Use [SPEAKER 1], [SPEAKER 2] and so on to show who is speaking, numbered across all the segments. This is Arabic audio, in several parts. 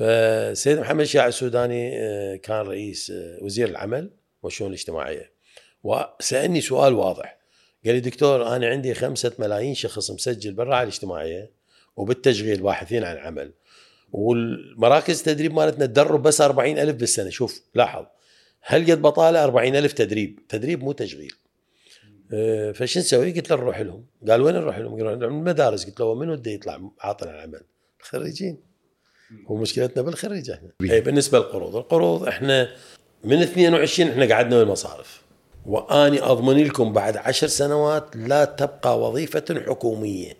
[SPEAKER 1] فسيد محمد شاع السوداني آه، كان رئيس آه، وزير العمل والشؤون الاجتماعية. وسألني سؤال واضح. قال لي دكتور أنا عندي خمسة ملايين شخص مسجل بالرعاية الاجتماعية وبالتشغيل باحثين عن عمل والمراكز التدريب مالتنا تدرب بس أربعين ألف بالسنة. شوف لاحظ. هل قد بطالة أربعين ألف تدريب؟ تدريب مو تشغيل. فش نسوي قلت له نروح لهم. قال وين نروح لهم؟ قالوا المدارس قلت له من وده يطلع عاطل عن العمل الخريجين ومشكلتنا بالخريج إحنا. اي بالنسبة للقروض. القروض إحنا من 22 إحنا قعدنا بالمصارف وأني أضمن لكم بعد عشر سنوات لا تبقى وظيفة حكومية.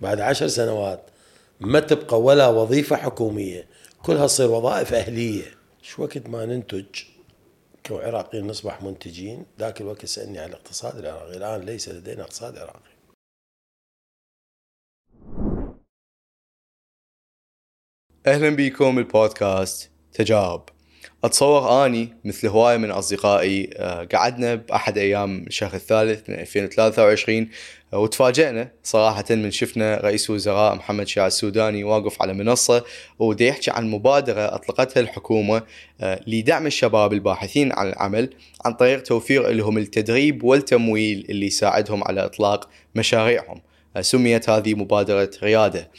[SPEAKER 1] بعد عشر سنوات ما تبقى ولا وظيفة حكومية. كلها تصير وظائف أهلية. شو وقت ما ننتج كعراقيين نصبح منتجين ذاك الوقت سألني عن الاقتصاد العراقي. الآن ليس لدينا اقتصاد عراقي.
[SPEAKER 2] أهلا بكم البودكاست تجارب أتصور أني مثل هواية من أصدقائي آه، قعدنا بأحد أيام الشهر الثالث من 2023 آه، وتفاجئنا صراحة من شفنا رئيس وزراء محمد شيع السوداني واقف على منصة ودي يحكي عن مبادرة أطلقتها الحكومة آه، لدعم الشباب الباحثين عن العمل عن طريق توفير لهم التدريب والتمويل اللي يساعدهم على إطلاق مشاريعهم سميت هذه مبادرة ريادة.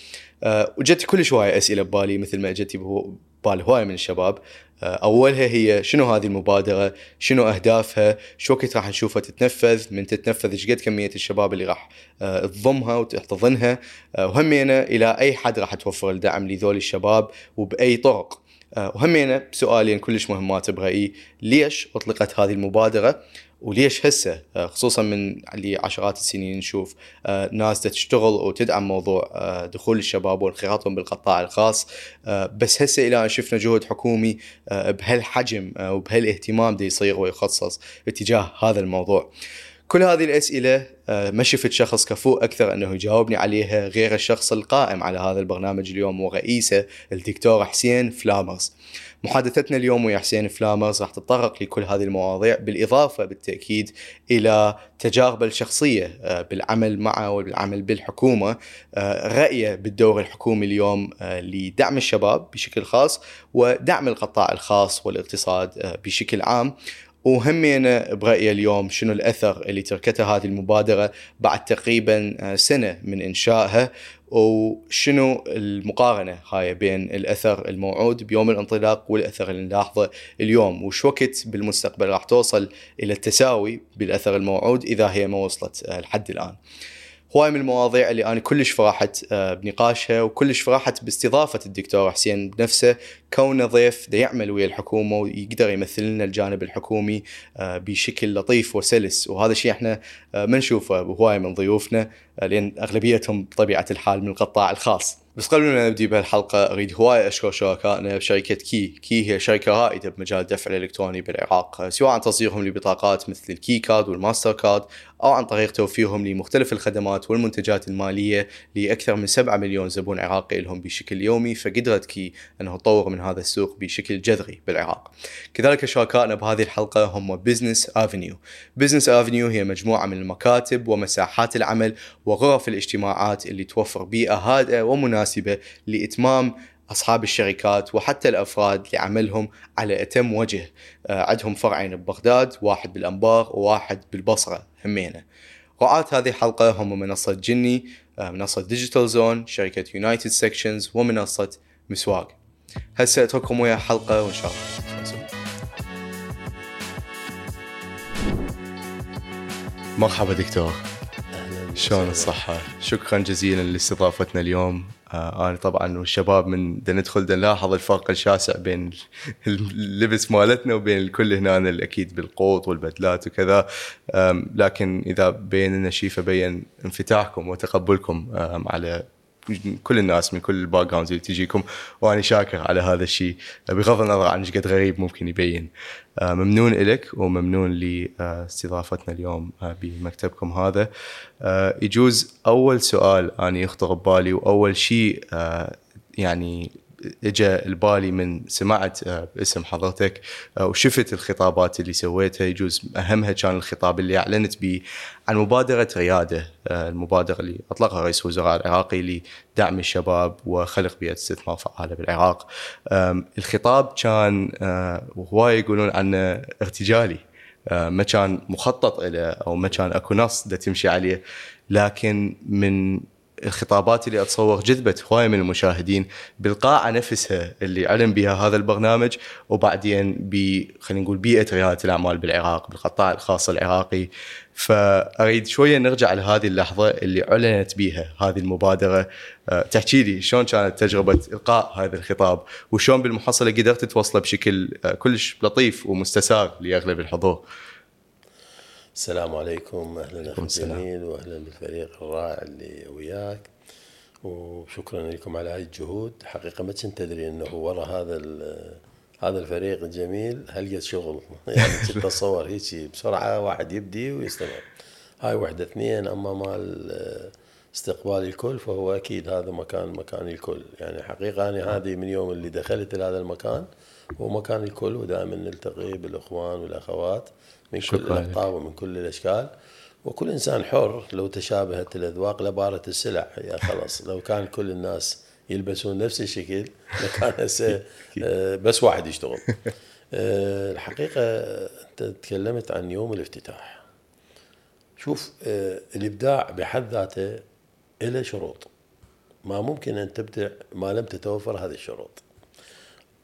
[SPEAKER 2] وجت كل شوية أسئلة ببالي مثل ما اجت ببال هوايه من الشباب أولها هي شنو هذه المبادرة؟ شنو أهدافها؟ شو وقت راح نشوفها تتنفذ؟ من تتنفذ إيش قد كمية الشباب اللي راح آه، تضمها وتحتضنها؟ آه، وهمينا إلى أي حد راح توفر الدعم لذول الشباب وبأي طرق؟ آه، وهمينا بسؤالين كلش مهمات برايي ليش أطلقت هذه المبادرة؟ وليش هسه آه، خصوصا من اللي عشرات السنين نشوف آه، ناس تشتغل وتدعم موضوع آه، دخول الشباب وانخراطهم بالقطاع الخاص بس هسه إلى أن شفنا جهد حكومي بهالحجم وبهالاهتمام دي يصير ويخصص اتجاه هذا الموضوع. كل هذه الأسئلة ما شفت شخص كفؤ أكثر أنه يجاوبني عليها غير الشخص القائم على هذا البرنامج اليوم ورئيسه الدكتور حسين فلامرز. محادثتنا اليوم ويا حسين فلامرز راح تتطرق لكل هذه المواضيع بالإضافة بالتأكيد إلى تجاربه الشخصية آه، بالعمل معه والعمل بالحكومة آه، رأيه بالدور الحكومي اليوم آه، لدعم الشباب بشكل خاص ودعم القطاع الخاص والاقتصاد بشكل عام. وهمينا برأيي اليوم شنو الأثر اللي تركته هذه المبادرة بعد تقريبا سنة من إنشائها وشنو المقارنة هاي بين الأثر الموعود بيوم الانطلاق والأثر اللي نلاحظه اليوم؟ وش وقت بالمستقبل راح توصل إلى التساوي بالأثر الموعود إذا هي ما وصلت لحد الآن؟ هواي من المواضيع اللي أنا كلش فرحت آه، بنقاشها وكلش فرحت باستضافة الدكتور حسين بنفسه كونه ضيف دا يعمل ويا الحكومة ويقدر يمثل لنا الجانب الحكومي آه، بشكل لطيف وسلس وهذا الشيء إحنا آه، ما نشوفه بهواي من ضيوفنا لأن أغلبيتهم بطبيعة الحال من القطاع الخاص. بس قبل ما نبدي بهالحلقة أريد هواي أشكر شركائنا بشركة Qi، Qi هي شركة رائدة بمجال الدفع الإلكتروني بالعراق سواء عن تصديرهم لبطاقات مثل ال Qi Card وال Mastercard أو عن طريق توفيرهم لمختلف الخدمات والمنتجات المالية لأكثر من 7 مليون زبون عراقي لهم بشكل يومي فقدرت Qi أنه تطور من هذا السوق بشكل جذري بالعراق. كذلك شركائنا بهذه الحلقة هم Business Avenue. Business Avenue هي مجموعة من المكاتب ومساحات العمل وغرف الاجتماعات اللي توفر بيئة هادئة ومناسبة لإتمام أصحاب الشركات وحتى الأفراد لعملهم على أتم وجه. آه، عندهم فرعين ببغداد واحد بالانبار وواحد بالبصرة همينة. رعاة هذه الحلقة هم منصة جني آه، منصة Digital Zone شركة United Sections ومنصة مسواق. هسه أترككم ويا حلقة وإن شاء الله مرحبا دكتور. شلون الصحة؟ شكرا جزيلا لاستضافتنا اليوم. آه أنا طبعا والشباب من ندخل نلاحظ الفرق الشاسع بين اللبس مالتنا وبين الكل هنا أكيد بالقوط والبدلات وكذا. لكن إذا بيننا شيء فبين انفتاحكم وتقبلكم على كل الناس من كل ال backgrounds اللي تجيكم. وأنا شاكر على هذا الشيء بغض النظر عن إيش قد غريب ممكن يبين. ممنون لك وممنون لاستضافتنا اليوم آه، بمكتبكم هذا. آه، يجوز أول سؤال اني يخطر ببالي وأول شيء يعني اجى البالي من سمعت آه، باسم حضرتك آه، وشفت الخطابات اللي سويتها. يجوز أهمها كان الخطاب اللي أعلنت به عن مبادرة ريادة آه، المبادرة اللي أطلقها رئيس الوزراء العراقي لدعم الشباب وخلق بيئة استثمار فعالة بالعراق. الخطاب كان هواي يقولون عنه ارتجالي. ما كان مخطط له أو ما كان أكو نص تمشي عليه. لكن من الخطابات اللي اتصور جذبت هواية من المشاهدين بالقاعه نفسها اللي علم بها هذا البرنامج وبعدين ب خلينا نقول بيئة ريادة الأعمال بالعراق بالقطاع الخاص العراقي فأريد شوية نرجع لهذه اللحظة اللي أعلنت بها هذه المبادرة أه، تحكي لي شلون كانت تجربة إلقاء هذا الخطاب وشلون بالمحصلة قدرت توصله بشكل أه، كلش لطيف ومستساغ لأغلب الحضور.
[SPEAKER 1] السلام عليكم أهلا أخي جميل وأهلا بالفريق الرائع اللي وياك. وشكرا لكم على هذه الجهود. حقيقة ما كنت أدري إنه ورا هذا هذا الفريق الجميل هلقة شغل؟ يعني تتصور هيك بسرعة واحد يبدي ويستمر. هاي وحدة اثنين أما مال استقبال الكل فهو أكيد هذا مكان مكان الكل. يعني حقيقة أنا هذه من يوم اللي دخلت لهذا المكان هو مكان الكل ودائما نلتقي بالأخوان والأخوات. من كل الألقاب ومن كل الأشكال. وكل إنسان حر لو تشابهت الأذواق لبارة السلع. يا خلاص لو كان كل الناس يلبسون نفس الشكل لكان هسه آه، بس واحد يشتغل. آه، الحقيقة أنت تكلمت عن يوم الافتتاح. شوف آه، الإبداع بحد ذاته له شروط. ما ممكن أن تبدع ما لم تتوفر هذه الشروط.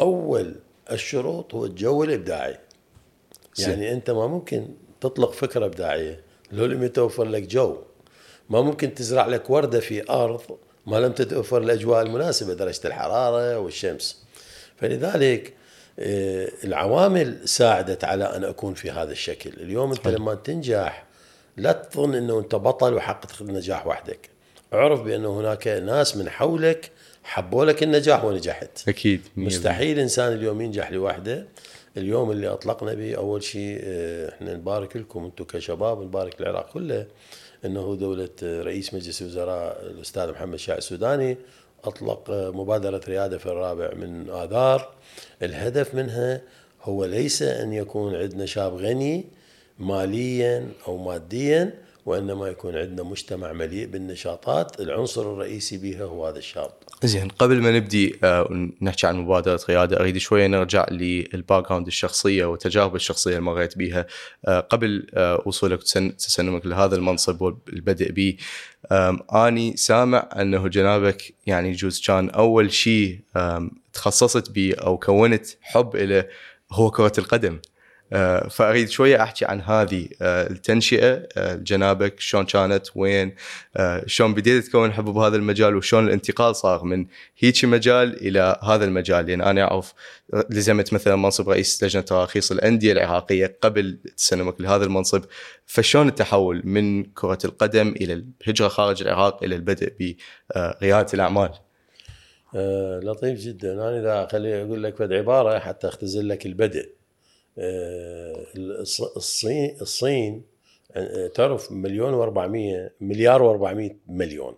[SPEAKER 1] أول الشروط هو الجو الإبداعي. يعني أنت ما ممكن تطلق فكرة إبداعية. لو لم يتوفر لك جو ما ممكن تزرع لك وردة في أرض ما لم تتوفر الاجواء المناسبة درجة الحرارة والشمس. فلذلك آه، العوامل ساعدت على أن أكون في هذا الشكل. اليوم أنت لما تنجح لا تظن إنه أنت بطل وحققت النجاح وحدك. اعرف بأن هناك ناس من حولك حبوا لك النجاح ونجحت.
[SPEAKER 2] أكيد
[SPEAKER 1] مستحيل إنسان اليوم ينجح لوحده. اليوم اللي أطلقنا به أول شيء آه، إحنا نبارك لكم أنتم كشباب نبارك العراق كله إنه دولة آه، رئيس مجلس الوزراء الأستاذ محمد شاع السوداني أطلق آه، مبادرة ريادة في الرابع من آذار. الهدف منها هو ليس أن يكون عندنا شاب غني ماليا أو ماديا وإنما يكون عندنا مجتمع مليء بالنشاطات. العنصر الرئيسي بها هو هذا الشاب.
[SPEAKER 2] زين قبل ما نبدي آه، نحكي عن مبادرة رياده أريد شوية نرجع للباك جراوند الشخصية والتجارب الشخصية اللي مريت بها آه، قبل آه، وصولك تسلمك لهذا المنصب والبدء به أني سامع أنه جنابك يعني يجوز كان أول شيء تخصصت به أو كونت حب له هو كرة القدم. فأريد شوية أحكي عن هذه آه، التنشئة. آه، جنابك شلون كانت وين شلون بديت تكون حب بهذا المجال وشلون الانتقال صار من هيك مجال إلى هذا المجال. لأن يعني أنا أعرف لزمت مثلا منصب رئيس لجنة تراخيص الأندية العراقية قبل تسلمك لهذا المنصب. فشلون التحول من كرة القدم إلى الهجرة خارج العراق إلى البدء بريادة الأعمال؟
[SPEAKER 1] آه لطيف جدا. أنا إذا خليني أقول لك عبارة حتى أختزل لك البدء. آه، الصين الصين آه، تعرف مليون و400 مليار و400 مليون.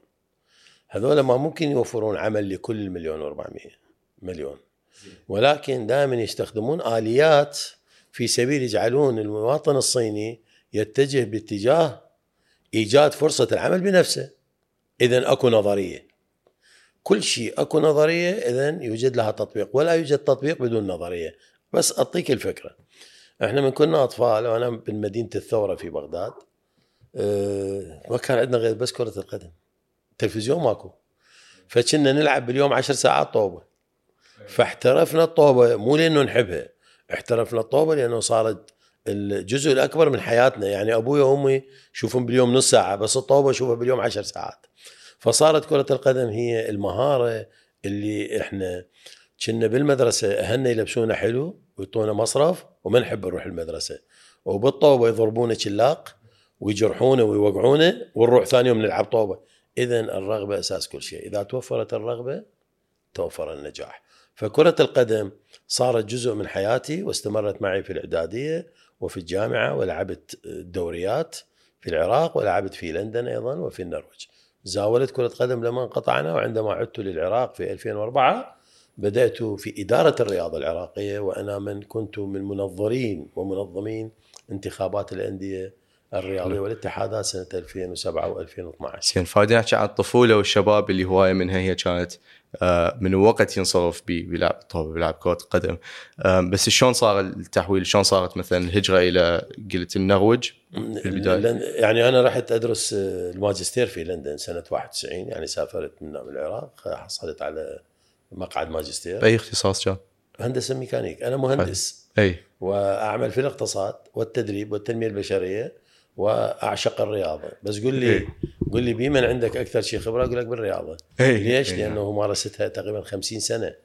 [SPEAKER 1] هذول ما ممكن يوفرون عمل لكل المليون و400 مليون. ولكن دائما يستخدمون آليات في سبيل يجعلون المواطن الصيني يتجه باتجاه إيجاد فرصة العمل بنفسه. اذا أكو نظرية. كل شيء أكو نظرية اذا يوجد لها تطبيق ولا يوجد تطبيق بدون نظرية. بس أعطيك الفكرة. إحنا من كنا أطفال وأنا من مدينة الثورة في بغداد آه ما كان عندنا غير بس كرة القدم. تلفزيون ماكو. فكنا نلعب باليوم عشر ساعات طوبة. فاحترفنا الطوبة مو لأنه نحبها احترفنا الطوبة لأنه صارت الجزء الأكبر من حياتنا. يعني أبوي وأمي يشوفون باليوم نص ساعة بس الطوبة اشوفها باليوم عشر ساعات. فصارت كرة القدم هي المهارة اللي إحنا كنا بالمدرسة أهلنا يلبسونا حلو ويعطونا مصرف وما نحب نروح المدرسة. وبالطوبه يضربونا شلاق ويجرحونا ويوقعونا ونروح ثاني يوم نلعب طوبة. اذا الرغبة أساس كل شيء. إذا توفرت الرغبة توفر النجاح. فكرة القدم صارت جزء من حياتي واستمرت معي في الإعدادية وفي الجامعة ولعبت دوريات في العراق ولعبت في لندن أيضا وفي النرويج. زاولت كرة قدم لما انقطعنا وعندما عدت للعراق في 2004 بدأت في إدارة الرياضه العراقية وأنا من كنت من منظرين ومنظمين انتخابات الأندية الرياضية والاتحادات سنة 2007 و2012
[SPEAKER 2] زين فادي نحكي عن الطفولة والشباب اللي هواية منها هي كانت آه، من وقت ينصرف بلعب طبعا بلعب كرة القدم آه، بس شلون صار التحويل؟ شلون صارت مثلا الهجرة إلى قلت النرويج البداية.
[SPEAKER 1] لن- يعني أنا رحت أدرس آه، الماجستير في لندن سنة 91 يعني سافرت من العراق حصلت على مقعد ماجستير
[SPEAKER 2] بأي اختصاص كان؟
[SPEAKER 1] هندسة ميكانيك أنا مهندس
[SPEAKER 2] أي
[SPEAKER 1] وأعمل في الاقتصاد والتدريب والتنمية البشرية وأعشق الرياضة بس قل لي
[SPEAKER 2] إيه.
[SPEAKER 1] قل لي بمن عندك أكثر شيء خبرة أقول لك بالرياضة
[SPEAKER 2] إيه.
[SPEAKER 1] ليش؟
[SPEAKER 2] إيه.
[SPEAKER 1] لأنه مارستها تقريبا 50 سنة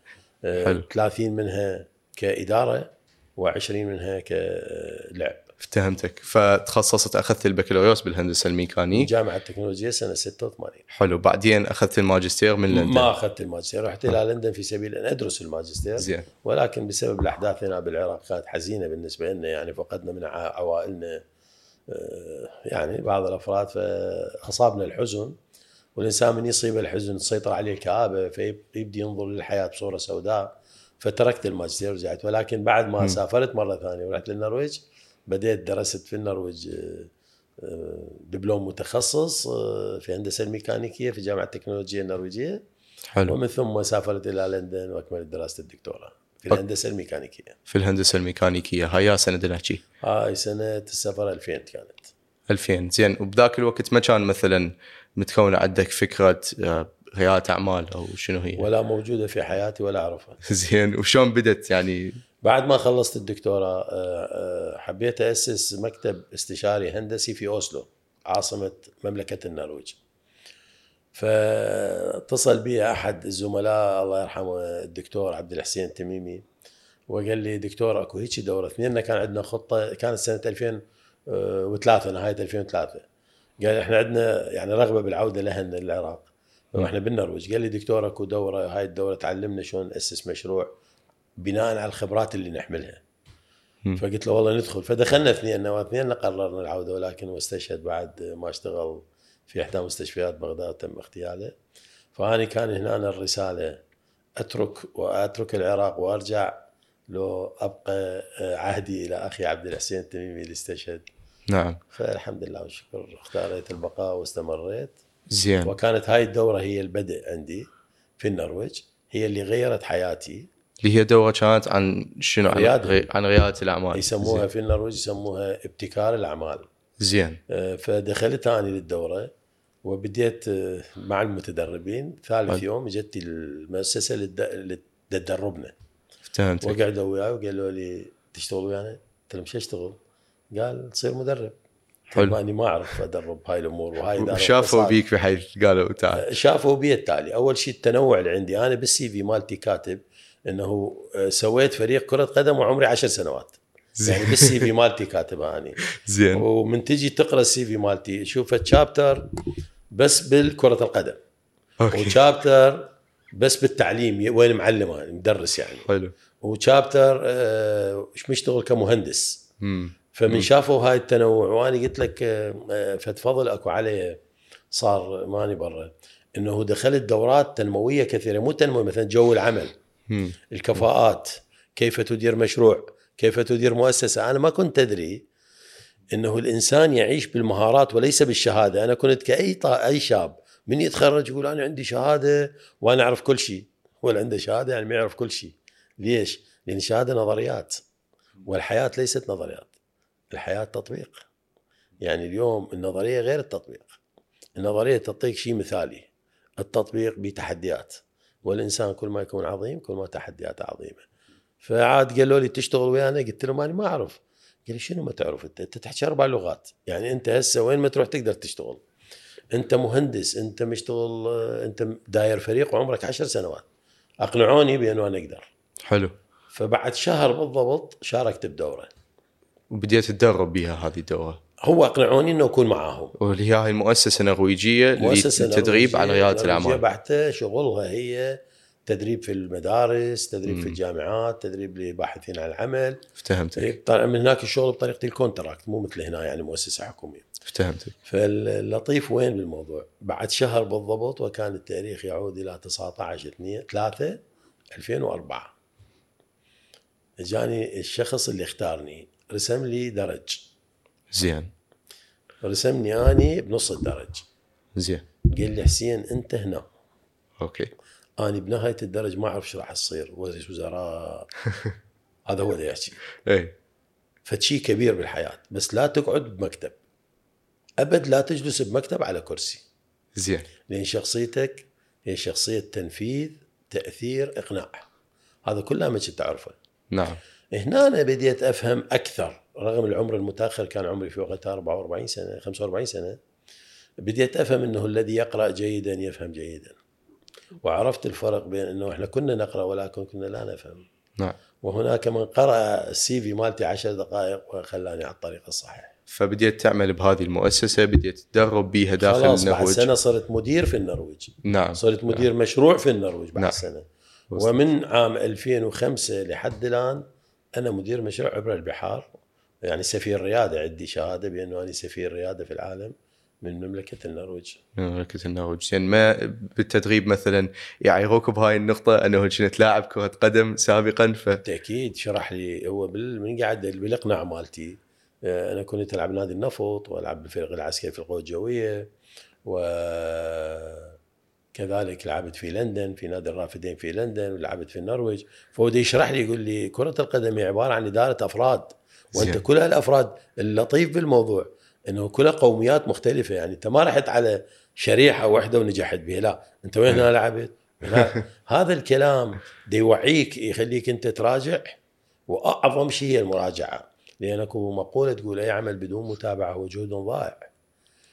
[SPEAKER 1] آه،
[SPEAKER 2] حلو.
[SPEAKER 1] 30 منها كإدارة و20 منها كلعب
[SPEAKER 2] افتهمتك. فتخصصت أخذت البكالوريوس بالهندسة الميكانيك.
[SPEAKER 1] جامعة التكنولوجيا سنة 86
[SPEAKER 2] حلو. بعدين أخذت الماجستير من لندن.
[SPEAKER 1] ما أخذت الماجستير رحت إلى لندن في سبيل أن أدرس الماجستير.
[SPEAKER 2] زين.
[SPEAKER 1] ولكن بسبب الأحداث هنا بالعراق كانت حزينة بالنسبة لنا. يعني فقدنا من عوائلنا آه، يعني بعض الأفراد فأصابنا الحزن. والإنسان من يصيب الحزن تسيطر عليه الكآبة فيبدي ينظر للحياة بصورة سوداء. فتركت الماجستير ورجعت ولكن بعد ما
[SPEAKER 2] م.
[SPEAKER 1] سافرت مرة ثانية ورحت للنرويج بديت درست في النرويج آه، آه، دبلوم متخصص آه، في هندسة الميكانيكية في جامعة التكنولوجيا النرويجية.
[SPEAKER 2] حلو.
[SPEAKER 1] ومن ثم سافرت إلى لندن وأكملت دراسة الدكتوراه في
[SPEAKER 2] أوك.
[SPEAKER 1] الهندسة الميكانيكية.
[SPEAKER 2] في الهندسة الميكانيكية. هاي يا سنه نحكي
[SPEAKER 1] هاي سنة السفر 2000 كانت.
[SPEAKER 2] 2000 زين. وبذاك الوقت ما كان مثلا متكونه عندك فكرة آه، رياده أعمال أو شنو هي؟
[SPEAKER 1] ولا موجودة في حياتي ولا أعرفها.
[SPEAKER 2] زين. وشلون بدت يعني
[SPEAKER 1] بعد ما خلصت الدكتوراه آه، آه، حبيت أسس مكتب استشاري هندسي في أوسلو عاصمة مملكة النرويج. فاتصل بي أحد الزملاء الله يرحمه الدكتور عبد الحسين التميمي وقال لي دكتور أكو هيك دورة اثنين كان عندنا خطة كانت سنة 2003 نهاية 2003 قال إحنا عندنا يعني رغبة بالعودة لها للعراق. وإحنا بالنرويج. قال لي دكتور أكو دورة هاي الدورة تعلمنا شلون نأسس مشروع بناء على الخبرات اللي نحملها.
[SPEAKER 2] مم.
[SPEAKER 1] فقلت له والله ندخل. فدخلنا اثنين. واثنين قررنا العودة ولكن هو استشهد بعد ما اشتغل في إحدى مستشفيات بغداد تم اغتياله. فأني كان هنا الرسالة أترك وأترك العراق وأرجع لو أبقى عهدي إلى أخي عبد الحسين التميمي اللي استشهد.
[SPEAKER 2] نعم.
[SPEAKER 1] فالحمد لله والشكر. اختاريت البقاء واستمريت.
[SPEAKER 2] زين.
[SPEAKER 1] وكانت هاي الدورة هي البدء عندي في النرويج. هي اللي غيرت حياتي.
[SPEAKER 2] اللي هي دوره كانت عن شنو عن,
[SPEAKER 1] ريادة.
[SPEAKER 2] عن رياده الأعمال
[SPEAKER 1] يسموها في النرويج يسموها ابتكار الأعمال
[SPEAKER 2] زين
[SPEAKER 1] آه، فدخلت اني للدورة وبديت آه، مع المتدربين ثالث. يوم اجت المؤسسة للد- لتدربنا
[SPEAKER 2] فهمتك
[SPEAKER 1] وقعدوا وياي وقالوا لي تشتغل ويانا؟ قلت لهم شو أشتغل؟ قال تصير مدرب
[SPEAKER 2] حلو.
[SPEAKER 1] إني ما أعرف أدرب هاي الأمور وهاي اقتصاد.
[SPEAKER 2] بيك بحيث قالوا تعال
[SPEAKER 1] شافوا بي التالي أول شيء التنوع اللي عندي أنا بال CV مالتي كاتب إنه آه، سويت فريق كرة قدم وعمري عشر سنوات. يعني بال CV مالتي كاتبها اني
[SPEAKER 2] زين.
[SPEAKER 1] ومن تجي تقرأ ال CV مالتي شوف chapter بس بالكرة القدم.
[SPEAKER 2] okay.
[SPEAKER 1] و chapter بس بالتعليم وين معلم أنا مدرس يعني.
[SPEAKER 2] حلو.
[SPEAKER 1] و chapter آه، مشتغل كمهندس.
[SPEAKER 2] امم
[SPEAKER 1] فمن شافوا هاي التنوع وأنا قلت لك آه، آه، فتفضل أكو علي صار ماني برا. إنه دخلت دورات تنموية كثيرة مو تنموية مثلا جو العمل. الكفاءات كيف تدير مشروع كيف تدير مؤسسة. أنا ما كنت أدري إنه الإنسان يعيش بالمهارات وليس بالشهادة. أنا كنت كأي طا... أي شاب من يتخرج يقول أنا عندي شهادة وأنا أعرف كل شيء هو اللي عنده شهادة يعني ما يعرف كل شيء. ليش؟ لأن الشهاده نظريات والحياة ليست نظريات الحياة تطبيق. يعني اليوم النظرية غير التطبيق. النظرية تعطيك شيء مثالي التطبيق بتحديات. والإنسان كل ما يكون عظيم كل ما تحدياته عظيمة. فعاد قالوا لي تشتغل ويانا؟ قلت لهم أنا ما أعرف. قال لي شنو ما تعرف أنت؟ أنت تحكي أربع لغات. يعني أنت هسه وين ما تروح تقدر تشتغل. أنت مهندس أنت مشتغل أنت داير فريق وعمرك عشر سنوات. أقنعوني بأنه أنا أقدر.
[SPEAKER 2] حلو.
[SPEAKER 1] فبعد شهر بالضبط شاركت بدورة.
[SPEAKER 2] وبديت تدرب بيها هذه الدورة.
[SPEAKER 1] هو أقنعوني إنه أكون معاهم.
[SPEAKER 2] واللي هي هاي المؤسسه نرويجية
[SPEAKER 1] مؤسسه
[SPEAKER 2] للتدريب على
[SPEAKER 1] ريادة
[SPEAKER 2] الأعمال.
[SPEAKER 1] بحته شغلها هي تدريب في المدارس تدريب في
[SPEAKER 2] مم.
[SPEAKER 1] الجامعات تدريب لباحثين عن العمل.
[SPEAKER 2] افتهمتك.
[SPEAKER 1] إيه، طبعا من هناك الشغل بطريقة الكونتراكت مو مثل هنا يعني مؤسسة حكومية.
[SPEAKER 2] افتهمتك.
[SPEAKER 1] فاللطيف وين بالموضوع؟ بعد شهر بالضبط وكان التاريخ يعود إلى 19 2 3 2004 إجاني الشخص اللي اختارني رسم لي درج.
[SPEAKER 2] زين.
[SPEAKER 1] رسمني أني بنص الدرج.
[SPEAKER 2] زين.
[SPEAKER 1] قال لي حسين أنت هنا.
[SPEAKER 2] أوكي.
[SPEAKER 1] أني بنهاية الدرج ما أعرف إيش راح تصير رئيس وزراء. هذا هو اللي يحكي.
[SPEAKER 2] اي
[SPEAKER 1] فشي كبير بالحياة بس لا تقعد بمكتب. أبد لا تجلس بمكتب على كرسي.
[SPEAKER 2] زين.
[SPEAKER 1] لأن شخصيتك هي شخصية تنفيذ تأثير إقناع. هذا كله ما كنت تعرفه
[SPEAKER 2] نعم.
[SPEAKER 1] هنا أنا بديت أفهم أكثر. رغم العمر المتاخر كان عمري في وقتها 44 سنة 45 سنة بديت افهم إنه الذي يقرأ جيدا يفهم جيدا. وعرفت الفرق بين إنه إحنا كنا نقرأ ولكن كنا لا نفهم.
[SPEAKER 2] نعم.
[SPEAKER 1] وهناك من قرأ السي في مالتي عشر دقائق وخلاني على الطريق الصحيح.
[SPEAKER 2] فبديت تعمل بهذه المؤسسة بديت تدرب بيها داخل
[SPEAKER 1] خلاص بعد
[SPEAKER 2] النرويج
[SPEAKER 1] سنة صرت مدير في النرويج.
[SPEAKER 2] نعم.
[SPEAKER 1] صرت مدير مشروع في النرويج بعد
[SPEAKER 2] نعم. سنة.
[SPEAKER 1] ومن عام 2005 لحد الآن أنا مدير مشروع عبر البحار. يعني سفير رياده عندي شهادة بأنه أنا سفير رياده في العالم من مملكة النرويج.
[SPEAKER 2] من مملكة النرويج. زين ما بالتدريب مثلا يعيروك بهاي النقطة أنه كنت لاعب كرة قدم سابقا ف
[SPEAKER 1] بالتاكيد شرح لي. هو بال- من قاعد بالإقناع مالتي آه، أنا كنت ألعب نادي النفط وألعب بالفريق العسكري في القوى الجوية وكذلك لعبت في لندن في نادي الرافدين في لندن ولعبت في النرويج. فهو يشرح لي يقول لي كرة القدم هي عبارة عن إدارة أفراد.
[SPEAKER 2] وأنت.
[SPEAKER 1] كل هالافراد اللطيف بالموضوع إنه كلها قوميات مختلفة. يعني أنت ما رحت على شريحة واحدة ونجحت بها. لا أنت وين هنا لعبت هنا هذا الكلام دي يوعيك يخليك أنت تراجع. وأعظم شيء هي المراجعة. لأن أكو مقولة تقول أي عمل بدون متابعة هو جهد ضائع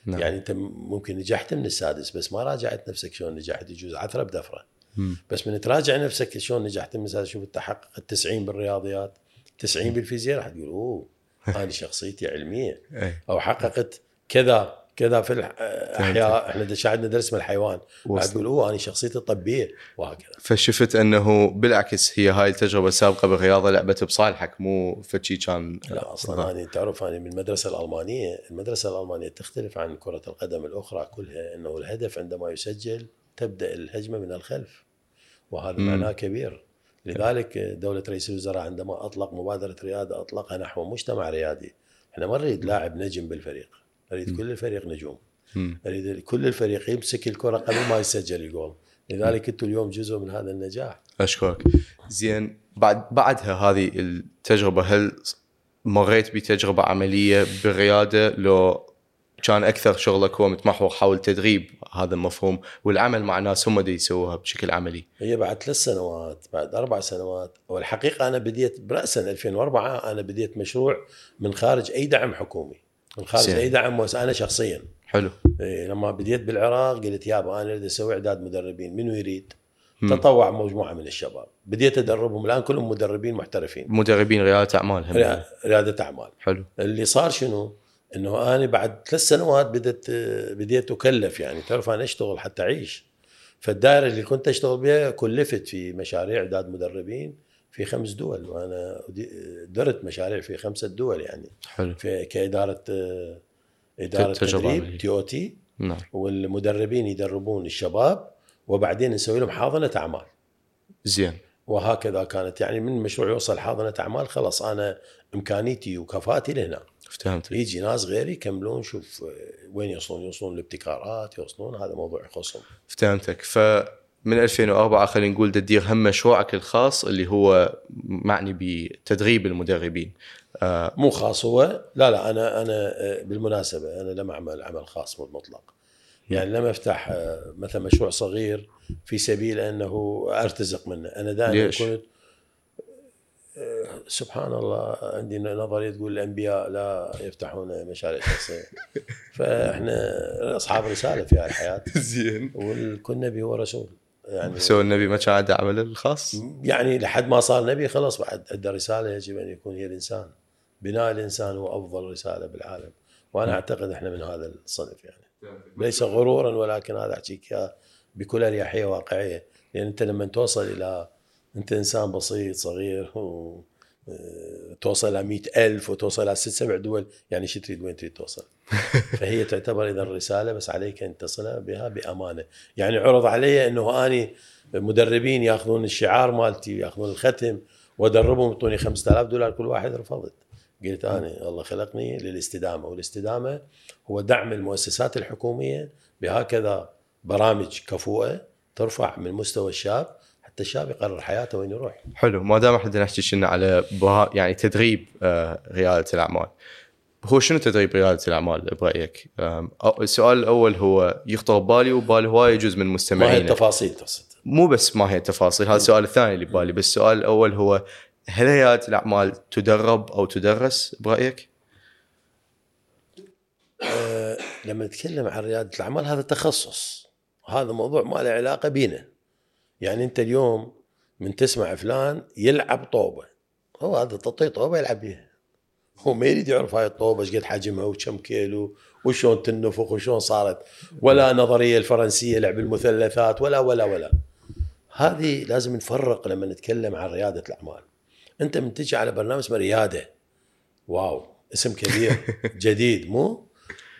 [SPEAKER 2] نعم.
[SPEAKER 1] يعني أنت ممكن نجحت من السادس بس ما راجعت نفسك شلون نجحت. يجوز عثرة بدفرة.
[SPEAKER 2] مم.
[SPEAKER 1] بس من تراجع نفسك شلون نجحت من السادس شوف انت حققت 90 بالرياضيات. 90 بالفيزياء راح تقول أوه هذه شخصيتي علمية.
[SPEAKER 2] اي
[SPEAKER 1] أو حققت كذا كذا في الاحياء إحنا عندنا درس من الحيوان. بعد. تقول أوه أنا شخصيتي طبيه وهكذا.
[SPEAKER 2] فشفت أنه بالعكس هي هاي التجربة السابقة بالرياضة لعبت بصالحك مو فشي كان
[SPEAKER 1] لا أصلا أنا تعرف أنا من المدرسة الألمانية، المدرسة الألمانية تختلف عن كرة القدم الأخرى كلها إنه الهدف عندما يسجل تبدأ الهجمة من الخلف وهذا. معناه كبير. لذلك دولة رئيس الوزراء عندما أطلق مبادرة ريادة أطلقها نحو مجتمع ريادي. إحنا ما نريد لاعب نجم بالفريق. نريد كل الفريق نجوم. نريد كل الفريق يمسك الكرة قبل ما يسجل الجول. لذلك أنتم اليوم جزء من هذا النجاح.
[SPEAKER 2] أشكرك. زين بعد بعدها هذه التجربة هل مريت بتجربة عملية بالرياده لو كان أكثر شغلك هو متمحور حول تدريب هذا المفهوم والعمل مع ناس هم دي يسووها بشكل عملي.
[SPEAKER 1] هي بعد ثلاث سنوات بعد أربع سنوات والحقيقة أنا بديت براسا 2004 أنا بديت مشروع من خارج أي دعم حكومي من خارج
[SPEAKER 2] زين.
[SPEAKER 1] أي دعم أنا شخصيا.
[SPEAKER 2] حلو.
[SPEAKER 1] إيه لما بديت بالعراق قلت يابا أنا أريد أسوي إعداد مدربين منو يريد؟ تطوع مجموعة من الشباب. بديت أدربهم الآن كلهم مدربين محترفين.
[SPEAKER 2] مدربين ريادة اعمال هم
[SPEAKER 1] ريادة أعمال.
[SPEAKER 2] حلو.
[SPEAKER 1] اللي صار شنو؟ إنه أنا بعد ثلاث سنوات بدت بديت أكلف يعني. تعرف أنا أشتغل حتى أعيش. فالدائرة اللي كنت أشتغل بها كلفت في مشاريع إعداد مدربين في خمس دول وأنا درت مشاريع في خمسه دول يعني.
[SPEAKER 2] حلو.
[SPEAKER 1] في
[SPEAKER 2] كإدارة إدارة.
[SPEAKER 1] تدريب TOT
[SPEAKER 2] نعم.
[SPEAKER 1] والمدربين يدربون الشباب وبعدين نسوي لهم حاضنة أعمال.
[SPEAKER 2] زين.
[SPEAKER 1] وهكذا كانت يعني من مشروع يوصل حاضنة أعمال خلاص أنا إمكانيتي وكفاءتي لهنا.
[SPEAKER 2] فهمت
[SPEAKER 1] يجي ناس غيري يكملون شوف آه، وين يوصلون؟ يوصلون الابتكارات يوصلون هذا موضوع يخصهم.
[SPEAKER 2] فهمتك فمن 2004 خلينا نقول تدير هم مشروعك الخاص اللي هو معني بتدريب المدربين. آه
[SPEAKER 1] مو خاص هو لا لا أنا أنا آه، بالمناسبة أنا لم أعمل عمل خاص مطلق يعني لم أفتح آه، مثلا مشروع صغير في سبيل أنه أرتزق منه. أنا دائما؟ كنت سبحان الله عندي نظرية تقول الأنبياء لا يفتحون مشاريع شخصية. فإحنا أصحاب رسالة في الحياة.
[SPEAKER 2] زين.
[SPEAKER 1] وكل نبي هو رسول. يعني
[SPEAKER 2] سوى النبي ما كان عنده عمله الخاص
[SPEAKER 1] يعني لحد ما صار نبي خلاص بعد عنده رسالة يجب أن يكون هي الإنسان. بناء الإنسان هو أفضل رسالة بالعالم. وأنا أعتقد إحنا من هذا الصنف يعني. ليس غرورا ولكن هذا أحكيك بكل أريحية واقعية. لأن أنت لما توصل إلى انت انسان بسيط صغير و آه، توصل مئة ألف وتوصل إلى ست سبع دول يعني شو تريد وين تريد توصل؟ فهي تعتبر إذا رساله بس عليك أن تصل بها بأمانة. يعني عرض علي أنه أني مدربين يأخذون الشعار مالتي يأخذون الختم وأدربهم يعطوني 5000 دولار كل واحد رفضت. قلت أنا الله خلقني للاستدامة والاستدامة هو دعم المؤسسات الحكومية بهكذا برامج كفؤة ترفع من مستوى الشاب حتى الشاب يقرر حياته وين يروح.
[SPEAKER 2] حلو ما دام إحنا نحكي شنا على بها يعني تدريب آه، ريادة الأعمال. هو شنو تدريب ريادة الأعمال برأيك؟ السؤال الأول هو يخطر ببالي وبالي هواي يجوز من
[SPEAKER 1] ما هي
[SPEAKER 2] مستمعينا
[SPEAKER 1] التفاصيل تقصد.
[SPEAKER 2] مو بس ما هي التفاصيل هذا السؤال الثاني اللي ببالي بس السؤال الأول هو هل ريادة الأعمال تدرب أو تدرس برأيك؟
[SPEAKER 1] أه لما نتكلم عن ريادة الأعمال هذا تخصص. هذا موضوع ما له علاقة بينا. يعني انت اليوم من تسمع فلان يلعب طوبة. هو هذا تعطيه طوبة يلعب بيها. هو ما يريد يعرف هاي الطوبة إيش قد حجمها وكم كيلو وشلون تنفخ وشلون صارت. ولا نظرية الفرنسية لعب المثلثات ولا ولا ولا. هذه لازم نفرق لما نتكلم عن ريادة الأعمال. أنت من تجي على برنامج اسمه ريادة. واو اسم كبير جديد مو؟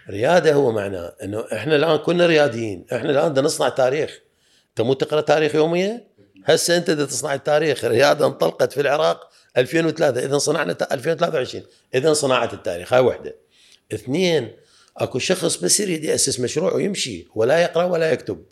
[SPEAKER 1] ريادة هو معناه إنه إحنا الآن كنا رياديين إحنا الآن بدنا نصنع تاريخ. انت مو تقرأ تاريخ يومية؟ هسه أنت بدك تصنع التاريخ رياده انطلقت في العراق 2003 إذا صنعنا تا- 2023 إذا صناعه التاريخ. هاي وحدة. اثنين أكو شخص بس يريد يأسس مشروع ويمشي ولا يقرأ ولا يكتب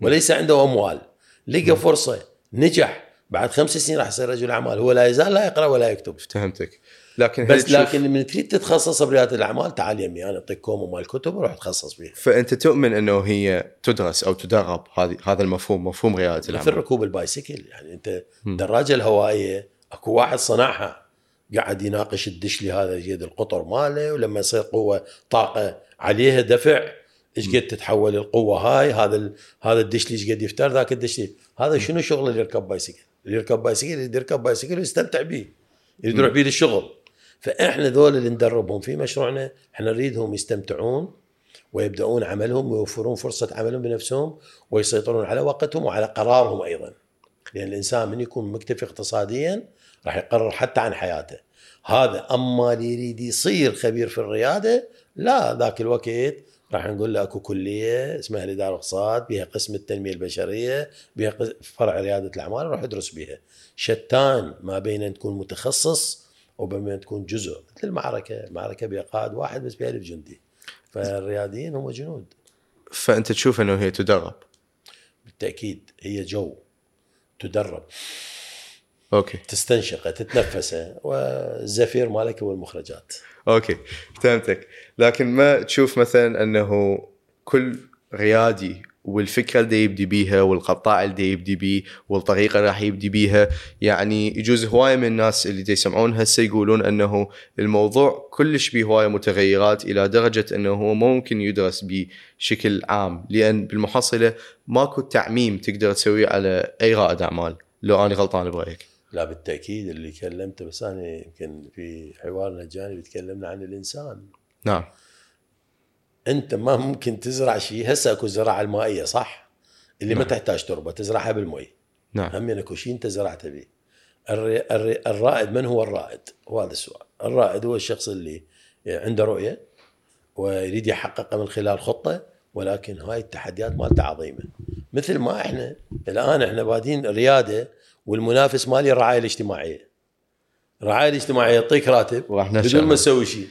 [SPEAKER 1] وليس عنده أموال. لقى فرصة نجح. بعد خمس سنين راح يصير رجل أعمال هو لا يزال لا يقرأ ولا يكتب.
[SPEAKER 2] فهمتك. لكن
[SPEAKER 1] بس لكن من تريد تتخصص برياده الأعمال؟ تعال يمي أنا أعطيك كومو مال كتب وروح تخصص فيها
[SPEAKER 2] فأنت تؤمن إنه هي تدرس أو تدرب هذه هذا المفهوم مفهوم ريادة
[SPEAKER 1] مثل
[SPEAKER 2] الاعمال
[SPEAKER 1] ركوب البايسكل يعني أنت الدراجه الهوائية أكو واحد صنعها قاعد يناقش الدشلي هذا يد القطر ماله ولما يصير قوة طاقة عليها دفع إيش قد تتحول القوة هاي؟ هذا ال... هذا الدشلي إيش قد يفتر؟ ذاك الدشلي هذا شنو شغله اللي يركب بايسكل اللي يركب بايسكل يركب بايسكل ويستمتع به يريد يروح به للشغل. فإحنا ذول اللي ندربهم في مشروعنا إحنا نريدهم يستمتعون ويبدأون عملهم ويوفرون فرصة عملهم بنفسهم ويسيطرون على وقتهم وعلى قرارهم أيضا. لأن الإنسان من يكون مكتفي اقتصاديا راح يقرر حتى عن حياته. هذا أما اللي يريد يصير خبير في الريادة لا ذاك الوقت راح نقول له أكو كلية اسمها الإدارة الاقتصاد بها قسم التنمية البشرية بها فرع ريادة الأعمال روح ادرس بها شتان ما بين ان تكون متخصص وبين ان تكون جزء مثل المعركه المعركه بها قائد واحد بس بها ألف جندي. فالرياديين هم جنود.
[SPEAKER 2] فأنت تشوف أنه هي تدرب.
[SPEAKER 1] بالتأكيد هي جو. تدرب.
[SPEAKER 2] okay.
[SPEAKER 1] تستنشقه تتنفسه والزفير مالك هو المخرجات.
[SPEAKER 2] okay فهمتك. لكن ما تشوف مثلا أنه كل ريادي والفكرة اللي يبدي بيها والقطاع اللي يبدي بيه والطريقة اللي راح يبدي بيها. يعني يجوز هواية من الناس اللي يسمعون هسه يقولون أنه الموضوع كلش بيه هواية متغيرات إلى درجة أنه هو ممكن يدرس بشكل عام لأن بالمحصلة ماكو تعميم تقدر تسويه على أي رائد أعمال لو أنا غلطان برأيك.
[SPEAKER 1] لا بالتأكيد اللي كلمته بس أنا يمكن في حوارنا الجانبي تكلمنا عن الإنسان.
[SPEAKER 2] نعم.
[SPEAKER 1] أنت ما ممكن تزرع شيء هسه أكو الزراعه المائية صح؟ اللي ما
[SPEAKER 2] نعم.
[SPEAKER 1] تحتاج تربة تزرعها بالمي
[SPEAKER 2] نعم.
[SPEAKER 1] هم أكو شيء أنت زرعته به. الري... الري... الرائد من هو الرائد؟ وهذا السؤال. الرائد هو الشخص اللي عنده رؤية ويريد يحققها من خلال خطة ولكن هاي التحديات مالته عظيمة. مثل ما إحنا الآن إحنا بادين ريادة والمنافس مالي الرعاية الاجتماعية. الرعاية الاجتماعية يعطيك راتب بدون ما. تسوي شيء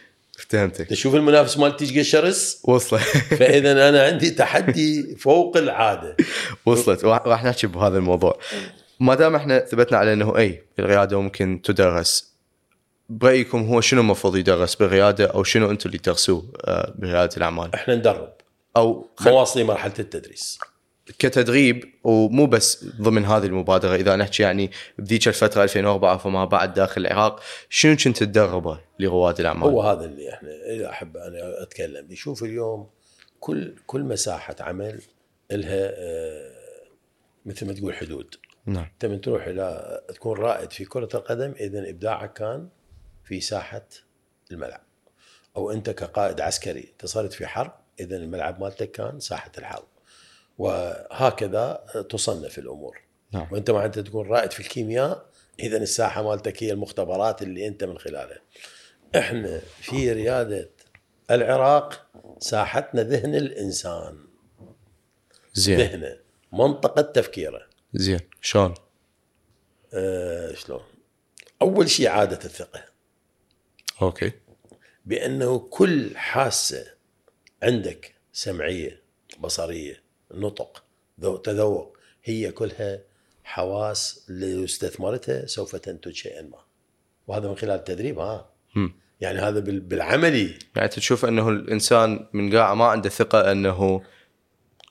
[SPEAKER 2] فهمتك
[SPEAKER 1] تشوف المنافس مالتي إيش شرس؟
[SPEAKER 2] وصلت.
[SPEAKER 1] فإذا أنا عندي تحدي فوق العادة.
[SPEAKER 2] وصلت. راح نحكي بهذا الموضوع. ما دام إحنا ثبتنا على إنه اي الرياده ممكن تدرس. برأيكم هو شنو المفروض يدرس بالرياده أو شنو أنتم اللي تدرسوه آه، برياده الأعمال؟
[SPEAKER 1] إحنا ندرب.
[SPEAKER 2] أو خل...
[SPEAKER 1] مواصلين مرحلة التدريس.
[SPEAKER 2] كتدريب ومو بس ضمن هذه المبادرة إذا نحكي يعني بذيك الفترة 2004 فما بعد داخل العراق شنو كنت تدربه لرواد الأعمال؟
[SPEAKER 1] هو هذا اللي إحنا اللي أحب أنا أتكلم. به شوف اليوم كل كل مساحة عمل لها آه، مثل ما تقول حدود.
[SPEAKER 2] نعم.
[SPEAKER 1] أنت من تروح إلى تكون رائد في كرة القدم اذا إبداعك كان في ساحة الملعب. أو أنت كقائد عسكري أنت صرت في حرب اذا الملعب مالتك كان ساحة الحرب. وهكذا تصنف الأمور.
[SPEAKER 2] نعم.
[SPEAKER 1] وأنت مع انت تكون رائد في الكيمياء إذا الساحة مالتك هي المختبرات اللي أنت من خلالها. إحنا في ريادة العراق ساحتنا ذهن الإنسان.
[SPEAKER 2] زين.
[SPEAKER 1] ذهنه منطقة تفكيره.
[SPEAKER 2] زين. شلون؟
[SPEAKER 1] أه شلون؟ أول شيء عادة الثقة.
[SPEAKER 2] أوكي.
[SPEAKER 1] بأنه كل حاسة عندك سمعية بصرية نطق ذو تذوق. هي كلها حواس اللي استثمرتها سوف تنتج شيئا ما. وهذا من خلال التدريب ها.
[SPEAKER 2] مم.
[SPEAKER 1] يعني هذا بال- بالعملي.
[SPEAKER 2] يعني تشوف أنه الإنسان من قاعه ما عنده ثقة أنه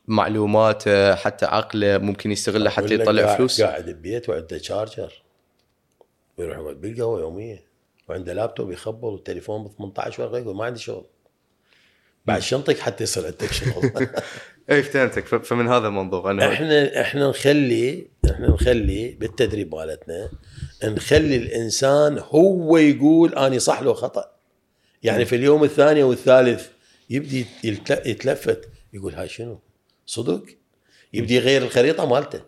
[SPEAKER 2] معلوماته حتى عقله ممكن يستغله حتى يطلع
[SPEAKER 1] قاعد-
[SPEAKER 2] فلوس.
[SPEAKER 1] قاعد ببيت وعنده شارجر ويروح يقعد بالقهوة يوميا. وعنده لابتوب يخبر والتليفون ب 18 ورقه يقول ما عندي شغل. بعد شنطك حتى يصير عندك شغل؟
[SPEAKER 2] اي فهمتك. فمن هذا المنظور. انه
[SPEAKER 1] إحنا إحنا نخلي إحنا نخلي بالتدريب مالتنا نخلي الإنسان هو يقول اني صح لو خطأ. يعني في اليوم الثاني والثالث يبدي يلت- يتلفت يقول هاي شنو؟ صدق؟ يبدي يغير الخريطة مالته.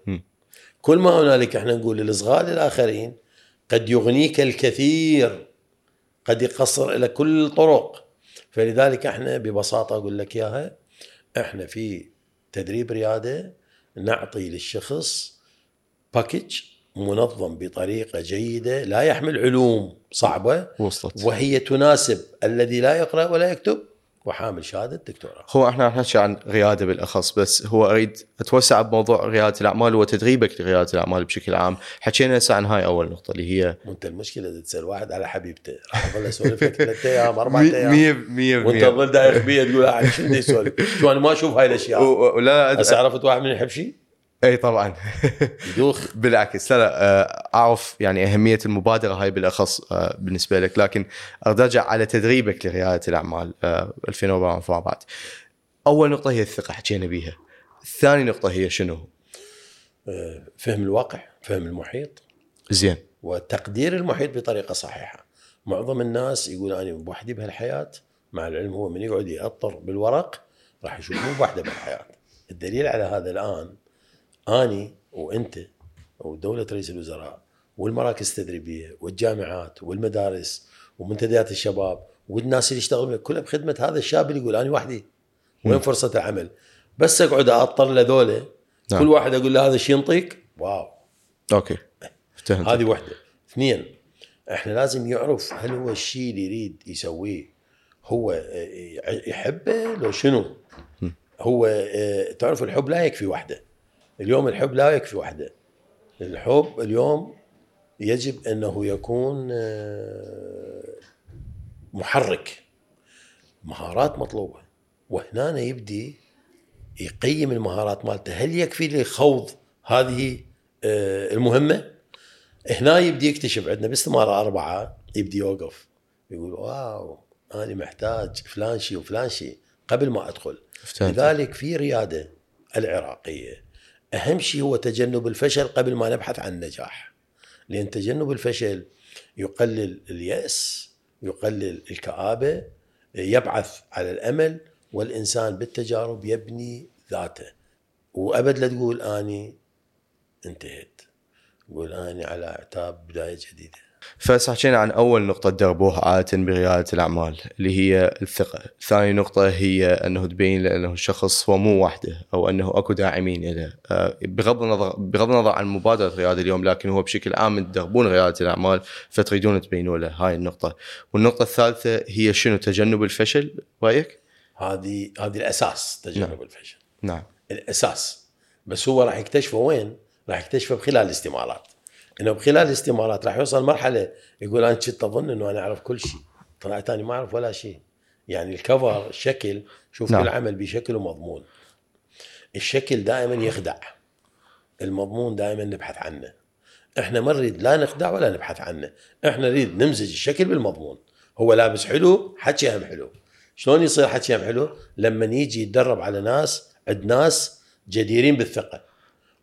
[SPEAKER 1] كل ما هنالك إحنا نقول للصغار للآخرين قد يغنيك الكثير قد يقصر لك كل الطرق فلذلك إحنا ببساطة أقول لك إياها إحنا في تدريب ريادة نعطي للشخص باكج منظم بطريقة جيدة لا يحمل علوم صعبة
[SPEAKER 2] وصلت
[SPEAKER 1] وهي تناسب الذي لا يقرأ ولا يكتب. وحامل شهادة دكتوراه
[SPEAKER 2] هو إحنا راح نحكي عن رياده بالاخص بس هو اريد اتوسع بموضوع رياده الاعمال وتدريبك لرياده الاعمال بشكل عام. حكينا هسه عن هاي أول نقطة اللي هي
[SPEAKER 1] وانت المشكلة إذا تسأل واحد على حبيبته راح أظل أسولف لك ثلاث أيام
[SPEAKER 2] أربع
[SPEAKER 1] أيام.
[SPEAKER 2] مية
[SPEAKER 1] وأنت
[SPEAKER 2] مية.
[SPEAKER 1] تظل دايخ بيه تقول بدي يسولف شو أنا ما أشوف هاي
[SPEAKER 2] الأشياء. ولا
[SPEAKER 1] هسه عرفت واحد من يحب شيء؟
[SPEAKER 2] إي طبعا.
[SPEAKER 1] يدوخ.
[SPEAKER 2] بالعكس. لا لا آه، أعرف يعني أهمية المبادرة هاي بالأخص آه، بالنسبة لك. لكن أرجع على تدريبك لريادة الأعمال آه، 2004 فما بعد أول نقطة هي الثقة حكينا بيها. ثاني نقطة هي شنو؟
[SPEAKER 1] آه، فهم الواقع فهم المحيط.
[SPEAKER 2] زين.
[SPEAKER 1] وتقدير المحيط بطريقة صحيحة. معظم الناس يقول أنا بوحدي بهالحياة. مع العلم هو من يقعد يأطر بالورق راح يشوف مو بوحدة بالحياة الدليل على هذا الآن أني وأنت ودولة رئيس الوزراء والمراكز التدريبية والجامعات والمدارس ومنتديات الشباب والناس اللي يشتغلون كلها بخدمة هذا الشاب اللي يقول أنا وحدي وين فرصة العمل؟ بس أقعد أأطر لذوله
[SPEAKER 2] نعم.
[SPEAKER 1] كل واحد أقول له هذا الشيء ينطيك؟ واو.
[SPEAKER 2] أوكي. فهمت
[SPEAKER 1] هذه واحدة اثنين إحنا لازم يعرف هل هو الشيء اللي يريد يسويه هو آه، يحبه لو شنو؟ هو آه، تعرف الحب لا يكفي وحده. اليوم الحب لا يكفي وحده. الحب اليوم يجب أنه يكون آه، محرك. مهارات مطلوبة. وهنا يبدي يقيم المهارات مالته. هل يكفي لخوض هذه آه، المهمة؟ هنا يبدي يكتشف. عندنا باستمارة أربعة يبدي يوقف. يقول واو أنا محتاج فلان شيء وفلان شيء قبل ما
[SPEAKER 2] فهمت.
[SPEAKER 1] لذلك في ريادة العراقية. أهم شيء هو تجنب الفشل قبل ما نبحث عن النجاح. لأن تجنب الفشل يقلل اليأس يقلل الكآبة يبعث على الأمل والإنسان بالتجارب يبني ذاته. وأبد لا تقول أني انتهيت. قول أنا على أعتاب بداية جديدة.
[SPEAKER 2] فهسه حكينا عن أول نقطة تدربوها عادة برياده الأعمال اللي هي الثقة، ثاني نقطة هي أنه تبين له انه الشخص هو مو وحده أو أنه أكو داعمين له، آه، بغض النظر بغض النظر عن مبادرة رياده اليوم لكن هو بشكل عام تدربون رياده الأعمال فتريدون تبينوا له هاي النقطة، والنقطة الثالثة هي شنو؟ تجنب الفشل؟ رأيك؟
[SPEAKER 1] هذه هذه الأساس تجنب
[SPEAKER 2] نعم.
[SPEAKER 1] الفشل.
[SPEAKER 2] نعم.
[SPEAKER 1] الأساس. بس هو راح يكتشفه وين؟ راح يكتشفه بخلال الاستمارات. إنه بخلال الاستمارات راح يوصل مرحلة يقول أنا كنت أظن إنه أنا أعرف كل شيء. طلعت أنا ما أعرف ولا شيء. يعني الكفر الشكل شوف
[SPEAKER 2] نعم.
[SPEAKER 1] نعم. كل عمل بشكل ومضمون. الشكل دائما يخدع. المضمون دائما نبحث عنه. إحنا ما نريد لا نخدع ولا نبحث عنه. إحنا نريد نمزج الشكل بالمضمون. هو لابس حلو حكي هم حلو. شلون يصير حكي هم حلو؟ لما يجي يتدرب على ناس عند ناس جديرين بالثقة.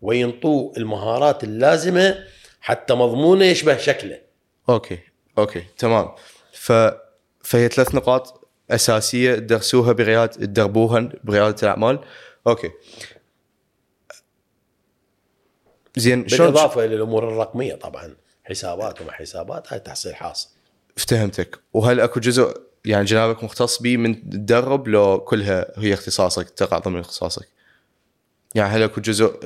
[SPEAKER 1] وينطوه المهارات اللازمة حتى مضمونه يشبه شكله.
[SPEAKER 2] okay okay تمام. ف فهي ثلاث نقاط أساسية تدرسوها بريادة تدربوها بريادة الأعمال. okay. زين شلون
[SPEAKER 1] بالإضافة إلى الأمور الرقمية طبعا حسابات وما حسابات هاي تحصيل حاصل
[SPEAKER 2] افتهمتك. وهل أكو جزء يعني جنابك مختص به من تدرب لو كلها هي اختصاصك تقع ضمن اختصاصك؟ يعني هل أكو جزء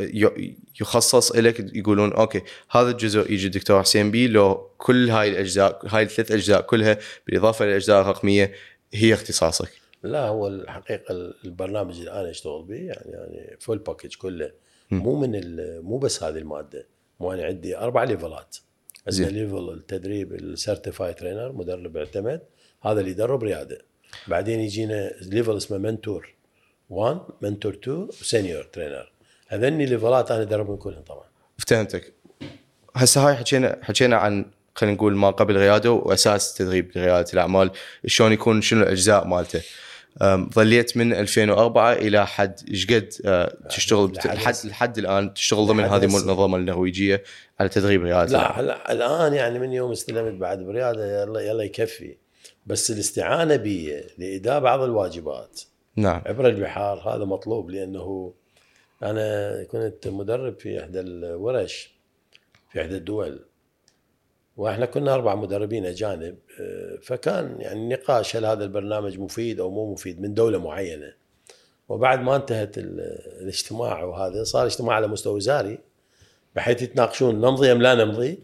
[SPEAKER 2] يخصص لك يقولون okay هذا الجزء يجي الدكتور حسين بي لو كل هاي الأجزاء هاي الثلاث أجزاء كلها بالإضافة للاجزاء الرقمية هي اختصاصك.
[SPEAKER 1] لا هو الحقيقة البرنامج اللي أنا أشتغل به يعني يعني full package كله. مو من مو بس هذه المادة. مو أنا عندي أربع level ات عندنا
[SPEAKER 2] زين.
[SPEAKER 1] level التدريب ال certified trainer مدرب معتمد هذا اللي يدرب ريادة. بعدين يجينا level اسمه mentor 1 mentor 2 و senior trainer هذني level ات أنا ادربهم كلهم طبعا.
[SPEAKER 2] افتهمتك. هسه هاي حكينا حكينا عن خلينا نقول ما قبل الرياده وأساس تدريب رياده الأعمال. شلون يكون شنو الأجزاء مالته؟ ظليت من 2004 إلى حد إيش قد أه، تشتغل بت-
[SPEAKER 1] لحد
[SPEAKER 2] لحد الآن تشتغل ضمن هذه. المنظمه النرويجية على تدريب رياده
[SPEAKER 1] لا. هلا الآن يعني من يوم استلمت بعد برياده يلا يلا يكفي. بس الاستعانة بي لإداء بعض الواجبات.
[SPEAKER 2] نعم.
[SPEAKER 1] عبر البحار هذا مطلوب لأنه أنا كنت مدرب في إحدى الورش في إحدى الدول وإحنا كنا أربع مدربين أجانب آه، فكان يعني نقاش هل هذا البرنامج مفيد أو مو مفيد من دولة معينة. وبعد ما انتهت ال- الاجتماع وهذا صار اجتماع على مستوى وزاري بحيث يتناقشون نمضي أم لا نمضي.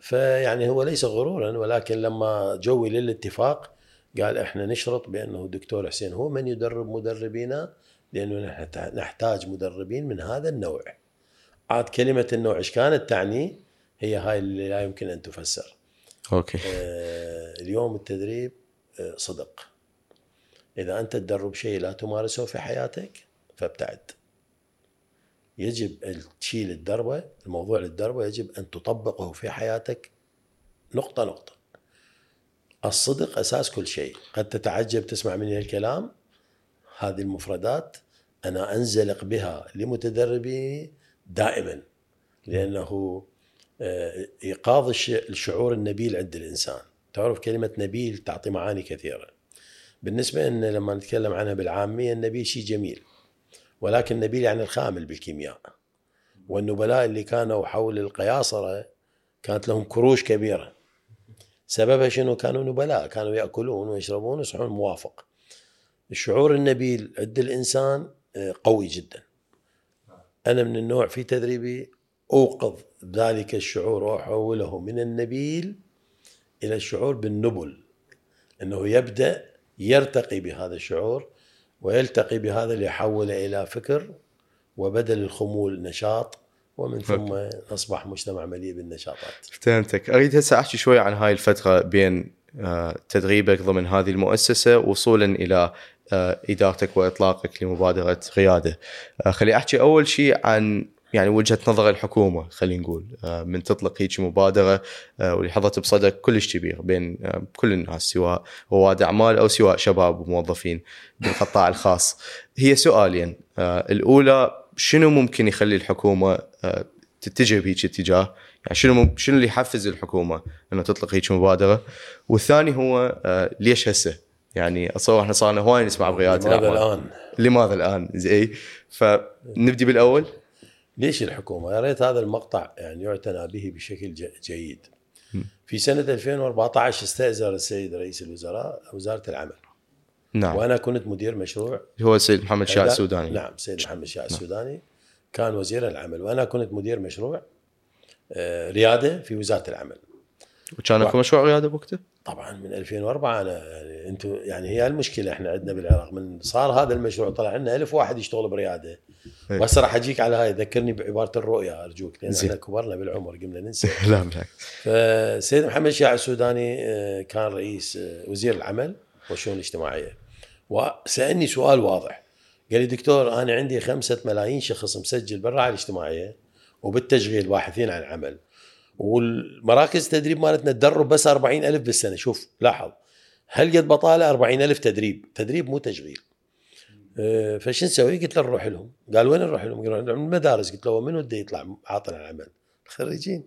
[SPEAKER 1] فيعني هو ليس غرورا ولكن لما جوي للاتفاق قال إحنا نشرط بأنه الدكتور حسين هو من يدرب مدربينا لأنه نحت- نحتاج مدربين من هذا النوع. عاد كلمة النوع إيش كانت تعني؟ هي هاي اللي لا يمكن أن تفسر.
[SPEAKER 2] أوكي
[SPEAKER 1] آه، اليوم التدريب آه، صدق. إذا أنت تدرب شيء لا تمارسه في حياتك فابتعد. يجب تشيل الدربه، الموضوع للدربة يجب أن تطبقه في حياتك نقطة نقطة. الصدق أساس كل شيء، قد تتعجب تسمع مني الكلام هذه المفردات أنا أنزلق بها لمتدربي دائما لأنه آه، إيقاظ الش- الشعور النبيل عند الإنسان، تعرف كلمة نبيل تعطي معاني كثيرة. بالنسبة إن لما نتكلم عنها بالعامية النبيل شيء جميل ولكن نبيل يعني الخامل بالكيمياء. والنبلاء اللي كانوا حول القياصرة كانت لهم كروش كبيرة. سببها شنو؟ كانوا نبلاء، كانوا يأكلون ويشربون ويصحون موافق. الشعور النبيل عند الإنسان آه، قوي جدا. أنا من النوع في تدريبي أوقظ ذلك الشعور وأحوله من النبيل إلى الشعور بالنبل. إنه يبدأ يرتقي بهذا الشعور ويلتقي بهذا ليحوله إلى فكر وبدل الخمول نشاط ومن ثم نصبح مجتمع مليء بالنشاطات.
[SPEAKER 2] فهمتك. أريد هسه أحكي شوي عن هاي الفترة بين آه، تدريبك ضمن هذه المؤسسة وصولا إلى آه، إدارتك وإطلاقك لمبادرة رياده آه، خلي أحكي أول شيء عن يعني وجهة نظر الحكومة خلينا نقول. من تطلق هيك مبادرة واللي حظت بصدى كلش كبير بين كل الناس سواء رواد أعمال أو سواء شباب وموظفين بالقطاع الخاص. هي سؤالين. الأولى شنو ممكن يخلي الحكومة تتجه بهيك اتجاه. يعني شنو شنو اللي يحفز الحكومة؟ انه تطلق هيك مبادرة. والثاني هو آه، ليش هسه؟ يعني اتصور إحنا صارنا هواي نسمع برياده
[SPEAKER 1] لماذا الآن؟
[SPEAKER 2] لماذا الآن؟ زي فنبدي بالأول.
[SPEAKER 1] ليش الحكومة؟ يا ريت هذا المقطع يعني يعتنى به بشكل ج- جيد. في سنة 2014 استاجر السيد رئيس الوزراء وزارة العمل.
[SPEAKER 2] نعم.
[SPEAKER 1] وأنا كنت مدير مشروع.
[SPEAKER 2] هو السيد محمد شاه
[SPEAKER 1] إعداد-
[SPEAKER 2] السوداني.
[SPEAKER 1] نعم سيد محمد شاه السوداني. كان وزير العمل وأنا كنت مدير مشروع آه، رياده في وزارة العمل
[SPEAKER 2] وكان أكو مشروع رياده بوقته؟
[SPEAKER 1] طبعا من 2004 أنا يعني أنتم يعني هي المشكلة إحنا عندنا بالعراق من صار هذا المشروع طلع لنا ألف واحد يشتغل برياده
[SPEAKER 2] إيه.
[SPEAKER 1] وهسه راح أجيك على هاي ذكرني بعبارة الرؤيه أرجوك
[SPEAKER 2] لأن.
[SPEAKER 1] إحنا كبرنا بالعمر قمنا ننسى
[SPEAKER 2] لا بالعكس
[SPEAKER 1] فسيد محمد شاع السوداني آه، كان رئيس آه، وزير العمل والشؤون الاجتماعية وسألني سؤال واضح قال لي دكتور أنا عندي خمسة ملايين شخص مسجل بالرعايه الاجتماعيه وبالتشغيل باحثين عن عمل. والمراكز التدريب مالتنا تدرب بس 40 ألف بالسنة. شوف لاحظ. هل قد بطالة 40 ألف تدريب؟ تدريب مو تشغيل. آه، فشو نسوي؟ قلت له نروح لهم. قال وين نروح لهم؟ قالوا نروح المدارس. قلت له منو بده يطلع عاطل عن العمل الخريجين.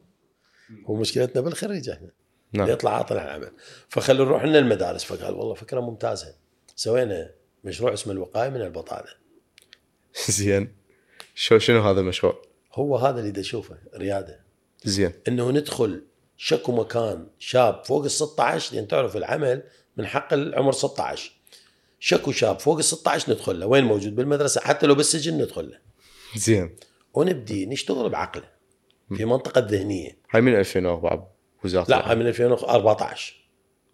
[SPEAKER 1] هو مشكلتنا بالخريج إحنا.
[SPEAKER 2] نعم.
[SPEAKER 1] يطلع عاطل عن العمل فخلوا نروح لنا المدارس. فقال والله فكرة ممتازة. سوينا مشروع اسمه الوقاية من البطالة.
[SPEAKER 2] زين. شو شنو هذا المشروع؟
[SPEAKER 1] هو هذا اللي اشوفه ريادة.
[SPEAKER 2] زين.
[SPEAKER 1] إنه ندخل شكو مكان شاب فوق ال 16 لأن تعرف العمل من حق العمر 16 شكو شاب فوق ال 16 ندخل له. وين موجود؟ بالمدرسة حتى لو بالسجن ندخل له.
[SPEAKER 2] زين.
[SPEAKER 1] ونبدي نشتغل بعقله. في منطقة ذهنيه
[SPEAKER 2] هاي من 2004 وزارة
[SPEAKER 1] لا هاي من 2014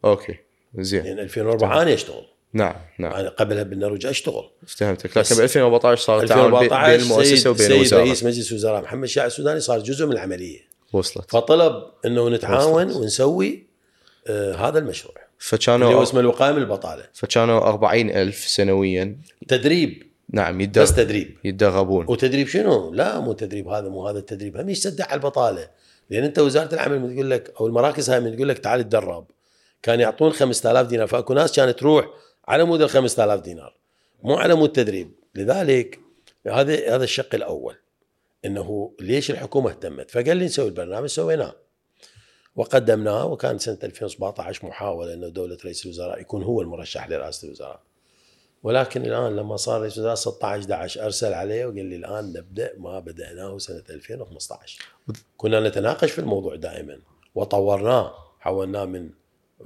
[SPEAKER 2] أوكي. زين.
[SPEAKER 1] لأن 2004 أنا أشتغل.
[SPEAKER 2] نعم نعم.
[SPEAKER 1] أنا قبلها بالنرويج اشتغل.
[SPEAKER 2] فهمتك لكن ب 2014 صار التعاون بين
[SPEAKER 1] 2014
[SPEAKER 2] بين المؤسسة
[SPEAKER 1] سيد,
[SPEAKER 2] وبين
[SPEAKER 1] سيد
[SPEAKER 2] الوزاره
[SPEAKER 1] رئيس مجلس الوزراء محمد شاع السوداني صار جزء من العملية.
[SPEAKER 2] وصلت.
[SPEAKER 1] فطلب أنه نتعاون
[SPEAKER 2] وصلت.
[SPEAKER 1] ونسوي آه هذا المشروع. اللي هو
[SPEAKER 2] فكانوا
[SPEAKER 1] اسمه الوقايه من البطالة.
[SPEAKER 2] فكانوا 40 ألف سنويا.
[SPEAKER 1] تدريب.
[SPEAKER 2] نعم
[SPEAKER 1] بس
[SPEAKER 2] يتدرب
[SPEAKER 1] تدريب.
[SPEAKER 2] يتدربون.
[SPEAKER 1] وتدريب شنو؟ لا مو تدريب هذا مو هذا التدريب. هم يصدق على البطالة. لأن أنت وزارة العمل تقول لك أو المراكز هاي تقول لك تعال تدرب. كان يعطون 5000 دينار. فأكو ناس كانت تروح على مود ال 5000 دينار. مو على مود تدريب. لذلك هذا هذا الشق الأول إنه ليش الحكومة اهتمت؟ فقال لي نسوي البرنامج سويناه. وقدمناه وكان سنة 2017 محاولة إنه دولة رئيس الوزراء يكون هو المرشح لرئاسة الوزراء. ولكن الآن لما صار رئيس الوزراء 16 11 أرسل عليه وقال لي الآن نبدأ ما بدأناه سنة 2015 كنا نتناقش في الموضوع دائما وطورناه حولناه من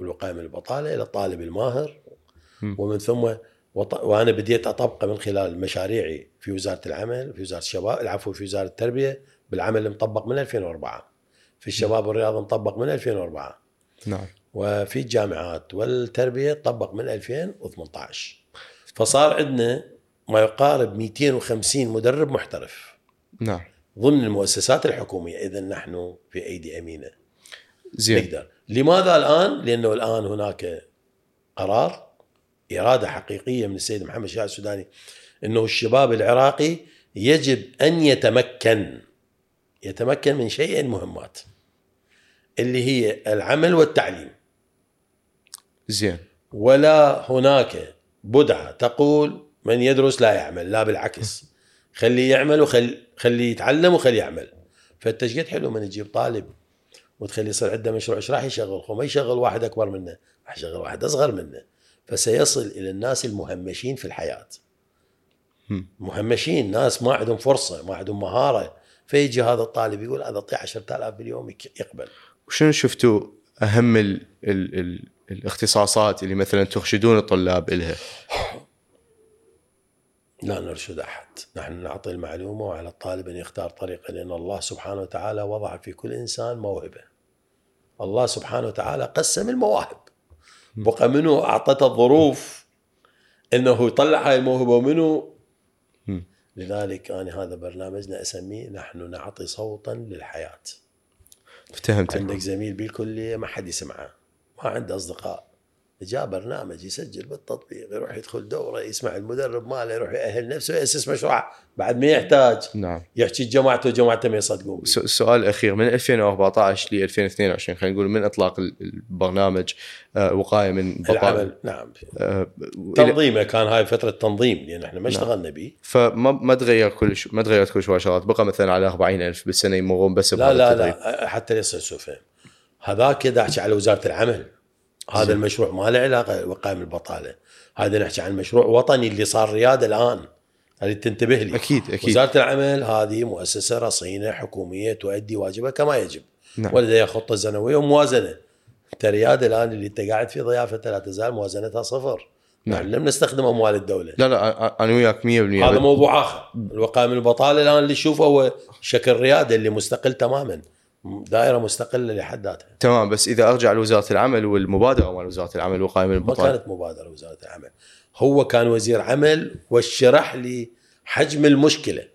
[SPEAKER 1] الوقاية من البطالة إلى الطالب الماهر. ومن ثم وط... وأنا بديت أطبقه من خلال مشاريعي في وزارة العمل في وزارة الشباب العفو في وزارة التربية بالعمل مطبق من 2004 في الشباب والرياضة مطبق من 2004
[SPEAKER 2] نعم.
[SPEAKER 1] وفي الجامعات والتربية طبق من 2018 فصار عندنا ما يقارب 250 مدرب محترف.
[SPEAKER 2] نعم.
[SPEAKER 1] ضمن المؤسسات الحكومية إذا نحن في أيدي أمينة.
[SPEAKER 2] زين.
[SPEAKER 1] نقدر. لماذا الآن؟ لأنه الآن هناك قرار. إرادة حقيقية من السيد محمد شاه السوداني إنه الشباب العراقي يجب أن يتمكن يتمكن من شيئين مهمات اللي هي العمل والتعليم.
[SPEAKER 2] زين.
[SPEAKER 1] ولا هناك بدعة تقول من يدرس لا يعمل لا بالعكس. خليه يعمل وخليه خليه يتعلم وخليه يعمل. فانت قد حلو من تجيب طالب وتخليه يصير عنده مشروع إيش راح يشغل؟ هو ما يشغل واحد أكبر منه راح يشغل واحد أصغر منه. فسيصل إلى الناس المهمشين في الحياة
[SPEAKER 2] هم.
[SPEAKER 1] مهمشين ناس ما عندهم فرصة ما عندهم مهارة فيجي هذا الطالب يقول هذا اعطيه 10000 باليوم يقبل
[SPEAKER 2] وشنو شفتوا أهم ال ال ال الاختصاصات اللي مثلا ترشدون الطلاب إلها
[SPEAKER 1] لا نرشد أحد، نحن نعطي المعلومة وعلى الطالب أن يختار طريقه لأن الله سبحانه وتعالى وضع في كل إنسان موهبة. الله سبحانه وتعالى قسم المواهب. بقى منه اعطته الظروف إنه يطلع هاي الموهبة
[SPEAKER 2] مم.
[SPEAKER 1] لذلك أنا هذا برنامجنا اسميه نحن نعطي صوتا للحياة.
[SPEAKER 2] فهمتك
[SPEAKER 1] عندك زميل بالكلية ما حد يسمعه، ما عنده أصدقاء. جاء برنامج يسجل بالتطبيق يروح يدخل دوره يسمع المدرب ماله يروح يأهل نفسه يأسس مشروع بعد ما يحتاج.
[SPEAKER 2] نعم.
[SPEAKER 1] يحكي جماعته وجماعته ما يصدقون.
[SPEAKER 2] السؤال الاخير من 2014 ل 2022 خلينا نقول من إطلاق ال- البرنامج آه، وقاية من
[SPEAKER 1] العمل. نعم.
[SPEAKER 2] آه،
[SPEAKER 1] تنظيمه كان هاي فترة تنظيم لأن إحنا ما
[SPEAKER 2] نعم.
[SPEAKER 1] اشتغلنا به.
[SPEAKER 2] فما ما تغير كل ما تغيرت كل شوي شغلات بقى مثلا على 40000 بالسنة يمرون بس
[SPEAKER 1] لا لا. لا حتى يصير سوء فهم هذاك دا احكي على وزارة العمل. هذا
[SPEAKER 2] زين.
[SPEAKER 1] المشروع ما له علاقة وقائم البطالة. هذا نحكي عن مشروع وطني اللي صار رياده الآن. هذه تنتبه لي.
[SPEAKER 2] أكيد أكيد.
[SPEAKER 1] وزارة العمل هذه مؤسسة رصينة حكومية تؤدي واجبها كما يجب.
[SPEAKER 2] نعم.
[SPEAKER 1] ولديها خطة سنويه وموازنة. أنت رياده الآن اللي أنت قاعد في ضيافته لا تزال موازنتها صفر.
[SPEAKER 2] نعم.
[SPEAKER 1] نحن لم نستخدم أموال الدولة.
[SPEAKER 2] لا لا أنا وياك 100%
[SPEAKER 1] هذا موضوع آخر. الوقائم البطالة الآن اللي تشوفه هو شكل رياده اللي مستقل تماما. دائرة مستقلة لحد ذاتها.
[SPEAKER 2] تمام بس إذا أرجع لوزارة العمل والمبادرة مال وزارة العمل وقائمه
[SPEAKER 1] ما
[SPEAKER 2] البطاله
[SPEAKER 1] كانت مبادرة وزارة العمل. هو كان وزير عمل وشرح لي حجم المشكلة.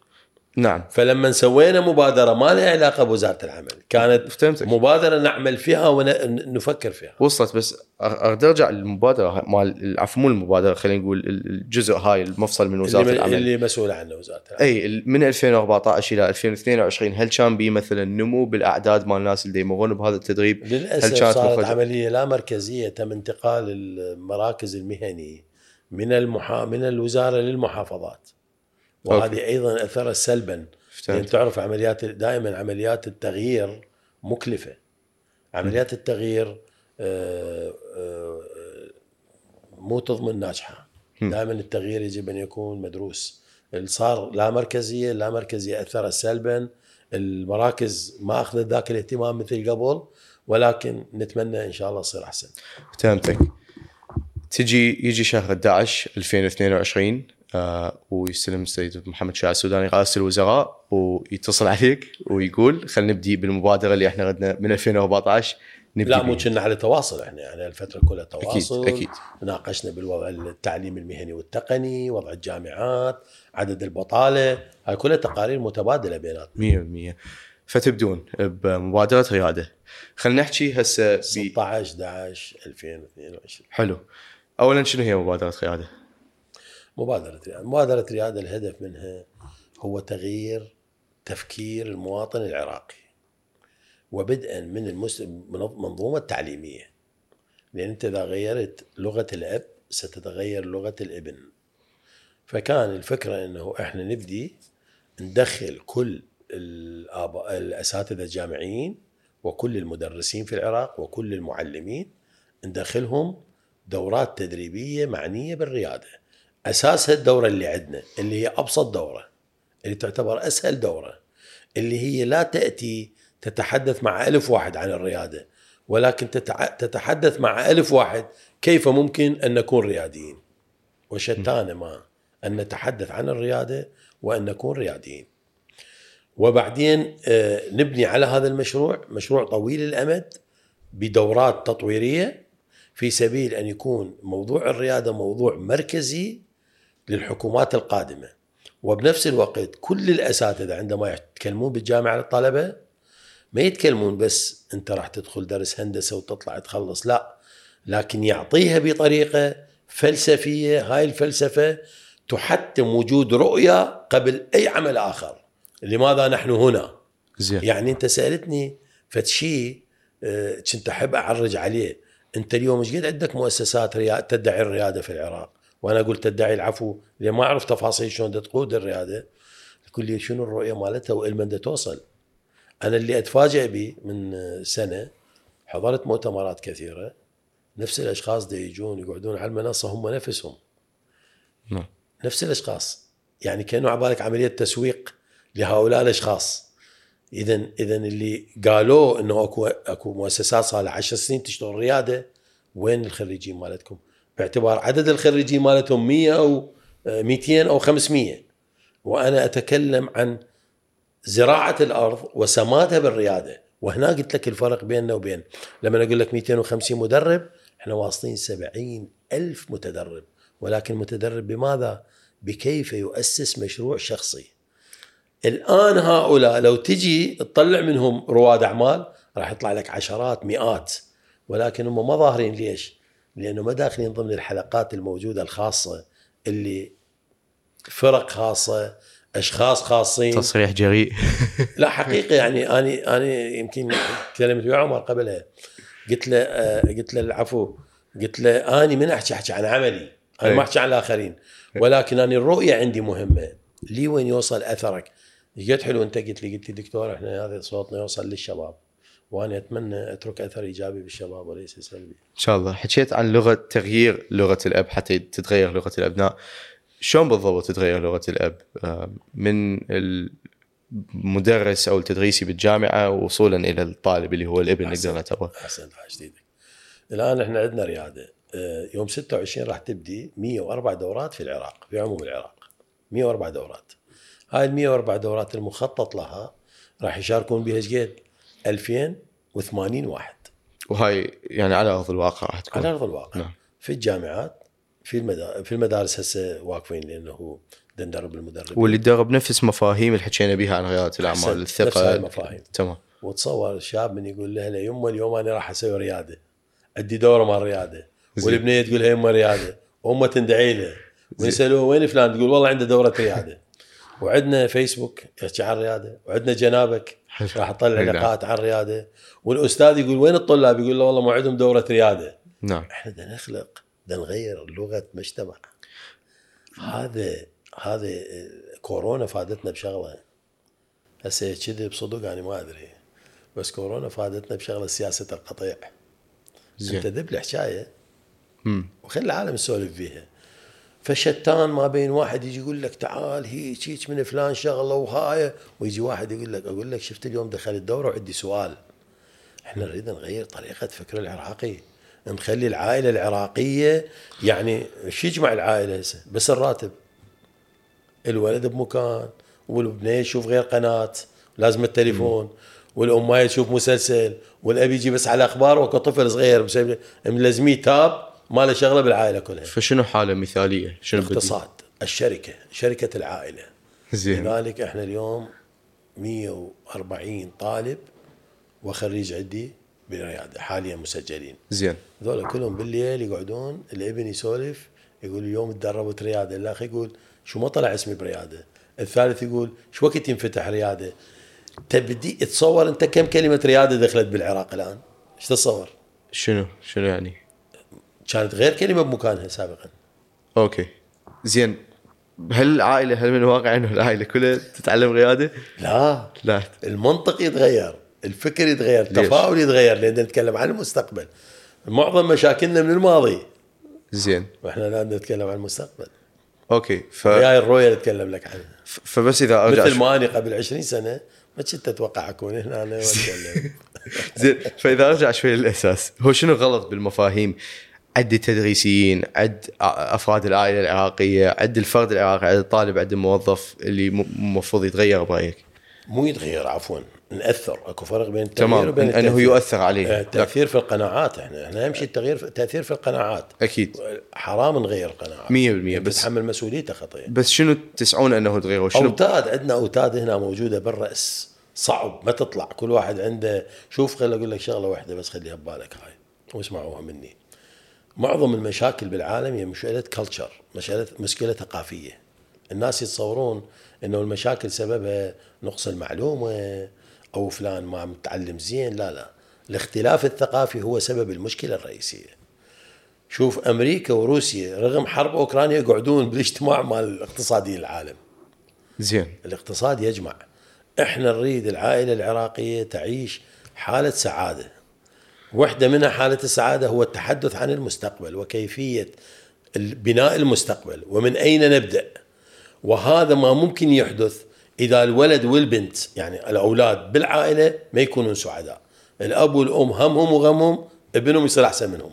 [SPEAKER 2] نعم.
[SPEAKER 1] فلما سوينا مبادرة ما لها علاقة بوزارة العمل. كانت
[SPEAKER 2] فهمتك
[SPEAKER 1] مبادرة نعمل فيها ونفكر فيها.
[SPEAKER 2] وصلت بس اريد أرجع للمبادرة مال عفوا مو المبادرة خلينا نقول ال- الجزء هاي المفصل من وزارة
[SPEAKER 1] اللي,
[SPEAKER 2] العمل.
[SPEAKER 1] اللي مسؤول عنه وزارة العمل.
[SPEAKER 2] إي من 2014 إلى 2022 هل كان بي مثلا نمو بالأعداد مال الناس اللي يمرون بهذا التدريب؟ هل
[SPEAKER 1] للأسف
[SPEAKER 2] كانت
[SPEAKER 1] صارت؟ عملية لا مركزية تم انتقال المراكز المهني من المحا... من الوزارة للمحافظات. وهذه أيضا أثرت سلبا.
[SPEAKER 2] لأن
[SPEAKER 1] تعرف عمليات دائما عمليات التغيير مكلفة. عمليات التغيير آه، آه، مو تضمن
[SPEAKER 2] ناجحة.
[SPEAKER 1] دائما التغيير يجب أن يكون مدروس. صار لا مركزية لا مركزية أثرت سلبا. المراكز ما أخذت ذاك الاهتمام مثل قبل ولكن نتمنى إن شاء الله تصير أحسن.
[SPEAKER 2] فهمتك تجي يجي شهر 11 2022 آه ويستلم السيد محمد شاع السوداني رئاسه الوزراء ويتصل عليك ويقول خلينا نبدي بالمبادرة اللي إحنا غدنا من 2014 نبدي
[SPEAKER 1] لا مو. كنا على تواصل إحنا يعني الفترة كلها تواصل.
[SPEAKER 2] أكيد، أكيد.
[SPEAKER 1] ناقشنا بالوضع التعليم المهني والتقني وضع الجامعات عدد البطالة. هاي كلها تقارير متبادلة بيناتنا.
[SPEAKER 2] 100% فتبدون بمبادرة ريادة. خلينا نحكي هسه ب
[SPEAKER 1] 16 11 2022
[SPEAKER 2] حلو. اولا شنو هي مبادرة ريادة؟
[SPEAKER 1] مبادرة ريادة مبادرة ريادة الهدف منها هو تغيير تفكير المواطن العراقي وبدءا من المنظومة التعليمية لأن أنت إذا غيرت لغة الأب ستتغير لغة الإبن. فكان الفكرة أنه إحنا نبدي ندخل كل الآباء الأساتذة الجامعيين وكل المدرسين في العراق وكل المعلمين ندخلهم دورات تدريبية معنية بالريادة اساسها الدوره اللي عندنا اللي هي أبسط دورة اللي تعتبر أسهل دورة اللي هي لا تأتي تتحدث مع ألف واحد عن الرياده ولكن تتحدث مع ألف واحد كيف ممكن أن نكون رياديين وشتان ما أن نتحدث عن الرياده وأن نكون رياديين وبعدين آه، نبني على هذا المشروع مشروع طويل الأمد بدورات تطويرية في سبيل أن يكون موضوع الرياده موضوع مركزي للحكومات القادمة. وبنفس الوقت كل الأساتذة عندما يتكلمون بالجامعة للطلبة ما يتكلمون بس أنت راح تدخل درس هندسة وتطلع تخلص لا. لكن يعطيها بطريقة فلسفية هاي الفلسفة تحتم وجود رؤية قبل أي عمل آخر. لماذا نحن هنا؟
[SPEAKER 2] زين.
[SPEAKER 1] يعني أنت سألتني فد شيء آه، كنت أحب أعرج عليه. أنت اليوم إيش قد عندك مؤسسات ريا... تدعي الريادة في العراق؟ وأنا أقول تدعي العفو. لأن ما أعرف تفاصيل شلون تقود الريادة؟ لي شنو الرؤية مالتها دا توصل. أنا اللي أتفاجئ به من سنة حضرت مؤتمرات كثيرة نفس الأشخاص دا يجون يقعدون على المنصة هم نفسهم.
[SPEAKER 2] نعم.
[SPEAKER 1] نفس الأشخاص. يعني كأنه عبالك عملية تسويق لهؤلاء الأشخاص. اذا اذا اللي قالوا إنه اكو أكو مؤسسات صار لها 10 سنين تشتغل ريادة وين الخريجين مالتكم؟ باعتبار عدد الخريجين مالتهم 100 أو آه، 200 أو 500 وأنا أتكلم عن زراعة الأرض وسماتها بالريادة. وهنا قلت لك الفرق بيننا وبين لما أقول لك 250 مدرب إحنا واصلين 70 ألف متدرب. ولكن متدرب بماذا؟ بكيف يؤسس مشروع شخصي. الآن هؤلاء لو تجي تطلع منهم رواد أعمال راح يطلع لك عشرات مئات. ولكن هم ما ظاهرين ليش؟ لأنه ما داخلين ضمن الحلقات الموجودة الخاصة اللي فرق خاصة أشخاص خاصين.
[SPEAKER 2] تصريح جريء.
[SPEAKER 1] لا حقيقه يعني أنا أنا يمكن تكلمت ويا عمر قبلها. قلت له آه، قلت له العفو قلت له اني من أحكي أحكي عن عملي
[SPEAKER 2] أنا.
[SPEAKER 1] ما أحكي عن الآخرين. ولكن أنا الرؤية عندي مهمة. لي وين يوصل أثرك؟ قلت حلو أنت قلت لي قلت لي دكتور إحنا هذا صوتنا يوصل للشباب. وأنا أتمنى أترك أثر إيجابي بالشباب وليس سلبي.
[SPEAKER 2] إن شاء الله. حكيت عن لغة تغيير لغة الأب حتى تتغير لغة الأبناء. شلون بالضبط تتغير لغة الأب؟ من المدرس أو التدريسي بالجامعة وصولا إلى الطالب اللي هو الابن. نقدر نعتبره
[SPEAKER 1] احسنت على جديدك الآن إحنا عندنا ريادة. آه، يوم 26 راح تبدي 104 دورات في العراق في عموم العراق. 104 دورات. هاي ال 104 دورات المخطط لها راح يشاركون بها إيش 2080 واحد.
[SPEAKER 2] وهاي يعني على أرض الواقع راح تكون.
[SPEAKER 1] على أرض الواقع.
[SPEAKER 2] نعم.
[SPEAKER 1] في الجامعات في المدارس في المدارس هسه واقفين لأنه ندرب المدربين.
[SPEAKER 2] واللي تدرب نفس مفاهيم اللي حكينا بها عن رياده
[SPEAKER 1] الأعمال. نفس
[SPEAKER 2] الثقة.
[SPEAKER 1] هاي المفاهيم.
[SPEAKER 2] تمام.
[SPEAKER 1] وتصور الشاب من يقول لها يمه اليوم أنا راح أسوي رياده عندي دوره مال رياده. والبنية تقول لها يمه رياده وامه تندعي له. ويسألوه وين فلان؟ تقول والله عنده دورة رياده وعندنا فيسبوك يحكي عن الرياده وعندنا جنابك
[SPEAKER 2] حلو.
[SPEAKER 1] راح تطلع
[SPEAKER 2] نعم.
[SPEAKER 1] لقاءات عن الرياده والأستاذ يقول وين الطلاب؟ يقول له والله ما عندهم دورة رياده.
[SPEAKER 2] نعم.
[SPEAKER 1] إحنا بدنا نخلق بدنا نغير لغة مجتمع. هذا هذا كورونا فادتنا بشغلة. هسه كذب صدق أنا ما أدري. بس كورونا فادتنا بشغلة سياسة القطيع. أنت
[SPEAKER 2] زين
[SPEAKER 1] ذب الحكاية.
[SPEAKER 2] مم.
[SPEAKER 1] وخلي العالم يسولف فيها. فشتان ما بين واحد يجي يقول لك تعال هيك هيك من فلان شغلة وهاي. ويجي واحد يقول لك أقول لك شفت اليوم دخل الدورة وعندي سؤال. إحنا نريد نغير طريقة فكر العراقي. نخلي العائلة العراقية يعني شو يجمع العائلة؟ هسه بس الراتب. الولد بمكان والبنيه يشوف غير قناة لازم التليفون. والأم ما تشوف مسلسل. والأب يجي بس على أخبار وكطفل صغير ملزميه تاب. ما له شغلة بالعائلة كلها.
[SPEAKER 2] فشنو حالة مثالية؟ شنو بدي؟
[SPEAKER 1] الاقتصاد الشركة شركة العائلة.
[SPEAKER 2] زين.
[SPEAKER 1] لذلك إحنا اليوم 140 طالب وخريج عندي بالرياده حاليا مسجلين.
[SPEAKER 2] زين.
[SPEAKER 1] ذولا كلهم بالليل يقعدون الابن يسولف يقول اليوم تدربت رياده الاخ يقول شو ما طلع اسمي برياده الثالث يقول شو وقت ينفتح رياده تبدي تصور أنت كم كلمة رياده دخلت بالعراق الآن؟ إيش تتصور
[SPEAKER 2] شنو؟ شنو يعني؟
[SPEAKER 1] كانت غير كلمة بمكانها سابقا.
[SPEAKER 2] أوكي. زين. هل العائلة هل من الواقع إنه العائلة كلها تتعلم رياده؟
[SPEAKER 1] لا.
[SPEAKER 2] لا.
[SPEAKER 1] المنطق يتغير الفكر يتغير؟ التفاؤل يتغير لأن نتكلم عن المستقبل. معظم مشاكلنا من الماضي.
[SPEAKER 2] زين.
[SPEAKER 1] وإحنا الآن نتكلم عن المستقبل.
[SPEAKER 2] أوكي. ف...
[SPEAKER 1] هاي الرؤيه اللي اتكلم لك عنها
[SPEAKER 2] ف- فبس إذا أرجع
[SPEAKER 1] مثل ما اني قبل 20 سنة ما كنت أتوقع أكون هنا أنا وأتكلم.
[SPEAKER 2] زين. فإذا أرجع شوي للأساس هو شنو غلط بالمفاهيم؟ عد التدريسيين عد أفراد العائلة العراقية عد الفرد العراقي عد الطالب عد الموظف اللي المفروض يتغير برأيك؟
[SPEAKER 1] مو يتغير عفوا نأثر. أكو فرق بين التغيير
[SPEAKER 2] تمام
[SPEAKER 1] وبين
[SPEAKER 2] إن- إنه
[SPEAKER 1] التأثير.
[SPEAKER 2] يؤثر
[SPEAKER 1] آه،
[SPEAKER 2] عليه
[SPEAKER 1] التاثير في القناعات إحنا إحنا اهم شيء التغيير في التاثير في القناعات.
[SPEAKER 2] أكيد.
[SPEAKER 1] حرام نغير قناعات
[SPEAKER 2] 100% بس
[SPEAKER 1] تتحمل مسؤوليته خطيه
[SPEAKER 2] بس شنو تسعون إنه تغيروا شنو
[SPEAKER 1] أوتاد عندنا أوتاد هنا موجودة بالرأس. صعب ما تطلع. كل واحد عنده شوف خل أقول لك شغلة واحدة بس خليها ببالك هاي واسمعوها مني. معظم المشاكل بالعالم هي مشكله كلتشر مشكله مشكله ثقافية. الناس يتصورون إنه المشاكل سببها نقص المعلومة أو فلان ما متعلم زين لا لا. الاختلاف الثقافي هو سبب المشكلة الرئيسية. شوف أمريكا وروسيا رغم حرب أوكرانيا يقعدون بالاجتماع مال الاقتصاديين العالم.
[SPEAKER 2] زين.
[SPEAKER 1] الاقتصاد يجمع. إحنا نريد العائلة العراقية تعيش حالة سعادة. واحدة منها حالة السعادة هو التحدث عن المستقبل وكيفية بناء المستقبل ومن أين نبدأ. وهذا ما ممكن يحدث إذا الولد والبنت يعني الأولاد بالعائلة ما يكونون سعداء. الأب والأم همهم وغمهم ابنهم يصير أحسن منهم.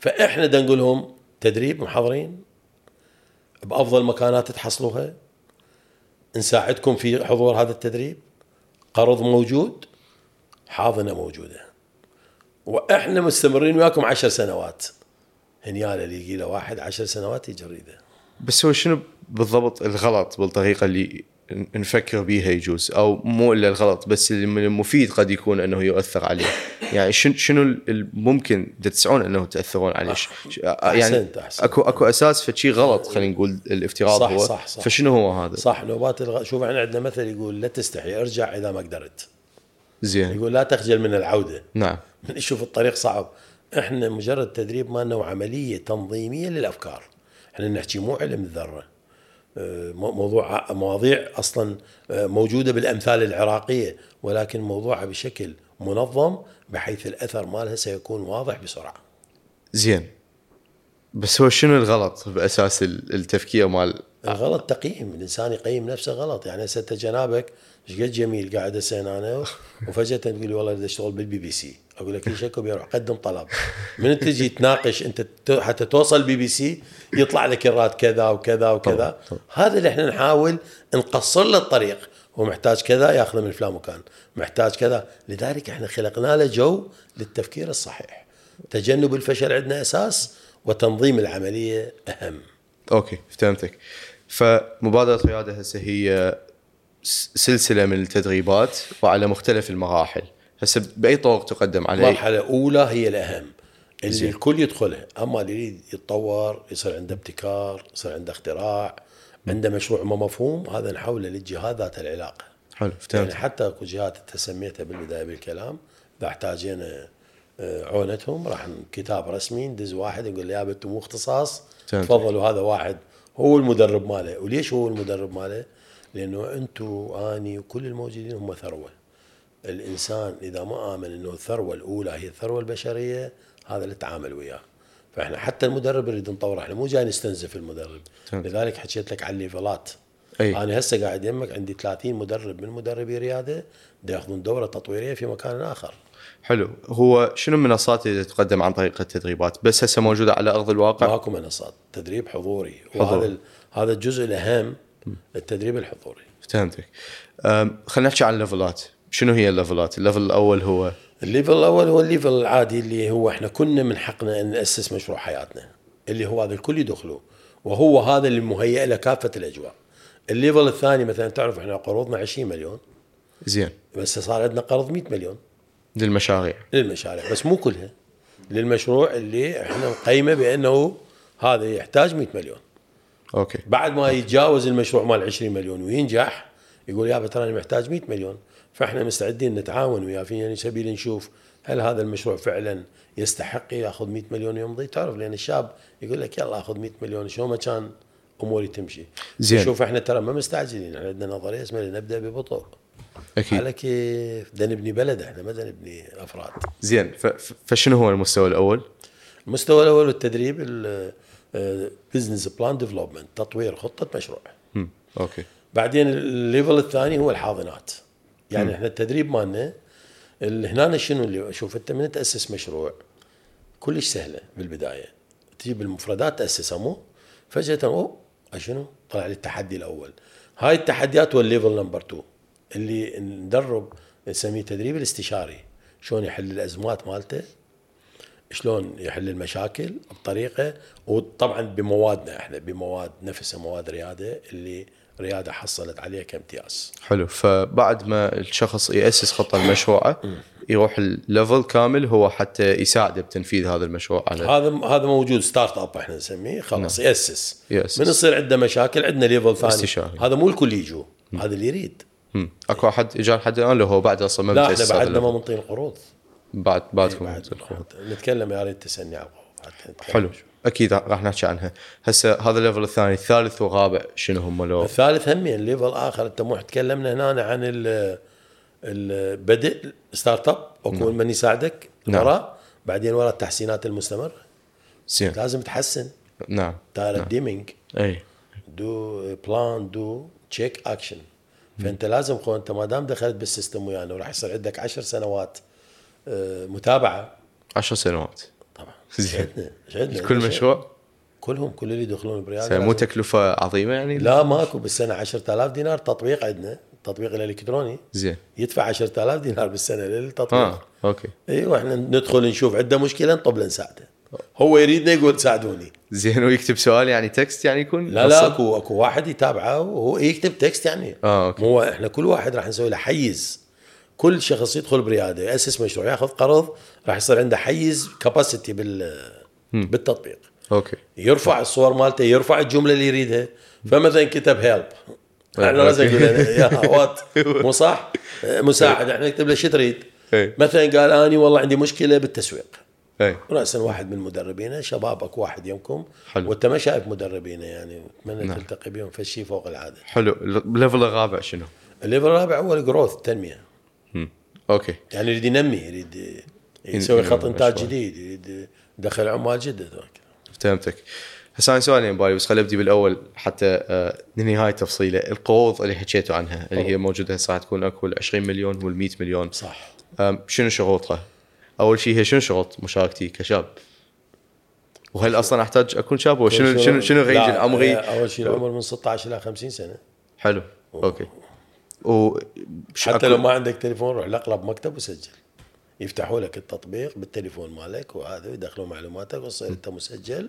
[SPEAKER 1] فإحنا بدنا نقول لهم تدريب محضرين بأفضل مكانات تحصلوها نساعدكم في حضور هذا التدريب. قرض موجود حاضنة موجودة. وإحنا مستمرين وياكم عشر سنوات. هنياله اللي يجي له واحد عشر سنوات يجريده
[SPEAKER 2] بس هو شنو بالضبط الغلط بالطريقة اللي نفكر بيها يجوز؟ أو مو إلا الغلط بس المفيد قد يكون إنه يؤثر عليه. يعني شنو شنو ال- ممكن تسعون إنه تأثرون عليه؟ ش- يعني
[SPEAKER 1] أحسنت، أحسنت.
[SPEAKER 2] اكو أكو أساس فشي غلط خلينا نقول الافتراض
[SPEAKER 1] صح،
[SPEAKER 2] هو.
[SPEAKER 1] صح، صح.
[SPEAKER 2] فشنو هو هذا؟
[SPEAKER 1] صح نوبات الغ... شوف إحنا عندنا مثل يقول لا تستحي ارجع إذا ما قدرت.
[SPEAKER 2] زين.
[SPEAKER 1] يقول لا تخجل من العودة.
[SPEAKER 2] نعم.
[SPEAKER 1] من يشوف الطريق صعب. إحنا مجرد تدريب مالنا وعمليه تنظيمية للأفكار. إحنا نحكي مو علم الذرة. آه، مو- موضوع مواضيع أصلا آه، موجودة بالأمثال العراقية ولكن موضوعها بشكل منظم بحيث الأثر مالها سيكون واضح بسرعة.
[SPEAKER 2] زين. بس هو شنو الغلط بأساس ال- التفكير مال؟
[SPEAKER 1] الغلط تقييم. الإنسان يقيم نفسه غلط. يعني هسه أنت جنابك إيش قد جميل قاعد هنا أنا وفجاه تقول لي والله بدي اشتغل بالبي بي سي أقول لك إيش اكو بيروح قدم طلب. من تجي تناقش انت حتى توصل بي بي سي يطلع لك ال rate كذا وكذا وكذا
[SPEAKER 2] طبعاً، طبعاً.
[SPEAKER 1] هذا اللي إحنا نحاول نقصر له الطريق. هو محتاج كذا ياخذه من فلان مكان. محتاج كذا. لذلك إحنا خلقنا له جو للتفكير الصحيح. تجنب الفشل عندنا أساس وتنظيم العملية أهم.
[SPEAKER 2] أوكي فهمتك. فمبادرة رياده هسه هي سلسلة من التدريبات وعلى مختلف المراحل هسه بأي طرق تقدم عليه
[SPEAKER 1] مرحلة أولى هي الأهم اللي. الكل يدخلها أما اللي يريد يتطور يصير عنده ابتكار يصير عنده اختراع عنده مشروع ما مفهوم هذا نحوله للجهات ذات العلاقة
[SPEAKER 2] حلو
[SPEAKER 1] يعني
[SPEAKER 2] فهمت
[SPEAKER 1] حتى اكو جهات انت سميتها بالبداية بالكلام إذا احتاجينا آه، عونتهم راح كتاب رسمي ندز واحد يقول لي يا أنتم مو اختصاص. تفضلوا هذا واحد هو المدرب ماله وليش هو المدرب ماله؟ لأنه أنتم اني وكل الموجودين هم ثروة. الإنسان إذا ما آمن إنه الثروة الأولى هي الثروة البشرية هذا اللي تعامل وياه. فإحنا حتى المدرب نريد نطوره إحنا مو جاي نستنزف المدرب. لذلك حكيت لك عن الليفلات
[SPEAKER 2] أي.
[SPEAKER 1] أنا هسه قاعد يمك عندي 30 مدرب من مدربي رياده دا ياخذون دورة تطويرية في مكان آخر.
[SPEAKER 2] حلو. هو شنو المنصات اللي تقدم عن طريق التدريبات؟ بس هسه موجودة على أرض الواقع؟
[SPEAKER 1] ماكو منصات. تدريب حضوري.
[SPEAKER 2] حضور.
[SPEAKER 1] وهذا هذا الجزء الأهم التدريب الحضوري.
[SPEAKER 2] فهمتك. خلينا نحكي عن الليفلات. شنو هي الليفلات؟ الليفل الأول هو؟
[SPEAKER 1] الليفل الأول هو الليفل العادي اللي هو إحنا كنا من حقنا إن نأسس مشروع حياتنا اللي هو هذا الكل يدخله وهو هذا اللي مهيئ له كافة الأجواء. ال level الثاني مثلا تعرف إحنا قروضنا 20 مليون.
[SPEAKER 2] زين.
[SPEAKER 1] بس صار عندنا قرض 100 مليون.
[SPEAKER 2] للمشاريع.
[SPEAKER 1] للمشاريع. بس مو كلها. للمشروع اللي إحنا نقيمه بأنه هذا يحتاج 100 مليون.
[SPEAKER 2] okay.
[SPEAKER 1] بعد ما يتجاوز المشروع مال 20 مليون وينجح يقول يا ترى أنا محتاج 100 مليون. فإحنا مستعدين نتعاون وياه. في يعني سبيل نشوف هل هذا المشروع فعلا يستحق يأخذ 100 مليون يمضي تعرف لأن الشاب يقول لك يلا أخذ 100 مليون شلون ما كان أموري تمشي.
[SPEAKER 2] زين.
[SPEAKER 1] شوف إحنا ترى ما مستعجلين. إحنا عندنا نظرية اسمها نبدا ببطء
[SPEAKER 2] أكيد.
[SPEAKER 1] على كيف بدنا نبني بلد إحنا ما بدنا نبني أفراد.
[SPEAKER 2] زين. فشنو هو المستوى الأول؟
[SPEAKER 1] المستوى الأول التدريب business plan development تطوير خطة مشروع.
[SPEAKER 2] okay.
[SPEAKER 1] بعدين ال level الثاني هو الحاضنات. يعني إحنا التدريب مالنا ال- هنا شنو اللي شوف أنت من تأسس مشروع كلش سهلة بالبداية. تجيب المفردات تاسسها مو فجأة أوه شنو طلع لي التحدي الأول. هاي التحديات هو ال level number 2 اللي ندرب نسميه تدريب الاستشاري. شلون يحل الأزمات مالته؟ شلون يحل المشاكل بطريقة وطبعا بموادنا إحنا بمواد نفسها مواد ريادة اللي ريادة حصلت عليها كامتياز.
[SPEAKER 2] حلو. فبعد ما الشخص يأسس خطة لمشروعه يروح ال level كامل هو حتى يساعده بتنفيذ هذا المشروع على
[SPEAKER 1] هذا هذا موجود start up إحنا نسميه. خلاص يأسس.
[SPEAKER 2] يأسس.
[SPEAKER 1] من يصير عنده مشاكل عندنا level ثاني.
[SPEAKER 2] استشاري.
[SPEAKER 1] هذا مو الكل يجوا هذا اللي يريد.
[SPEAKER 2] أكو أحد اجى لحد الان لو هو بعد أصلا ما
[SPEAKER 1] لا
[SPEAKER 2] إحنا
[SPEAKER 1] بعدنا ما. منطين قروض
[SPEAKER 2] بعد بعدكم
[SPEAKER 1] بعد
[SPEAKER 2] الخوض.
[SPEAKER 1] نتكلم يا ريت تسالني على حتى نتكلم
[SPEAKER 2] حلو. أكيد راح نحكي عنها. هسه هذا ال level الثاني الثالث والرابع شنو هم لو
[SPEAKER 1] الثالث همين level آخر. أنت مو تكلمنا هنا عن ال البدء start up اكو من يساعدك.
[SPEAKER 2] نعم.
[SPEAKER 1] وراء بعدين وراء التحسينات المستمرة.
[SPEAKER 2] زين.
[SPEAKER 1] لازم تحسن.
[SPEAKER 2] نعم.
[SPEAKER 1] تايلر ديمينج
[SPEAKER 2] إي.
[SPEAKER 1] do plan do check action فأنت لازم أنت ما دام دخلت بالسيستم ويانا وراح يصير عندك عشر سنوات متابعة.
[SPEAKER 2] 10 سنوات.
[SPEAKER 1] طبعا.
[SPEAKER 2] زين.
[SPEAKER 1] عندنا
[SPEAKER 2] كل مشروع؟
[SPEAKER 1] كلهم كل اللي يدخلون
[SPEAKER 2] هسه مو تكلفة عظيمة يعني؟
[SPEAKER 1] لا ماكو بالسنه 10000 دينار تطبيق عندنا التطبيق الإلكتروني.
[SPEAKER 2] زين.
[SPEAKER 1] يدفع 10000 دينار بالسنة للتطبيق.
[SPEAKER 2] آه أوكي.
[SPEAKER 1] أيوه إحنا ندخل نشوف عنده مشكلة نطب له نساعده. هو يريدنا يقول ساعدوني.
[SPEAKER 2] زين ويكتب سؤال يعني text يعني يكون
[SPEAKER 1] لا لا أكو أكو واحد يتابعه وهو يكتب text يعني.
[SPEAKER 2] آه أوكي.
[SPEAKER 1] مو إحنا كل واحد راح نسوي له حيز. كل شخص يدخل بريادة يأسس مشروع ياخذ قرض راح يصير عنده حيز capacity بال بالتطبيق.
[SPEAKER 2] أوكي.
[SPEAKER 1] يرفع الصور مالته يرفع الجملة اللي يريدها. فمثلا كتب help إحنا
[SPEAKER 2] أوكي.
[SPEAKER 1] لازم نقول له يا what مو صح؟ مساعد. إحنا نكتب له شو تريد
[SPEAKER 2] إيه.
[SPEAKER 1] مثلا قال أني والله عندي مشكلة بالتسويق. راسا واحد من مدربينا شبابك واحد يومكم
[SPEAKER 2] حلو.
[SPEAKER 1] وأنت ما شايف مدربينا يعني اتمنى
[SPEAKER 2] نعم.
[SPEAKER 1] تلتقي بهم في شيء فوق العادة.
[SPEAKER 2] حلو. ال level الرابع شنو؟
[SPEAKER 1] ال level الرابع هو ال growth
[SPEAKER 2] التنمية. أوكي.
[SPEAKER 1] يعني يريد ينمي يريد يسوي خط
[SPEAKER 2] إنتاج.
[SPEAKER 1] جديد يريد يدخل عمال جدد
[SPEAKER 2] فهمتك. هسه أنا سؤالين بالي بس خليني أبدي بالأول حتى آه، ننهي هاي التفصيله القروض اللي حكيتوا عنها اللي هي موجودة هسه تكون أكو ال 20 مليون وال 100 مليون.
[SPEAKER 1] صح.
[SPEAKER 2] شنو شروطها؟ أول شيء هي شنو شروط مشاركتي كشاب؟ وهل أصلا أحتاج أكون شاب؟ وشنو شنو شنو range
[SPEAKER 1] ال،
[SPEAKER 2] العمري؟
[SPEAKER 1] أول شيء العمر من 16 إلى 50 سنة.
[SPEAKER 2] حلو. أوكي. و
[SPEAKER 1] حتى لو ما عندك تليفون روح لأقرب مكتب وسجل. يفتحوا لك التطبيق بالتليفون مالك وهذا يدخلوا معلوماتك وتصير أنت مسجل.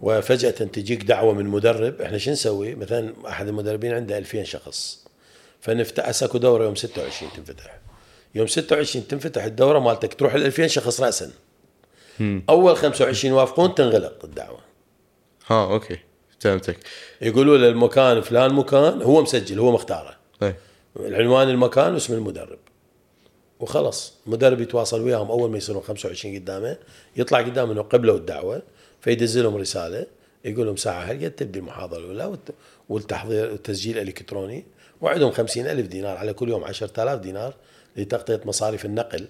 [SPEAKER 1] وفجأة تجيك دعوة من مدرب. إحنا شو نسوي؟ مثلا أحد المدربين عنده 2000 شخص. فنفتح هسه اكو دورة يوم 26 تنفتح. يوم 26 تنفتح الدورة مالتك تروح ال 2000 شخص راسا. أول 25 يوافقون تنغلق الدعوة.
[SPEAKER 2] ها أوكي. فهمتك.
[SPEAKER 1] يقولوا له المكان فلان مكان هو مسجل هو مختاره.
[SPEAKER 2] اي
[SPEAKER 1] العنوان المكان واسم المدرب. وخلص. المدرب يتواصل وياهم أول ما يصيرون 25 قدامه يطلع قدام إنه قبلوا الدعوة فيدز لهم رسالة يقول لهم ساعة هل تبدي المحاضرة الاولى والت- والتحضير والتسجيل الالكتروني وعندهم 50 ألف دينار على كل يوم 10000 دينار لتغطية مصاريف النقل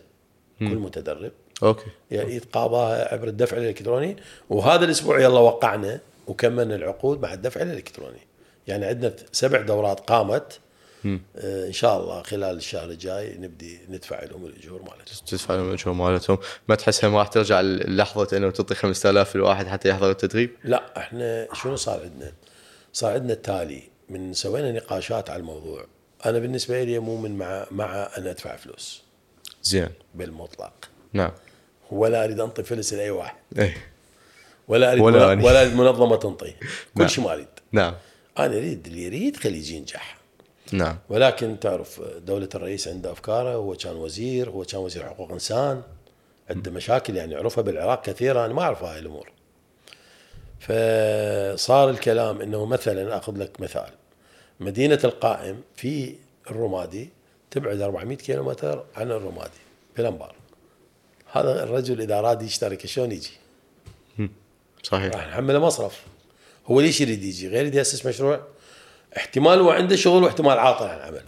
[SPEAKER 1] كل متدرب.
[SPEAKER 2] أوكي.
[SPEAKER 1] يتقاضاها عبر الدفع الإلكتروني. وهذا الأسبوع يلا وقعنا وكملنا العقود مع الدفع الإلكتروني. يعني عندنا سبع دورات قامت إن شاء الله خلال الشهر الجاي نبدي ندفع لهم الأجور مالتهم.
[SPEAKER 2] تدفع لهم الأجور مالتهم. ما تحسها ما راح ترجع لحظه إنه تعطي 5000 الواحد حتى يحضر التدريب؟
[SPEAKER 1] لا إحنا شنو صار عندنا؟ صار عندنا التالي من سوينا نقاشات على الموضوع. أنا بالنسبة لي مو من مع مع أن أدفع فلوس.
[SPEAKER 2] زين.
[SPEAKER 1] بالمطلق.
[SPEAKER 2] نعم.
[SPEAKER 1] ولا أريد أنطي فلس لأي واحد.
[SPEAKER 2] اي
[SPEAKER 1] ولا أريد
[SPEAKER 2] ولا
[SPEAKER 1] ولا. ولا أريد منظمة تنطي.
[SPEAKER 2] نعم.
[SPEAKER 1] كل شيء ما أريد.
[SPEAKER 2] نعم.
[SPEAKER 1] أنا أريد اللي يريد خليه يجي ينجح.
[SPEAKER 2] نعم.
[SPEAKER 1] ولكن تعرف دولة الرئيس عنده أفكاره هو كان وزير هو كان وزير حقوق إنسان عنده مشاكل يعني عرفها بالعراق كثيرة أنا ما أعرف هاي الأمور. فصار الكلام أنه مثلا أخذ لك مثال. مدينة القائم في الرمادي تبعد 400 كيلومتر عن الرمادي في الأنبار هذا الرجل إذا أراد يشترك شلون يجي؟
[SPEAKER 2] صحيح.
[SPEAKER 1] راح نحمله مصرف هو ليش يريد يجي؟ غير يريد يأسس مشروع؟ احتمال هو عنده شغل واحتمال عاطل عن العمل.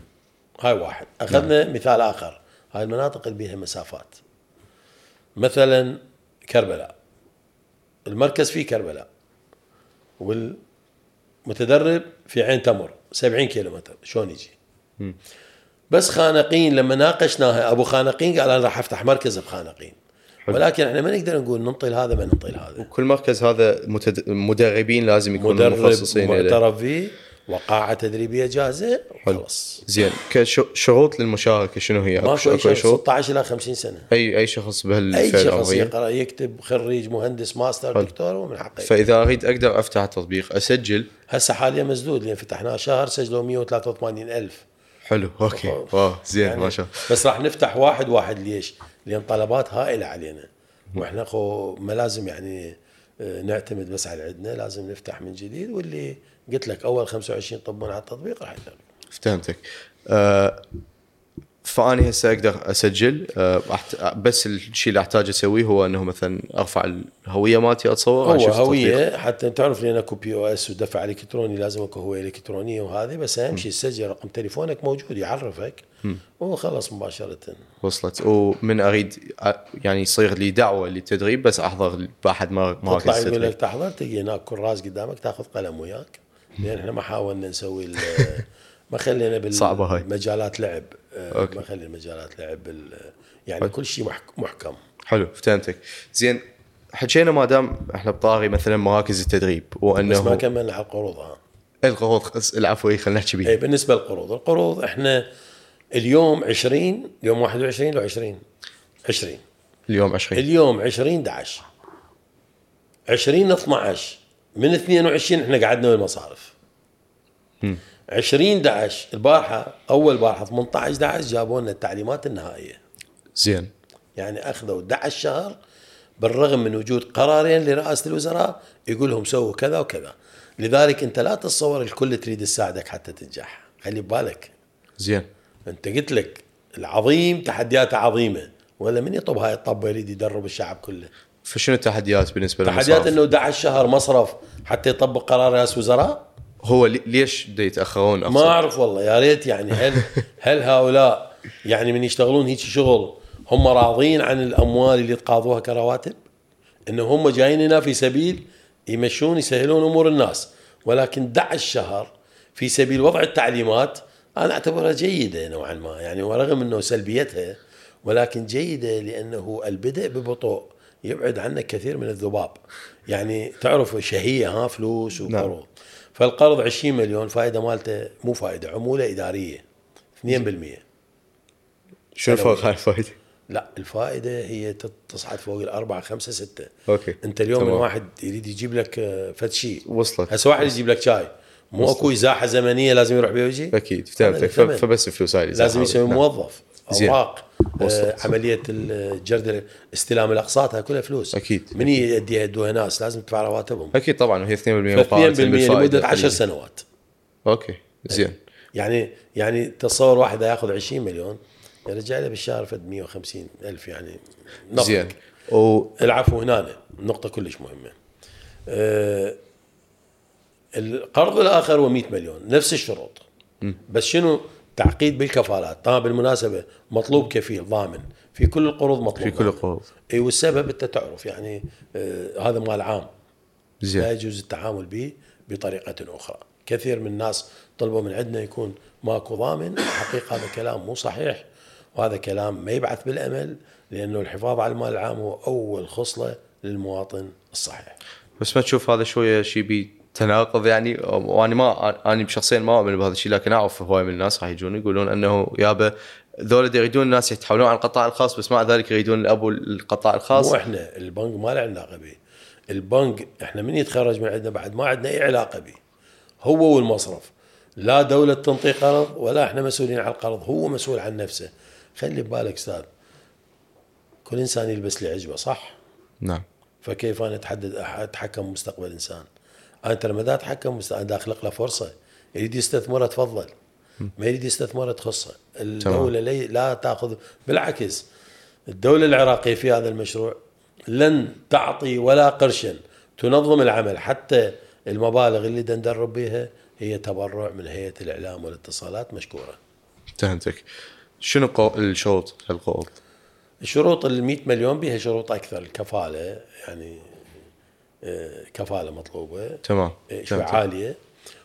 [SPEAKER 1] هاي واحد. أخذنا نعم. مثال آخر. هاي المناطق اللي بيها مسافات. مثلا كربلاء. المركز فيه كربلاء. والمتدرب في عين تمر 70 كيلومتر. شلون يجي؟ بس خانقين لما ناقشناها أبو خانقين قال أنا راح أفتح مركز بخانقين. ولكن إحنا ما نقدر نقول ننطي هذا ما ننطي هذا
[SPEAKER 2] وكل مركز هذا متد... مدربين لازم يكونوا
[SPEAKER 1] مدرب
[SPEAKER 2] مخصصين.
[SPEAKER 1] معترف فيه. وقاعة تدريبية جاهزة خلاص.
[SPEAKER 2] زين كشروط للمشاركة شنو هي؟
[SPEAKER 1] ماكو أي
[SPEAKER 2] شروط؟
[SPEAKER 1] 16 إلى 50 سنة.
[SPEAKER 2] اي أي شخص
[SPEAKER 1] أي
[SPEAKER 2] بهالفئه
[SPEAKER 1] شخص
[SPEAKER 2] العمريه
[SPEAKER 1] يقرأ يكتب خريج مهندس ماستر دكتور ومن حقه.
[SPEAKER 2] فإذا أريد أقدر أفتح التطبيق أسجل؟
[SPEAKER 1] هسه حاليا مسدود لأن فتحناه شهر سجلوا 183 ألف.
[SPEAKER 2] حلو أوكي. wow زين ما شاء الله.
[SPEAKER 1] بس راح نفتح واحد واحد ليش؟ لأن طلبات هائلة علينا. وإحنا خو ما لازم يعني نعتمد بس على عندنا لازم نفتح من جديد واللي قلت لك أول 25 طبون على التطبيق راح يشتغل
[SPEAKER 2] فهمتك. آه فأني هسه أقدر أسجل آه. بس الشيء اللي أحتاج أسويه هو إنه مثلا أرفع الهوية مالتي أتصور
[SPEAKER 1] هو. هوية حتى تعرف لأن أكو POS ودفع إلكتروني لازم أكو هوية إلكترونية وهذه بس أهم شيء تسجل رقم تليفونك موجود يعرفك وخلص مباشرة
[SPEAKER 2] وصلت ومن أريد أ- يعني يصير لي دعوة للتدريب بس أحضر بأحد ما ما
[SPEAKER 1] تطلع يقول لك. تحضر تجي هناك كراس قدامك تاخذ قلم وياك لأن إحنا ما حاولنا نسوي ما خلينا
[SPEAKER 2] صعبة هاي.
[SPEAKER 1] بالمجالات لعب آه،
[SPEAKER 2] أوكي.
[SPEAKER 1] ما خلينا مجالات لعب يعني كل شيء محك- محكم.
[SPEAKER 2] حلو فهمتك. زين حكينا ما دام إحنا بطاري مثلا مراكز التدريب
[SPEAKER 1] بس ما
[SPEAKER 2] وانه
[SPEAKER 1] كملنا على القروض ها.
[SPEAKER 2] القروض العفو إيه، خلينا نحكي بيه
[SPEAKER 1] بالنسبة للقروض. القروض إحنا اليوم 20 يوم 21 لو 20 20
[SPEAKER 2] اليوم 20
[SPEAKER 1] اليوم 20 11 20 12 من 22 إحنا قعدنا بالمصارف 20 11 البارحة أول بارحة 18 11 جابوا لنا التعليمات النهائية.
[SPEAKER 2] زين.
[SPEAKER 1] يعني أخذوا 11 شهر بالرغم من وجود قرارين لرئاسة الوزراء يقول لهم سووا كذا وكذا. لذلك أنت لا تتصور الكل تريد تساعدك حتى تنجح. خلي ببالك.
[SPEAKER 2] زين.
[SPEAKER 1] أنت قلت لك العظيم تحدياته عظيمة. ولا من يطب هاي الطبه يريد يدرب الشعب كله؟
[SPEAKER 2] فشنو التحديات بالنسبة
[SPEAKER 1] تحديات
[SPEAKER 2] للمصارف؟
[SPEAKER 1] إنه 11 شهر مصرف حتى يطبق قرار رئاسة وزراء؟
[SPEAKER 2] هو لي- ليش بده يتاخرون
[SPEAKER 1] ما؟ أعرف والله يا ريت يعني. هل هل هؤلاء يعني من يشتغلون هيك شغل هم راضين عن الأموال اللي تقاضوها كرواتب؟ إنه هم جايين هنا في سبيل يمشون يسهلون أمور الناس. ولكن 11 شهر في سبيل وضع التعليمات أنا أعتبرها جيدة نوعا ما. يعني ورغم إنه سلبيتها ولكن جيدة لأنه البدء ببطء يبعد عنك كثير من الذباب. يعني تعرف شهية ها فلوس وقروض. فالقرض 20 مليون فائدة مالته مو فائدة عمولة إدارية 2%
[SPEAKER 2] شو هاي الفائدة؟
[SPEAKER 1] لا الفائدة هي تصعد فوق الأربعة خمسة ستة.
[SPEAKER 2] أوكي.
[SPEAKER 1] أنت اليوم من
[SPEAKER 2] تمام.
[SPEAKER 1] واحد يريد يجيب لك آه، فد شيء.
[SPEAKER 2] وصلت.
[SPEAKER 1] هسه واحد يجيب لك شاي. مو أكو إزاحة زمنية لازم يروح بيه ويجي أكيد.
[SPEAKER 2] فهمتك. فبس الفلوس هاي
[SPEAKER 1] لازم. يسوي
[SPEAKER 2] نعم.
[SPEAKER 1] موظف. أوراق.
[SPEAKER 2] وصلت.
[SPEAKER 1] عملية الجرد استلام الأقساط هاي كلها فلوس.
[SPEAKER 2] أكيد.
[SPEAKER 1] من يديها يدوها ناس لازم تدفع رواتبهم.
[SPEAKER 2] أكيد طبعا وهي 2%
[SPEAKER 1] 2%
[SPEAKER 2] مقارنه بالفائده
[SPEAKER 1] لمدة 10
[SPEAKER 2] القليلة.
[SPEAKER 1] سنوات.
[SPEAKER 2] أوكي زين.
[SPEAKER 1] يعني يعني تصور واحد ياخذ 20 مليون يرجع له بالشهر فد 150 ألف يعني نفط.
[SPEAKER 2] زين. و
[SPEAKER 1] العفو هنا نقطة كلش مهمة. آه، القرض الآخر هو 100 مليون نفس الشروط. بس شنو تعقيد بالكفالات طبعا بالمناسبة مطلوب كفيل ضامن. في كل القروض مطلوب.
[SPEAKER 2] في كل. القروض.
[SPEAKER 1] إي والسبب أنت تعرف يعني آه، هذا مال عام. لا
[SPEAKER 2] زين
[SPEAKER 1] يجوز التعامل به بطريقة أخرى. كثير من الناس طلبوا من عندنا يكون ماكو ضامن. الحقيقة هذا كلام مو صحيح وهذا كلام ما يبعث بالأمل لأنه الحفاظ على المال العام هو أول خصلة للمواطن الصحيح.
[SPEAKER 2] بس ما تشوف هذا شوية شيء بي تناقض يعني وأنا ما أنا شخصيا ما أؤمن بهذا الشيء لكن أعرف هواي من الناس راح يجون يقولون أنه يابا ذولا يريدون الناس يتحولون على القطاع الخاص بس مع ذلك يريدون الابو القطاع الخاص.
[SPEAKER 1] مو إحنا البنك ما له علاقة به. البنك إحنا من يتخرج من عندنا بعد ما عندنا أي علاقة به. هو والمصرف. لا دولة تنطي قرض ولا إحنا مسؤولين عن القرض. هو مسؤول عن نفسه. خلي ببالك أستاذ كل إنسان يلبس اللي عجبه صح؟
[SPEAKER 2] نعم.
[SPEAKER 1] فكيف أنا اتحدد أتحكم بمستقبل إنسان؟ أنت لما دا اتحكم أنا دا أخلق له فرصة يريد يستثمرها تفضل. ما يريد يستثمرها تخصه. الدولة لي لا تأخذ. بالعكس الدولة العراقية في هذا المشروع لن تعطي ولا قرشا. تنظم العمل. حتى المبالغ اللي ندرب بها هي تبرع من هيئة الإعلام والاتصالات مشكورة.
[SPEAKER 2] فهمتك. شنو الشروط للقروض؟
[SPEAKER 1] الشروط ال 100 مليون بها شروط أكثر الكفالة. يعني كفالة مطلوبة
[SPEAKER 2] تمام.
[SPEAKER 1] آه، شوي عالية.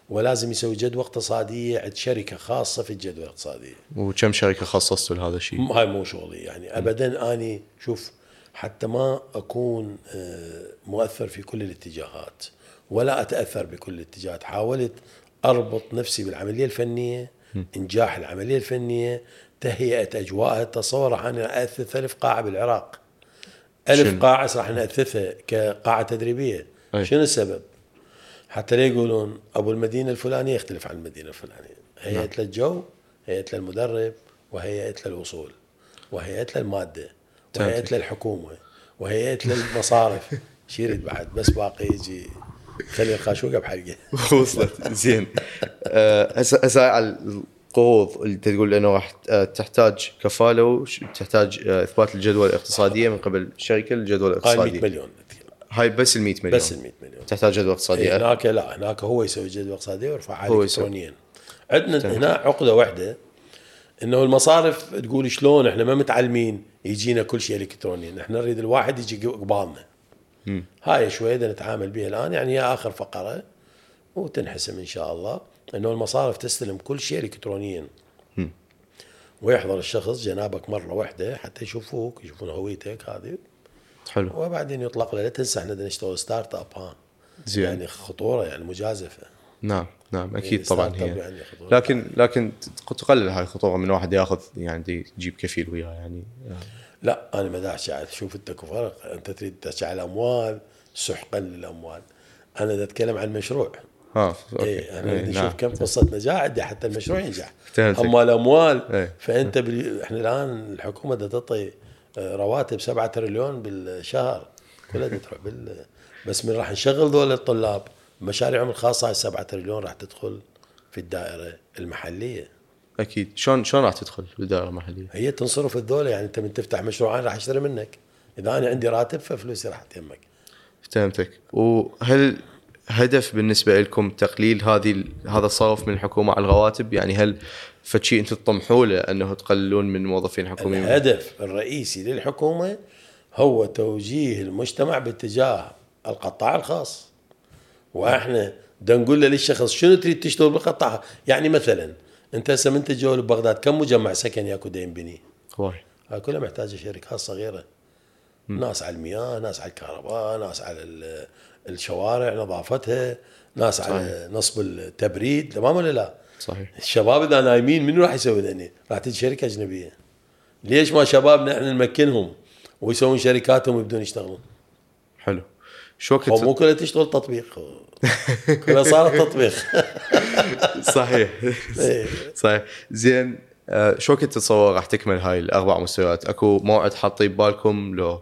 [SPEAKER 1] ولازم يسوي جدوى اقتصادية عند شركة خاصة في الجدوى الاقتصادية.
[SPEAKER 2] وكم شركة خصصتوا لهذا الشيء؟
[SPEAKER 1] هاي مو شغلي يعني. ابدا أني شوف حتى ما أكون آه، مؤثر في كل الاتجاهات ولا أتأثر بكل الاتجاهات، حاولت أربط نفسي بالعملية الفنية إنجاح العملية الفنية تهيئة اجواءها تصور أنا اثث الف قاعة بالعراق. ألف قاعة راح نأثثها كقاعة تدريبية. أي. شنو السبب؟ حتى لا يقولون أبو المدينة الفلانية يختلف عن المدينة الفلانية. هيئت له الجو هيئت له المدرب وهيئت له الوصول وهيئت له المادة وهيئت له الحكومة وهيئت له المصارف. شو يريد بعد بس باقي يجي خلي الخاشوقة بحلقه
[SPEAKER 2] وصلت. زين. آه، هسه على القروض اللي تقول انه راح آه، تحتاج كفالة وتحتاج آه، إثبات الجدوى الاقتصادية من قبل الشركة الجدوى الاقتصاديه
[SPEAKER 1] هاي 100 مليون.
[SPEAKER 2] هاي بس ال 100 مليون.
[SPEAKER 1] بس ال 100 مليون.
[SPEAKER 2] تحتاج جدوى اقتصاديه
[SPEAKER 1] إيه، هناك لا هناك هو يسوي جدوى اقتصاديه ويرفعها الكترونيا. عندنا هنا عقدة واحدة إنه المصارف تقول شلون إحنا ما متعلمين يجينا كل شيء الكترونيا. إحنا نريد الواحد يجي قبالنا. هاي شوي نتعامل بها الآن يعني هي آخر فقرة وتنحسم إن شاء الله. إنه المصارف تستلم كل شيء الكترونيا. ويحضر الشخص جنابك مرة واحدة حتى يشوفوك يشوفون هويتك هذه.
[SPEAKER 2] حلو.
[SPEAKER 1] وبعدين يطلق له لا تنسى إحنا نشتغل start up ها. زين. يعني خطورة يعني مجازفة.
[SPEAKER 2] نعم نعم أكيد يعني طبعا هي. يعني لكن لكن تقلل هاي الخطورة من واحد ياخذ يعني يجيب كفيل وياه يعني.
[SPEAKER 1] لا أنا ما داعي شوف أنت فرق أنت تريد تحكي على الأموال سحقا للأموال. أنا أتكلم عن مشروع
[SPEAKER 2] ها أوكي.
[SPEAKER 1] إيه أنا أشوف نعم. كم قصة نجاح عندي حتى المشروع ينجح. اما الاموال إيه. فأنت بال... إحنا الآن الحكومة بدها تعطي آه، رواتب 7 تريليون بالشهر. كلها تروح بال بس من راح نشغل ذول الطلاب مشاريعهم الخاصة هاي 7 تريليون راح تدخل في الدائرة المحلية.
[SPEAKER 2] أكيد. شلون شلون راح تدخل بالدائره المحلية؟
[SPEAKER 1] هي تنصرف الدولة يعني أنت من تفتح مشروعين راح اشتري منك. إذا أنا عندي راتب ففلوسي راح تهمك.
[SPEAKER 2] فهمتك. وهل هدف بالنسبة لكم تقليل هذه هذا الصرف من الحكومة على الرواتب؟ يعني هل فشي أنتم تطمحوا له أنه تقللون من موظفين حكوميين؟
[SPEAKER 1] الهدف الرئيسي للحكومة هو توجيه المجتمع باتجاه القطاع الخاص. وإحنا بدنا نقول للشخص شنو تريد تشتغل بالقطاع؟ يعني مثلا أنت هسه من تجول ببغداد كم مجمع سكن ياكو ينبني؟
[SPEAKER 2] هواي
[SPEAKER 1] هاي كلها محتاجة شركات صغيره ناس على المياه ناس على الكهرباء ناس على الشوارع نظافتها ناس صحيح. على نصب التبريد تمام ولا لا؟
[SPEAKER 2] صحيح
[SPEAKER 1] الشباب إذا نايمين منو راح يسوي ذني؟ راح تجي شركة أجنبية ليش ما شبابنا إحنا نمكنهم ويسوون شركاتهم ويبدون يشتغلون
[SPEAKER 2] حلو شو وقت
[SPEAKER 1] مو كلها تشتغل تطبيق كلها صارت تطبيق
[SPEAKER 2] صحيح إيه. صحيح زين آه، شو وقت تتصور راح تكمل هاي الأربع مستويات؟ أكو موعد حاطين ببالكم لو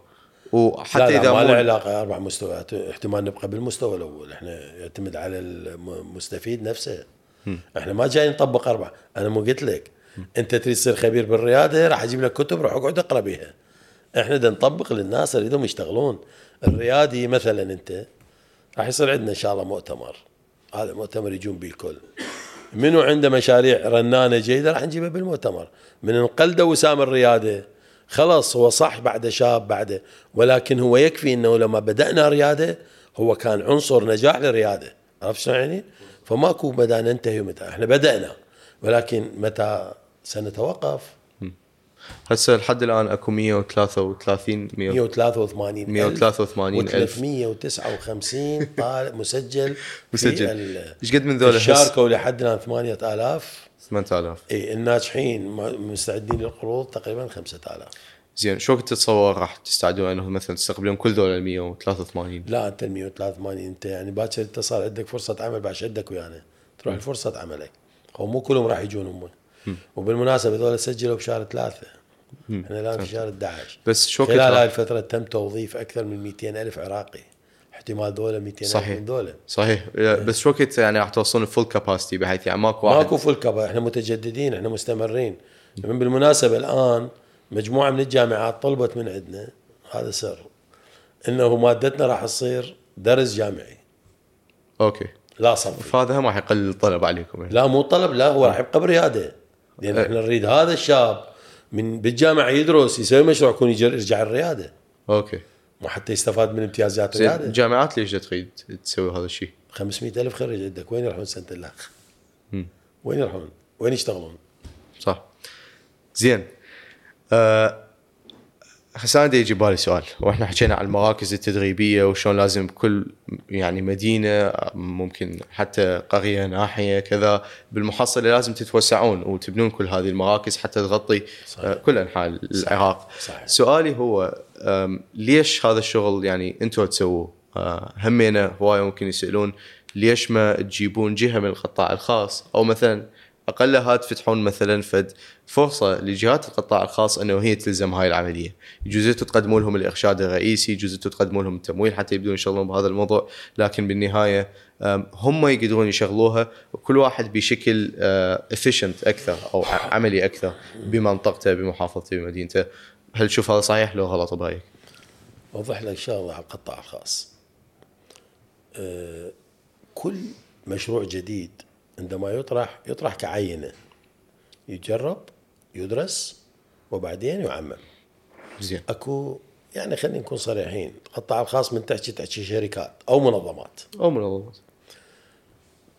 [SPEAKER 1] وحتى لا لا إذا ما له علاقة أربع مستويات. احتمال نبقى بالمستوى الأول. إحنا يعتمد على المستفيد نفسه. م. إحنا ما جاي نطبق أربع أنا مو قلت لك. م. أنت تريد تصير خبير بالرياده راح أجيب لك كتب روح اقعد اقرأ بيها. إحنا بدنا نطبق للناس اللي يريدون يشتغلون. الريادي مثلا أنت راح يصير عندنا إن شاء الله مؤتمر. هذا مؤتمر يجون به الكل. منو عنده مشاريع رنانة جيدة راح نجيبها بالمؤتمر. من انقلده وسام الرياده خلاص هو صح بعد شاب بعده ولكن هو يكفي إنه لما بدأنا ريادة هو كان عنصر نجاح للريادة. عرفت شلون يعني؟ فماكو متى ننتهي ومتى. إحنا بدأنا ولكن متى سنتوقف؟
[SPEAKER 2] هسه لحد الآن أكو 133 100
[SPEAKER 1] 183
[SPEAKER 2] 183 ألف.
[SPEAKER 1] و359 طالب مسجل
[SPEAKER 2] مسجل. إيش قد من هسه
[SPEAKER 1] شاركوا لحد الآن 8000
[SPEAKER 2] 8000
[SPEAKER 1] اي الناجحين مستعدين للقروض تقريبا 5000
[SPEAKER 2] زين شو كنت تتصور راح تستعدون؟ انه مثلا تستقبلون كل ذولا ال 183
[SPEAKER 1] لا أنت ال 183 أنت يعني باكر أنت صار عندك فرصة عمل بعد شدك ويانا. تروح لفرصة عملك. هو مو كلهم راح يجون هم. وبالمناسبة هذول سجلوا بشهر ثلاثة. إحنا الآن في شهر 11
[SPEAKER 2] بس شو
[SPEAKER 1] خلال هاي الفترة تم توظيف أكثر من 200 ألف عراقي. احتمال دول 200 ألف
[SPEAKER 2] صحيح.
[SPEAKER 1] من دول
[SPEAKER 2] صحيح. بس شو وقت يعني راح توصلون full capacity بحيث يعني ماكو واحد؟
[SPEAKER 1] ماكو full capa إحنا متجددين إحنا مستمرين. من بالمناسبة الآن مجموعة من الجامعات طلبت من عندنا هذا سر إنه مادتنا راح تصير درس جامعي.
[SPEAKER 2] أوكي.
[SPEAKER 1] لا صفي
[SPEAKER 2] فهذا هم راح يقلل الطلب عليكم يعني.
[SPEAKER 1] لا مو طلب لا هو راح يبقى بريادة. لأن
[SPEAKER 2] إيه.
[SPEAKER 1] إحنا نريد هذا الشاب من بالجامعة يدرس يسوي مشروع يكون يرجع الريادة.
[SPEAKER 2] أوكي.
[SPEAKER 1] مو حتى يستفاد من امتيازات
[SPEAKER 2] زين الجامعات ليش تريد تسوي هذا الشيء؟
[SPEAKER 1] 500 ألف خريج عندك وين يروحون سنة الاخ؟ وين يروحون؟ وين يشتغلون؟
[SPEAKER 2] صح زين أه هسه أنا يجي بالي سؤال وإحنا حكينا عن المراكز التدريبية وشلون لازم كل يعني مدينة ممكن حتى قرية ناحية كذا بالمحصلة لازم تتوسعون وتبنون كل هذه المراكز حتى تغطي
[SPEAKER 1] صحيح.
[SPEAKER 2] آه، كل أنحاء العراق
[SPEAKER 1] صحيح.
[SPEAKER 2] سؤالي هو ليش هذا الشغل يعني أنتم تسووه؟ آه، همينا هواية ممكن يسألون ليش ما تجيبون جهة من القطاع الخاص أو مثلا اقلها تفتحون مثلا فد فرصة لجهات القطاع الخاص أنه هي تلزم هاي العملية، يجوز أنتم تقدمون لهم الإرشاد الرئيسي، يجوز أنتم تقدمون لهم التمويل حتى يبدون يشتغلون بهذا الموضوع، لكن بالنهاية هم يقدرون يشغلوها وكل واحد بشكل افيشنت أكثر أو عملي أكثر بمنطقته بمحافظته بمدينته. هل تشوف هذا صحيح لو غلط برأيك؟
[SPEAKER 1] أوضح لك شغله على القطاع الخاص. آه، كل مشروع جديد عندما يطرح يطرح كعينة يجرب يدرس وبعدين يعمم.
[SPEAKER 2] زين
[SPEAKER 1] أكو يعني خلينا نكون صريحين، القطاع الخاص من تحكي تحكي شركات أو منظمات.
[SPEAKER 2] أو منظمات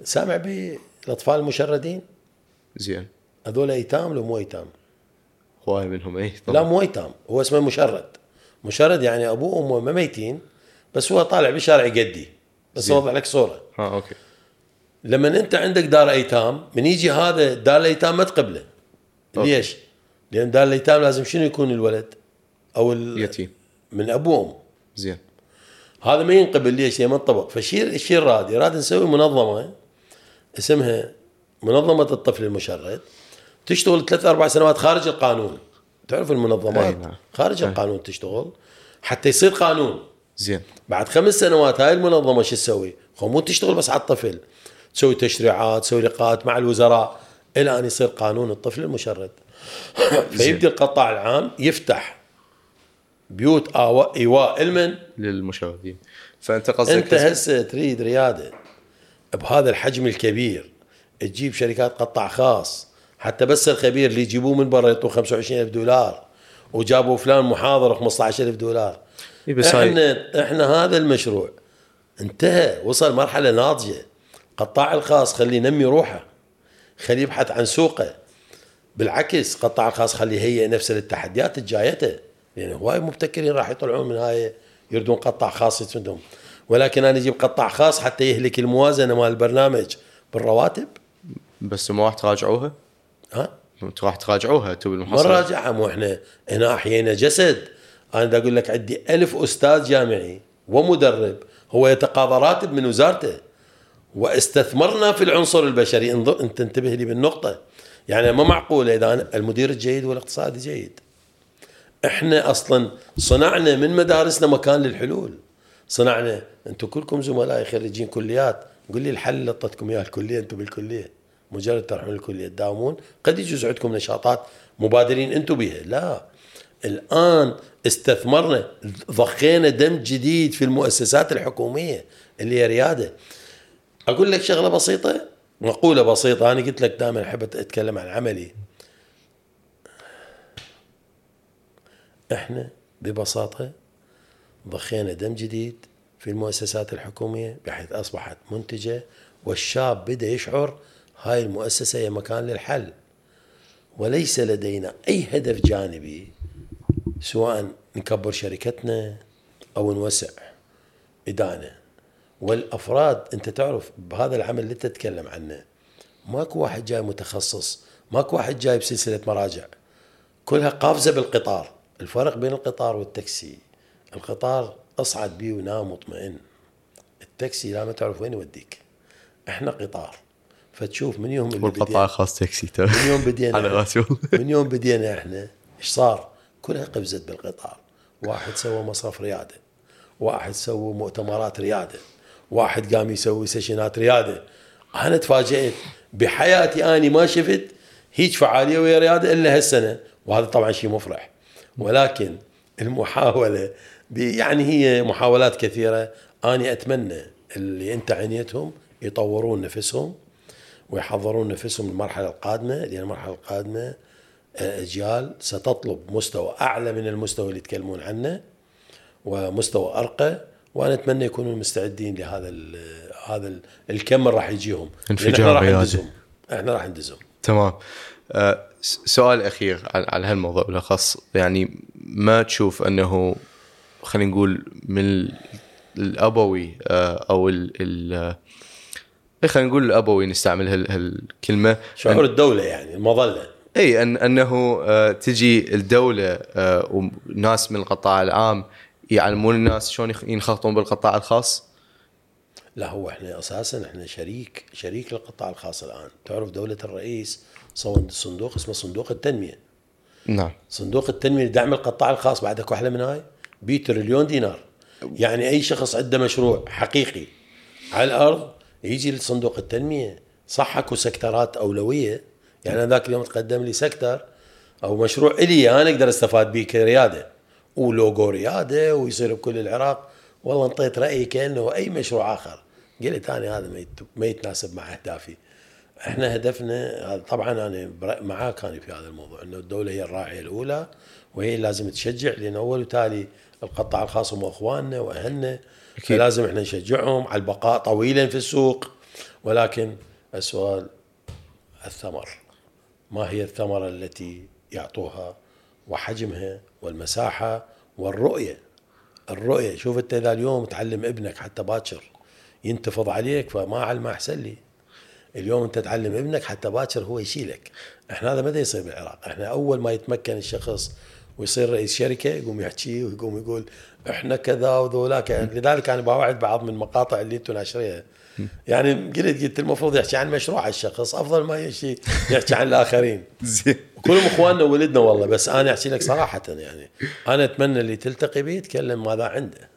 [SPEAKER 1] سامع بالاطفال المشردين؟
[SPEAKER 2] زين
[SPEAKER 1] هذول ايتام لو مو ايتام؟
[SPEAKER 2] هواي منهم اي
[SPEAKER 1] لا مو ايتام هو اسمه مشرد مشرد يعني أبوه وأمه ما ميتين بس هو طالع بالشارع يقدي بس. اوضح لك صورة
[SPEAKER 2] ها أوكي
[SPEAKER 1] لما انت عندك دار ايتام من يجي هذا دار الايتام ما تقبله. ليش؟ لأن دار الايتام لازم شنو يكون الولد؟ أو ال-
[SPEAKER 2] يتيم
[SPEAKER 1] من ابوه وامه
[SPEAKER 2] زين
[SPEAKER 1] هذا ما ينقبل ليش؟ لما انطبق فالشيء الشيء الراد يراد نسوي منظمة اسمها منظمة الطفل المشرد تشتغل ثلاث أربع سنوات خارج القانون تعرف المنظمات
[SPEAKER 2] أي نعم.
[SPEAKER 1] خارج
[SPEAKER 2] أي.
[SPEAKER 1] القانون تشتغل حتى يصير قانون
[SPEAKER 2] زين
[SPEAKER 1] بعد خمس سنوات هاي المنظمة شو تسوي؟ مو تشتغل بس على الطفل تسوي تشريعات تسوي لقاءات مع الوزراء. إلى أن يصير قانون الطفل المشرد. فيبدي القطاع العام يفتح بيوت إيواء المن.
[SPEAKER 2] للمشاهدين. فأنت قصدك
[SPEAKER 1] أنت هسه تريد ريادة بهذا الحجم الكبير تجيب شركات قطاع خاص. حتى بس الخبير اللي يجيبوه من برا يعطوه 25000 دولار. وجابوا فلان محاضر 15000 دولار.
[SPEAKER 2] بس هاي-
[SPEAKER 1] إحنا إحنا هذا المشروع انتهى وصل مرحلة ناضجة. القطاع الخاص خليه ينمي روحه. خليه يبحث عن سوقه. بالعكس القطاع الخاص خليه يهيئ نفسه للتحديات الجايته. لأن هواي مبتكرين راح يطلعون من هاي يردون قطاع خاص يسندهم ولكن أنا أجيب قطاع خاص حتى يهلك الموازنة مال البرنامج بالرواتب.
[SPEAKER 2] بس ما راح تراجعوها؟
[SPEAKER 1] ها؟
[SPEAKER 2] راح تراجعوها أنتم
[SPEAKER 1] ما
[SPEAKER 2] بالمحصله
[SPEAKER 1] نراجعها مو إحنا. هنا أحيينا جسد. أنا دا أقول لك عندي ألف أستاذ جامعي ومدرب هو يتقاضى راتب من وزارته. واستثمرنا في العنصر البشري. انظر انت انتبه لي بالنقطة. يعني ما معقولة إذا أنا المدير الجيد والاقتصادي جيد. إحنا أصلا صنعنا من مدارسنا مكان للحلول. صنعنا أنتم كلكم زملائي خريجين كليات. قول لي الحل اللي اعطتكم اياه الكلية أنتم بالكلية. مجرد تروحون الكلية تداومون. قد يجوز عندكم نشاطات مبادرين أنتم بها لا. الآن استثمرنا ضخينا دم جديد في المؤسسات الحكومية اللي هي ريادة. أقول لك شغلة بسيطة؟ مقولة بسيطة أنا قلت لك دائما أحب أتكلم عن عملي. إحنا ببساطة ضخينا دم جديد في المؤسسات الحكومية بحيث أصبحت منتجة والشاب بدأ يشعر هاي المؤسسة هي مكان للحل. وليس لدينا أي هدف جانبي سواء نكبر شركتنا أو نوسع إدانة. والأفراد أنت تعرف بهذا العمل اللي تتكلم عنه ماكو واحد جاي متخصص ماكو واحد جاي بسلسلة مراجع. كلها قافزة بالقطار. الفرق بين القطار والتاكسي. القطار أصعد بيه ونام مطمئن التاكسي لا ما تعرف وين يوديك. إحنا قطار. فتشوف من يوم اللي
[SPEAKER 2] والقطاع
[SPEAKER 1] بدينا
[SPEAKER 2] خاص تاكسي
[SPEAKER 1] من يوم بدينا
[SPEAKER 2] على
[SPEAKER 1] من يوم بدينا إحنا إيش صار؟ كلها قفزت بالقطار. واحد سوى مصرف ريادة. واحد سوى مؤتمرات ريادة. واحد قام يسوي session ات رياده. أنا تفاجئت بحياتي أني ما شفت هيج فعالية ويا رياده إلا هالسنة وهذا طبعا شيء مفرح. ولكن المحاولة يعني هي محاولات كثيرة. أني أتمنى اللي أنت عنيتهم يطورون نفسهم ويحضرون نفسهم للمرحلة القادمة لأن المرحلة القادمة آه، أجيال ستطلب مستوى أعلى من المستوى اللي يتكلمون عنه ومستوى أرقى وأنا أتمنى يكونوا مستعدين لهذا ال هذا ال- الكم اللي راح يجيهم.
[SPEAKER 2] انفجار
[SPEAKER 1] إحنا راح. ندزهم إحنا راح ندزهم
[SPEAKER 2] تمام. س- سؤال أخير على على هالموضوع بالأخص. يعني ما تشوف أنه خلينا نقول من ال- الأبوي آه، أو ال ال آه، خلينا نقول الأبوي نستعمل هال- هالكلمة.
[SPEAKER 1] شعور الدولة يعني المظلة.
[SPEAKER 2] إي أن أنه آه، تجي الدولة وناس من القطاع العام يعلمون الناس شلون ينخرطون بالقطاع الخاص؟
[SPEAKER 1] لا هو إحنا أساسا إحنا شريك شريك للقطاع الخاص الآن. تعرف دولة الرئيس سوى صندوق اسمه صندوق التنمية.
[SPEAKER 2] نعم.
[SPEAKER 1] صندوق التنمية لدعم القطاع الخاص بعد أكو أحلى من هاي؟ بي تريليون دينار. يعني أي شخص عنده مشروع حقيقي على الأرض يجي لصندوق التنمية. صح أكو سكترات أولوية. يعني أنا ذاك اليوم تقدم لي سكتر أو مشروع إلي أنا أقدر أستفاد به كرياده. ولوجو رياده ويصير بكل العراق. والله انطيت رأيي كأنه أي مشروع آخر. قلت أنا هذا ما يت- ما يتناسب مع أهدافي. إحنا هدفنا طبعا أنا معاك أنا في هذا الموضوع إنه الدولة هي الراعية الأولى وهي لازم تشجع لأن أول وتالي القطاع الخاص هم إخواننا وأهلنا. فلازم إحنا نشجعهم على البقاء طويلا في السوق. ولكن السؤال الثمر. ما هي الثمرة التي يعطوها وحجمها والمساحة والرؤية. الرؤية شوف انت اذا اليوم تعلم ابنك حتى باكر ينتفض عليك فما علمه أحسن لي. اليوم انت تعلم ابنك حتى باكر هو يشيلك. إحنا هذا متى يصير بالعراق. إحنا أول ما يتمكن الشخص ويصير رئيس شركة يقوم يحكي ويقوم يقول إحنا كذا وذولاك. لذلك أنا بوعد بعض من المقاطع اللي أنتم ناشريها يعني قلت قلت المفروض يحكي عن مشروع الشخص أفضل ما يحكي يحكي عن الآخرين.
[SPEAKER 2] زين.
[SPEAKER 1] كلهم إخواننا وولدنا والله بس أنا أحكي لك صراحة يعني. أنا أتمنى اللي تلتقي به يتكلم ماذا عنده.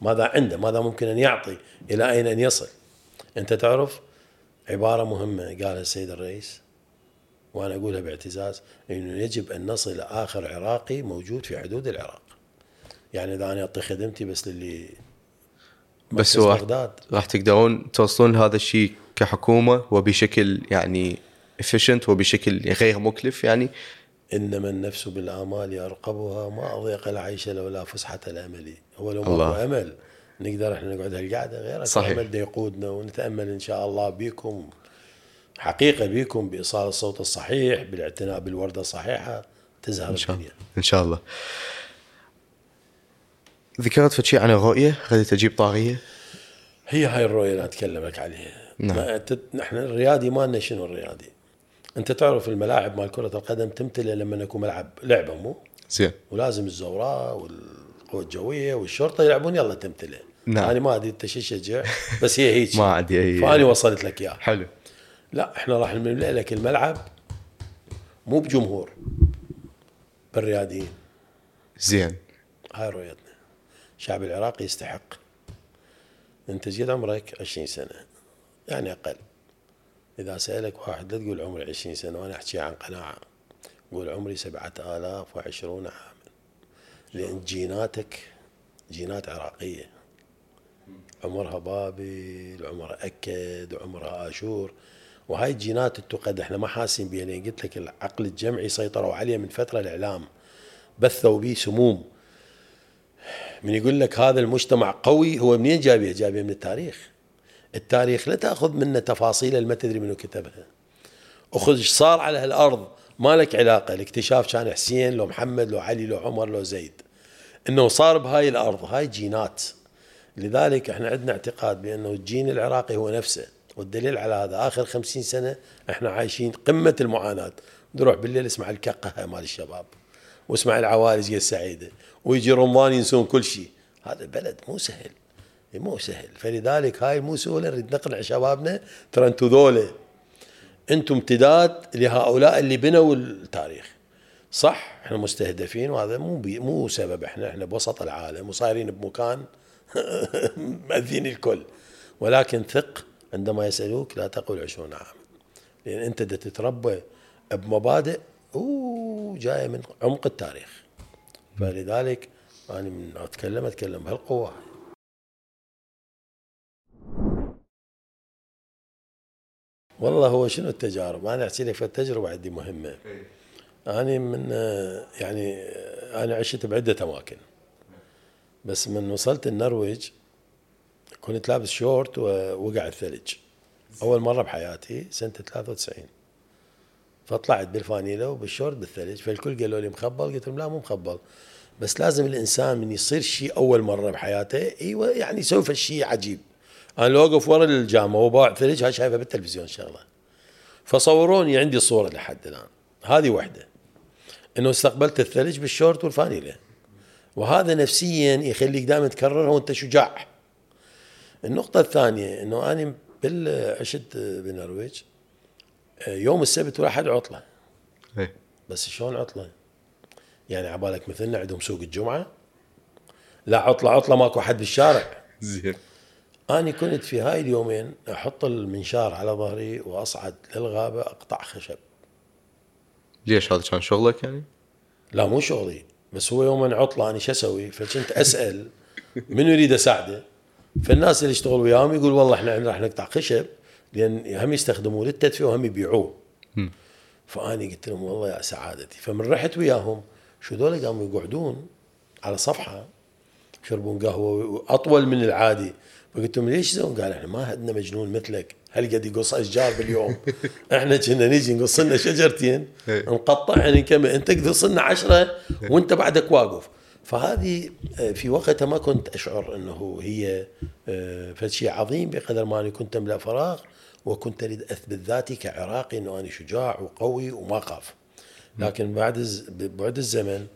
[SPEAKER 1] ماذا عنده ماذا ممكن أن يعطي إلى أين أن يصل. أنت تعرف عبارة مهمة قالها السيد الرئيس وأنا أقولها باعتزاز إنه يجب أن نصل إلى آخر عراقي موجود في حدود العراق. يعني إذا أنا أعطي خدمتي بس للي
[SPEAKER 2] بس
[SPEAKER 1] بغداد.
[SPEAKER 2] راح تقدرون توصلون لهذا الشيء كحكومة وبشكل يعني efficient وبشكل غير مكلف يعني.
[SPEAKER 1] انما النفس بالآمال يرقبها ما أضيق العيش لولا فسحة الأمل. هو لو
[SPEAKER 2] الله.
[SPEAKER 1] ماكو أمل نقدر إحنا نقعد هالقعدة. غير
[SPEAKER 2] صحيح.
[SPEAKER 1] امل دا يقودنا ونتأمل إن شاء الله بكم حقيقة بكم بإيصال الصوت الصحيح بالاعتناء بالوردة الصحيحة تزهر
[SPEAKER 2] إن شاء
[SPEAKER 1] الدنيا.
[SPEAKER 2] إن شاء الله. ذكرت فد شيء عن الرؤية؟ غدت أجيب طاغية؟
[SPEAKER 1] هي هاي الرؤية اللي اتكلم لك عليها.
[SPEAKER 2] نعم.
[SPEAKER 1] نحن الرياضي مالنا شنو الرياضي. أنت تعرف الملاعب مال كرة القدم تمتلئ لما يكون ملعب لعبة مو؟
[SPEAKER 2] زين.
[SPEAKER 1] ولازم الزوراء والقوة الجوية والشرطة يلعبون يلا تمتلئ.
[SPEAKER 2] نعم.
[SPEAKER 1] أنا ما أدري أنت شو تشجع بس هي هيك.
[SPEAKER 2] ما عندي اي
[SPEAKER 1] فأنا وصلت لك إياها.
[SPEAKER 2] حلو.
[SPEAKER 1] لا إحنا راح نملأ لك الملعب مو بجمهور بالرياضيين.
[SPEAKER 2] زين.
[SPEAKER 1] هاي رؤيتنا. الشعب العراقي يستحق. أنت جيت عمرك 20 سنة. يعني أقل. إذا سألك واحد لا تقول عمري 20 سنة وأنا أحكي عن قناعة. قول عمري سبعة آلاف وعشرون عاما. لأن جيناتك جينات عراقية. عمرها بابل عمرها أكد عمرها آشور. وهاي الجينات التقد إحنا ما حاسين بها قلت لك العقل الجمعي سيطروا عليه من فترة الإعلام. بثوا به سموم. من يقول لك هذا المجتمع قوي هو منين جايبه؟ جايبه من التاريخ. التاريخ لا تأخذ منه تفاصيل ما تدري منو كتبها. أخذ إيش صار على هالأرض ما لك علاقة. الاكتشاف كان حسين لو محمد لو علي لو عمر لو زيد. إنه صار بهاي الأرض هاي جينات. لذلك إحنا عندنا اعتقاد بانه الجين العراقي هو نفسه. والدليل على هذا آخر خمسين سنة إحنا عايشين قمة المعاناة. نروح بالليل اسمع الكقه مال الشباب واسمع العوارج السعيده ويجي رمضان ينسون كل شيء. هذا البلد مو سهل. مو سهل. فلذلك هاي مو سهولة. نريد نقنع شبابنا. ترى أنتم ذولا أنتم امتداد لهؤلاء اللي بنوا التاريخ. صح إحنا مستهدفين وهذا مو بي مو سبب. إحنا إحنا بوسط العالم وصايرين بمكان مأذين الكل. ولكن ثق عندما يسألوك لا تقل عشرون عاما. لأن أنت تتربى بمبادئ جاية من عمق التاريخ. فلذلك أنا من أتكلم أتكلم بهالقوة. والله هو شنو التجارب؟ أنا أحكي لك فالتجربه عندي مهمة. أنا من يعني أنا عشت بعدة أماكن. بس من وصلت النرويج كنت لابس شورت ووقع الثلج أول مرة بحياتي سنة 93 فطلعت بالفانيلا وبالشورت بالثلج فالكل قالوا لي مخبل قلت لهم لا مو مخبل. بس لازم الإنسان من يصير شيء أول مرة بحياته إيوه يعني يسوي شيء عجيب. أنا لو اوقف ورا الجامعة وباع ثلج هاي شايفها بالتلفزيون شغلة. فصوروني عندي صورة لحد الآن. هذه وحدة. إنه استقبلت الثلج بالشورت والفانيله وهذا نفسيا يخليك دائما تكررها وأنت شجاع. النقطة الثانية إنه أنا بال عشت بالنرويج يوم السبت واحد عطلة.
[SPEAKER 2] إيه.
[SPEAKER 1] بس شلون عطلة؟ يعني عبالك مثلنا عندهم سوق الجمعة. لا عطلة عطلة ماكو حد بالشارع
[SPEAKER 2] زين.
[SPEAKER 1] أنا كنت في هاي اليومين أحط المنشار على ظهري وأصعد للغابة أقطع خشب.
[SPEAKER 2] ليش هذا كان شغلك يعني؟
[SPEAKER 1] لا مو شغلي. بس هو يوم عطلة أنا شو أسوي؟ فكنت أسأل من يريد أساعده. فالناس اللي يشتغل وياهم يقول والله إحنا راح نقطع خشب. لأن هم يستخدموه للتدفئة وهم يبيعوه. فأنا قلت لهم والله يا سعادتي. فمن رحت وياهم شو ذولا قاموا يقعدون على صفحة يشربون قهوة أطول من العادي. فقلت لهم ليش يسوون؟ قال إحنا ما عندنا مجنون مثلك. هل قد يقص أشجار باليوم؟ إحنا كنا نيجي نقص لنا شجرتين
[SPEAKER 2] إيه.
[SPEAKER 1] نقطعها نكمل أنت تقص لنا عشرة وأنت بعدك واقف. فهذه آه، في وقتها ما كنت أشعر إنه هي آه، فشيء عظيم بقدر ما اني كنت أملأ فراغ. وكنت أريد اثبت ذاتي كعراقي إنه أنا شجاع وقوي وما أخاف. لكن بعد بعد الزمن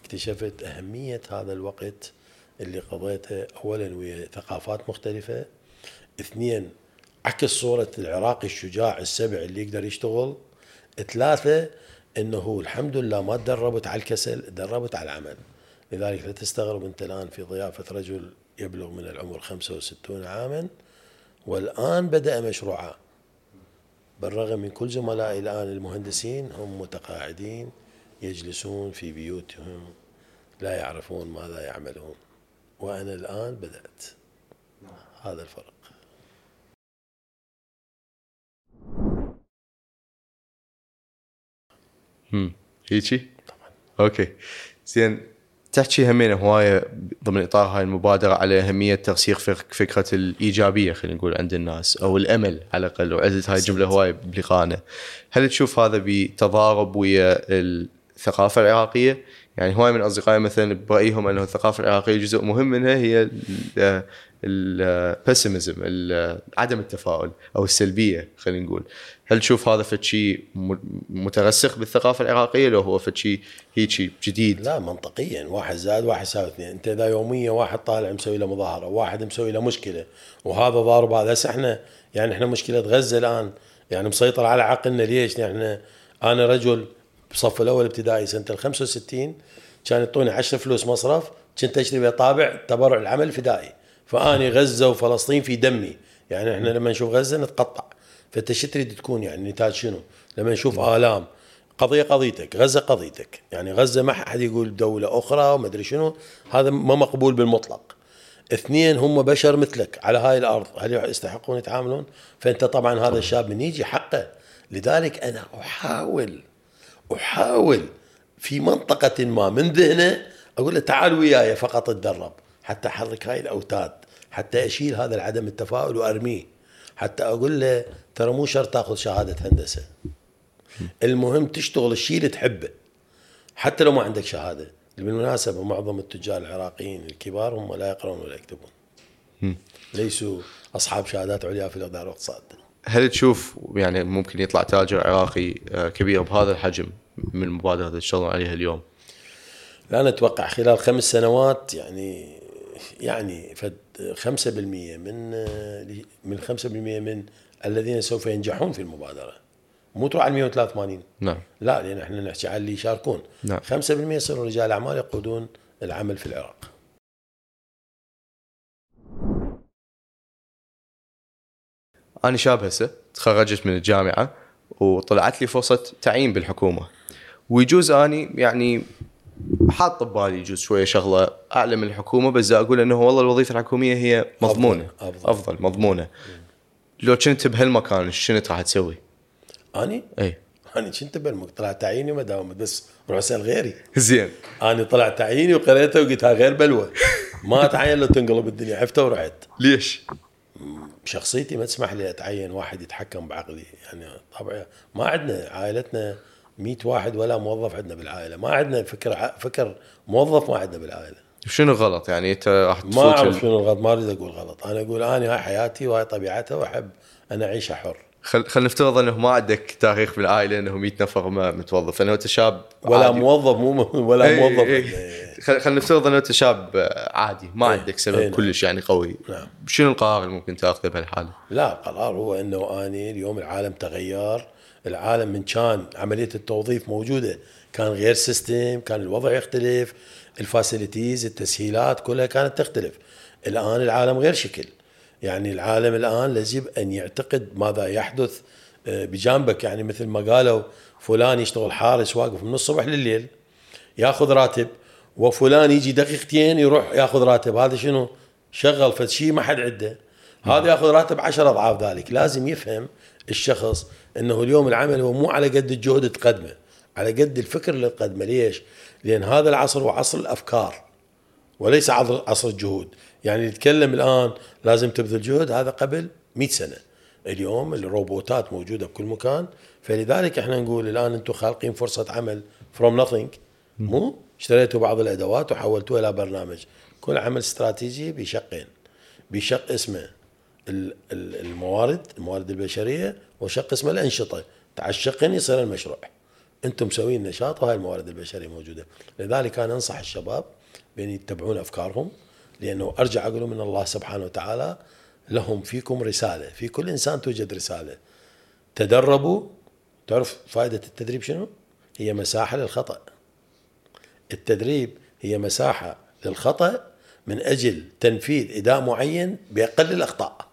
[SPEAKER 1] اكتشفت أهمية هذا الوقت اللي قضيته اولا ويا ثقافات مختلفة اثنين عكس صورة العراقي الشجاع السبع اللي يقدر يشتغل ثلاثة إنه الحمد لله ما تدربت على الكسل تدربت على العمل. لذلك لا تستغرب أنت الآن في ضيافة رجل يبلغ من العمر 65 عاما والآن بدأ مشروعه بالرغم من كل زملائي الآن المهندسين هم متقاعدين يجلسون في بيوتهم لا يعرفون ماذا يعملون. وأنا الآن بدأت. هذا الفرق.
[SPEAKER 2] امم هيجي؟ طبعا. أوكي. زين. تحكي همين هواية ضمن إطار هاي المبادرة على أهمية ترسيخ فكرة الإيجابية خلينا نقول عند الناس أو الأمل على الأقل وعدت هاي الجملة هواية بلقائنا هل تشوف هذا بتضارب ويا الثقافة العراقية. يعني هواي من أصدقائي مثلا برأيهم أنه الثقافة العراقية جزء مهم منها هي البسيمزم عدم التفاؤل أو السلبية خلينا نقول. هل تشوف هذا فد شيء مترسخ بالثقافة العراقية لو هو فد شيء هيك جديد؟
[SPEAKER 1] لا منطقيا. واحد زائد واحد يساوي اثنين. أنت إذا يوميا واحد طالع مسوي له مظاهرة واحد مسوي له مشكلة وهذا ضارب هذا هسه إحنا يعني إحنا مشكلة غزة الآن. يعني مسيطر على عقلنا. ليش؟ يعني أنا رجل بصف الأول ابتدائي سنة ال 65 كان يعطوني 10 فلوس مصرف كنت أشتري بها طابع تبرع العمل الفدائي فأني غزة وفلسطين في دمي. يعني إحنا لما نشوف غزة نتقطع. فأنت شو تريد تكون يعني؟ نتاج شنو؟ لما نشوف آلام. قضية قضيتك غزة قضيتك. يعني غزة ما حد يقول دولة أخرى وما أدري شنو. هذا ما مقبول بالمطلق. اثنين هم بشر مثلك على هاي الأرض. هل يستحقون يتعاملون؟ فأنت طبعا هذا الشاب من يجي حقه. لذلك أنا أحاول أحاول في منطقة ما من ذهنه أقول له تعال وياي فقط أتدرب حتى أحرك هاي الأوتاد حتى أشيل هذا العدم التفاؤل وأرميه حتى أقول له ترى مو شرط تأخذ شهادة هندسة. المهم تشتغل الشيء اللي تحبه. حتى لو ما عندك شهادة بالمناسبة معظم التجار العراقيين الكبار هم لا يقرؤون ولا يكتبون. ليسوا أصحاب شهادات عليا في الاداره والاقتصاد
[SPEAKER 2] هل تشوف يعني ممكن يطلع تاجر عراقي آه، كبير بهذا الحجم من المبادره اللي تشتغلون عليها اليوم؟
[SPEAKER 1] لا نتوقع خلال خمس سنوات يعني يعني فد 5% من من 5% من الذين سوف ينجحون في المبادرة. مو تروح على 183
[SPEAKER 2] نعم.
[SPEAKER 1] لا لأن إحنا نحكي على اللي يشاركون.
[SPEAKER 2] نعم.
[SPEAKER 1] 5% يصيرون رجال أعمال يقودون العمل في العراق.
[SPEAKER 2] أنا شاب هسه تخرجت من الجامعة وطلعت لي فرصة تعيين بالحكومة. ويجوز أني يعني حاط ببالي يجوز شوية شغلة اعلى من الحكومة بس أقول إنه والله الوظيفة الحكومية هي مضمونة.
[SPEAKER 1] أفضل.
[SPEAKER 2] أفضل, أفضل مضمونة. لو كنت بهالمكان شنو راح تسوي؟
[SPEAKER 1] أني؟
[SPEAKER 2] إي.
[SPEAKER 1] أنا كنت بالمك طلعت تعييني وما داومت بس روح اسال غيري
[SPEAKER 2] زين.
[SPEAKER 1] أنا طلعت تعييني وقريته وقلت غير بلوه ما اتعين لو تنقلب الدنيا عفته ورحت.
[SPEAKER 2] ليش؟
[SPEAKER 1] شخصيتي ما تسمح لي أتعين واحد يتحكم بعقلي. يعني طبعا ما عندنا عائلتنا 100 واحد ولا موظف عندنا بالعائلة. ما عندنا فكر فكر موظف ما عندنا بالعائلة.
[SPEAKER 2] شنو غلط؟ يعني أنت راح
[SPEAKER 1] ما
[SPEAKER 2] أعرف
[SPEAKER 1] شنو الغلط ما أريد أقول غلط. أنا أقول أنا هاي حياتي وهاي طبيعتها وأحب أنا أعيشها حر.
[SPEAKER 2] خل خل نفترض إنه ما عندك تاريخ بالعائلة إنه 100 نفر ما متوظف. لأنه أنت شاب
[SPEAKER 1] ولا
[SPEAKER 2] عادي.
[SPEAKER 1] موظف مو ولا
[SPEAKER 2] إي
[SPEAKER 1] موظف
[SPEAKER 2] إي.
[SPEAKER 1] عندنا.
[SPEAKER 2] خل خل نفترض أنه أنت شاب عادي ما
[SPEAKER 1] إيه.
[SPEAKER 2] عندك سبب
[SPEAKER 1] إيه، نعم.
[SPEAKER 2] كلش يعني قوي
[SPEAKER 1] نعم.
[SPEAKER 2] شنو القرار اللي ممكن تاخذه بهالحالة؟
[SPEAKER 1] لا قرار هو إنه أني اليوم العالم تغير العالم من كان عملية التوظيف موجودة كان غير system كان الوضع يختلف ال facilities التسهيلات كلها كانت تختلف الآن العالم غير شكل يعني العالم الآن يجب أن يعتقد ماذا يحدث آه، بجانبك يعني مثل ما قالوا فلان يشتغل حارس واقف من الصبح لليل ياخذ راتب وفلان يجي دقيقتين يروح ياخذ راتب. هذا شنو؟ شغل فد شيء ما حد عنده. هذا ياخذ راتب عشر أضعاف ذلك. لازم يفهم الشخص إنه اليوم العمل هو مو على قد الجهد اللي تقدمه على قد الفكر اللي تقدمه. ليش؟ لأن هذا العصر هو عصر الأفكار وليس عصر الجهود. يعني نتكلم الآن لازم تبذل جهد. هذا قبل 100 سنة. اليوم الروبوتات موجودة بكل مكان. فلذلك إحنا نقول الآن أنتم خالقين فرصة عمل فروم nothing. مو؟ اشتريتوا بعض الأدوات وحولتوها إلى برنامج. كل عمل استراتيجي بشقين. بشق اسمه ال- ال- الموارد الموارد البشرية وشق اسمه الأنشطة. تعال الشقين يصير المشروع. أنتم مسوين نشاط وهاي الموارد البشرية موجودة. لذلك أنا أنصح الشباب بأن يتبعون أفكارهم لأنه أرجع أقول من الله سبحانه وتعالى لهم فيكم رسالة. في كل إنسان توجد رسالة. تدربوا. تعرف فائدة التدريب شنو؟ هي مساحة للخطأ. التدريب هي مساحة للخطأ من أجل تنفيذ إداء معين بأقل الأخطاء.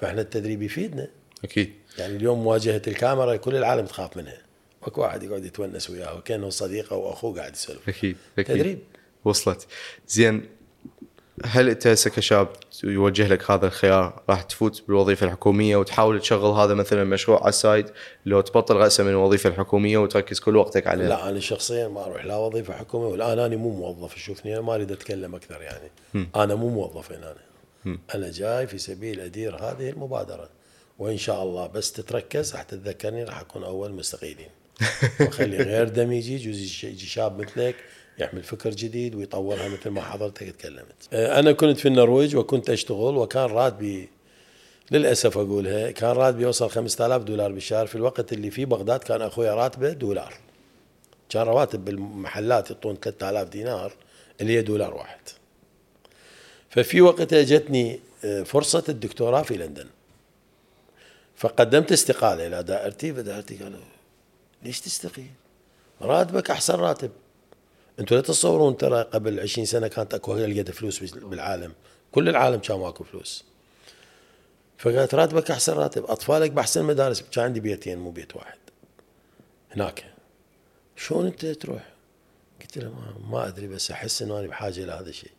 [SPEAKER 1] فإحنا التدريب يفيدنا.
[SPEAKER 2] أكيد.
[SPEAKER 1] يعني اليوم مواجهة الكاميرا كل العالم تخاف منها. اكو واحد يقعد يتونس وياه وكأنه صديقة وأخوه قاعد يسولف.
[SPEAKER 2] أكيد أكيد.
[SPEAKER 1] تدريب.
[SPEAKER 2] وصلت. زين هل أنت هسه كشاب يوجه لك هذا الخيار؟ راح تفوت بالوظيفة الحكومية وتحاول تشغل هذا مثلا مشروع على السايد لو تبطل راسا من الوظيفة الحكومية وتركز كل وقتك عليه.
[SPEAKER 1] لا أنا شخصيا ما أروح لا وظيفة حكومية والان أنا مو موظف شوفني أنا ما أريد أتكلم أكثر يعني. أنا مو موظف هنا. أنا أنا جاي في سبيل أدير هذه المبادرة. وإن شاء الله بس تتركز راح تتذكرني راح أكون أول مستقيلين وخلي غير دم يجي يجوز يجي يجي شاب مثلك. يحمل فكر جديد ويطورها مثل ما حضرتك تكلمت. آه، أنا كنت في النرويج وكنت أشتغل وكان راتبي للأسف أقولها كان راتبي يوصل 5000 دولار بالشهر. في الوقت اللي في بغداد كان أخوي راتبه دولار. كان رواتب بالمحلات يعطون 3000 دينار اللي هي دولار واحد. ففي وقتها جتني آه، فرصة الدكتوراه في لندن. فقدمت استقالة إلى دائرتي فدائرتي قالوا ليش تستقيل؟ راتبك أحسن راتب. أنتوا لا تتصورون ترى قبل 20 سنة كانت أكو هالقد فلوس بالعالم. كل العالم كان ماكو فلوس. فقالت راتبك أحسن راتب أطفالك بأحسن مدارس. كان عندي بيتين مو بيت واحد. هناك. شلون أنت تروح؟ قلت له ما, ما أدري بس أحس إنه أنا بحاجة إلى هذا الشيء.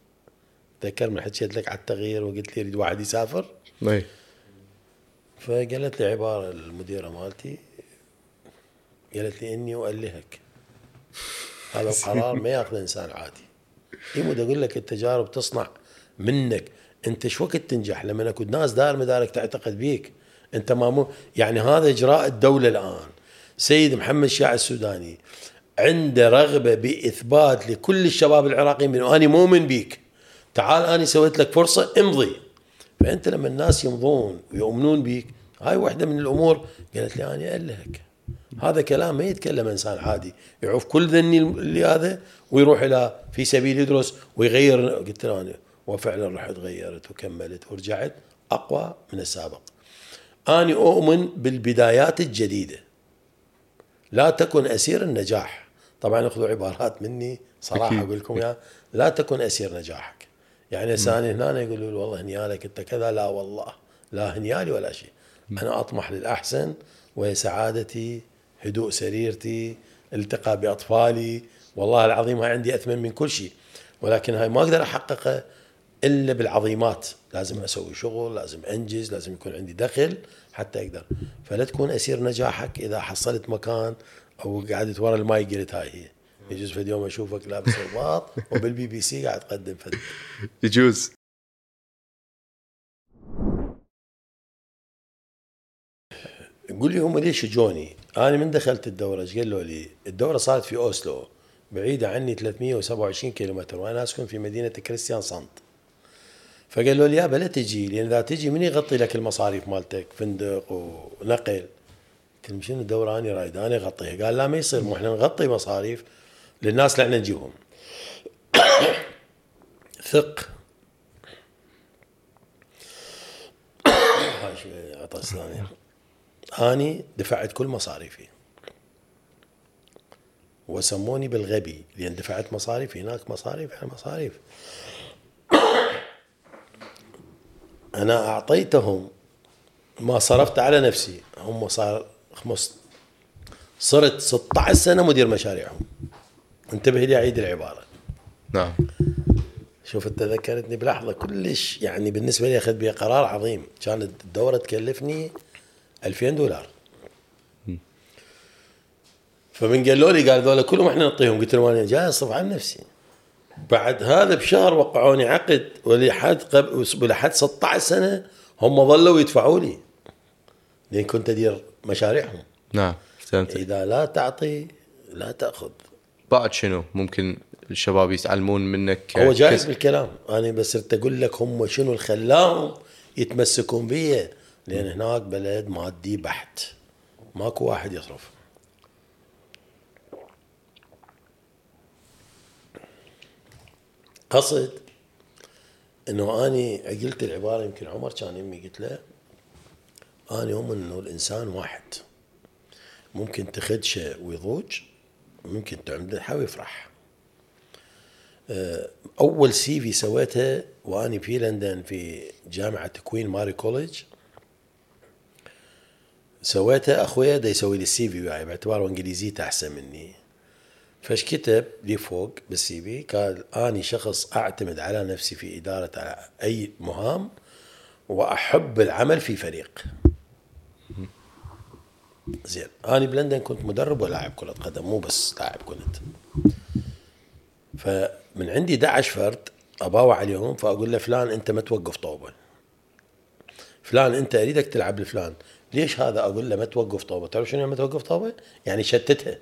[SPEAKER 1] تذكر من حكيت لك على التغيير وقلت لي أريد واحد يسافر.
[SPEAKER 2] اي
[SPEAKER 1] فقالت لي عبارة المديرة مالتي قالت لي إني أؤلهك. هذا القرار ما ياخذه إنسان عادي. يمد أقول لك التجارب تصنع منك. أنت شو وقت تنجح؟ لما أكو ناس دار مدارك تعتقد بيك. أنت ما مو يعني هذا إجراء الدولة الآن. سيد محمد شاع السوداني عنده رغبة بإثبات لكل الشباب العراقيين انه أنا مؤمن بيك. تعال أنا سويت لك فرصة امضي. فأنت لما الناس يمضون ويؤمنون بيك هاي واحدة من الأمور. قالت لي أنا ألهك. هذا كلام ما يتكلم إنسان عادي. يعوف كل ذني اللي هذا ويروح إلى في سبيل يدرس ويغير. قلت له أنا وفعلا رحت غيرت وكملت ورجعت أقوى من السابق. أنا أؤمن بالبدايات الجديدة. لا تكن أسير النجاح. طبعا أخذوا عبارات مني صراحة أقول لكم يا لا تكن أسير نجاحك. يعني ثاني هنا يقولوا والله هنيالك انت كذا. لا والله لا هنيالي ولا شيء. أنا أطمح للأحسن. وهي سعادتي هدوء سريرتي التقاء بأطفالي. والله العظيم هاي عندي أثمن من كل شيء. ولكن هاي ما أقدر أحققه إلا بالعظيمات. لازم أسوي شغل لازم أنجز لازم يكون عندي دخل حتى أقدر. فلا تكون أسير نجاحك إذا حصلت مكان أو قعدت ورا الماي قلت هاي هي. يجوز في يوم أشوفك لابس رباط وبالبي بي سي قاعد تقدم فد.
[SPEAKER 2] يجوز.
[SPEAKER 1] قول لي هم ليش اجوني؟ أنا من دخلت الدورة إيش قالوا لي؟ الدورة صارت في أوسلو بعيدة عني 327 كيلومتر وأنا أسكن في مدينة كريستيان سانت. فقالوا لي يابا لا تجي لأن إذا تجي من يغطي لك المصاريف مالتك؟ فندق ونقل. قلت لهم شنو الدورة؟ اني رايد أنا أغطيها. قال لا ما يصير مو إحنا نغطي مصاريف للناس اللي إحنا نجيهم ثق. عطس ثانية أني دفعت كل مصاريفي. وسموني بالغبي لأن دفعت مصاريف هناك مصاريف على مصاريف. أنا أعطيتهم ما صرفت على نفسي. هم صار خمس صرت 16 سنة مدير مشاريعهم. انتبه لي أعيد العبارة.
[SPEAKER 2] نعم.
[SPEAKER 1] شوف أنت ذكرتني بلحظة كلش يعني بالنسبة لي اخذت بها قرار عظيم. كانت الدورة تكلفني 2000 دولار. فمن قالوا لي قال ذولا كلهم إحنا نعطيهم. قلت لهم أنا جاي اصرف عن نفسي. بعد هذا بشهر وقعوني عقد ولحد قبل ولحد 16 سنة هم ظلوا يدفعوا لي. لأن كنت أدير مشاريعهم.
[SPEAKER 2] نعم فهمت
[SPEAKER 1] إذا لا تعطي لا تأخذ.
[SPEAKER 2] بعد شنو؟ ممكن الشباب يتعلمون منك
[SPEAKER 1] هو جاهز بالكلام. أنا بس أقول لك هم شنو اللي خلاهم يتمسكون بي. لأن هناك بلد مادي بحت. ماكو واحد يصرف. قصد إنه أني قلت العبارة يمكن عمر كان يمي قلت له أني هم إنه الإنسان واحد. ممكن تخدشه ويضوج ممكن تعمله ويفرح. أول CV سويتها وأني في لندن في جامعة كوين ماري كوليدج. سويتها أخويا دا يسوي لي ال CV وياي باعتباره انجليزيته احسن مني. فايش كتب لي فوق بال CV قال أني شخص أعتمد على نفسي في إدارة على أي مهام وأحب العمل في فريق. زين أنا بلندن كنت مدرب ولاعب كرة قدم مو بس لاعب كنت. فمن عندي 11 فرد أباوع عليهم فأقول له فلان أنت ما توقف طوبه فلان أنت أريدك تلعب لفلان. ليش هذا أقول له ما توقف طوبه تعرف شنو ما توقف طوبه يعني شتتها.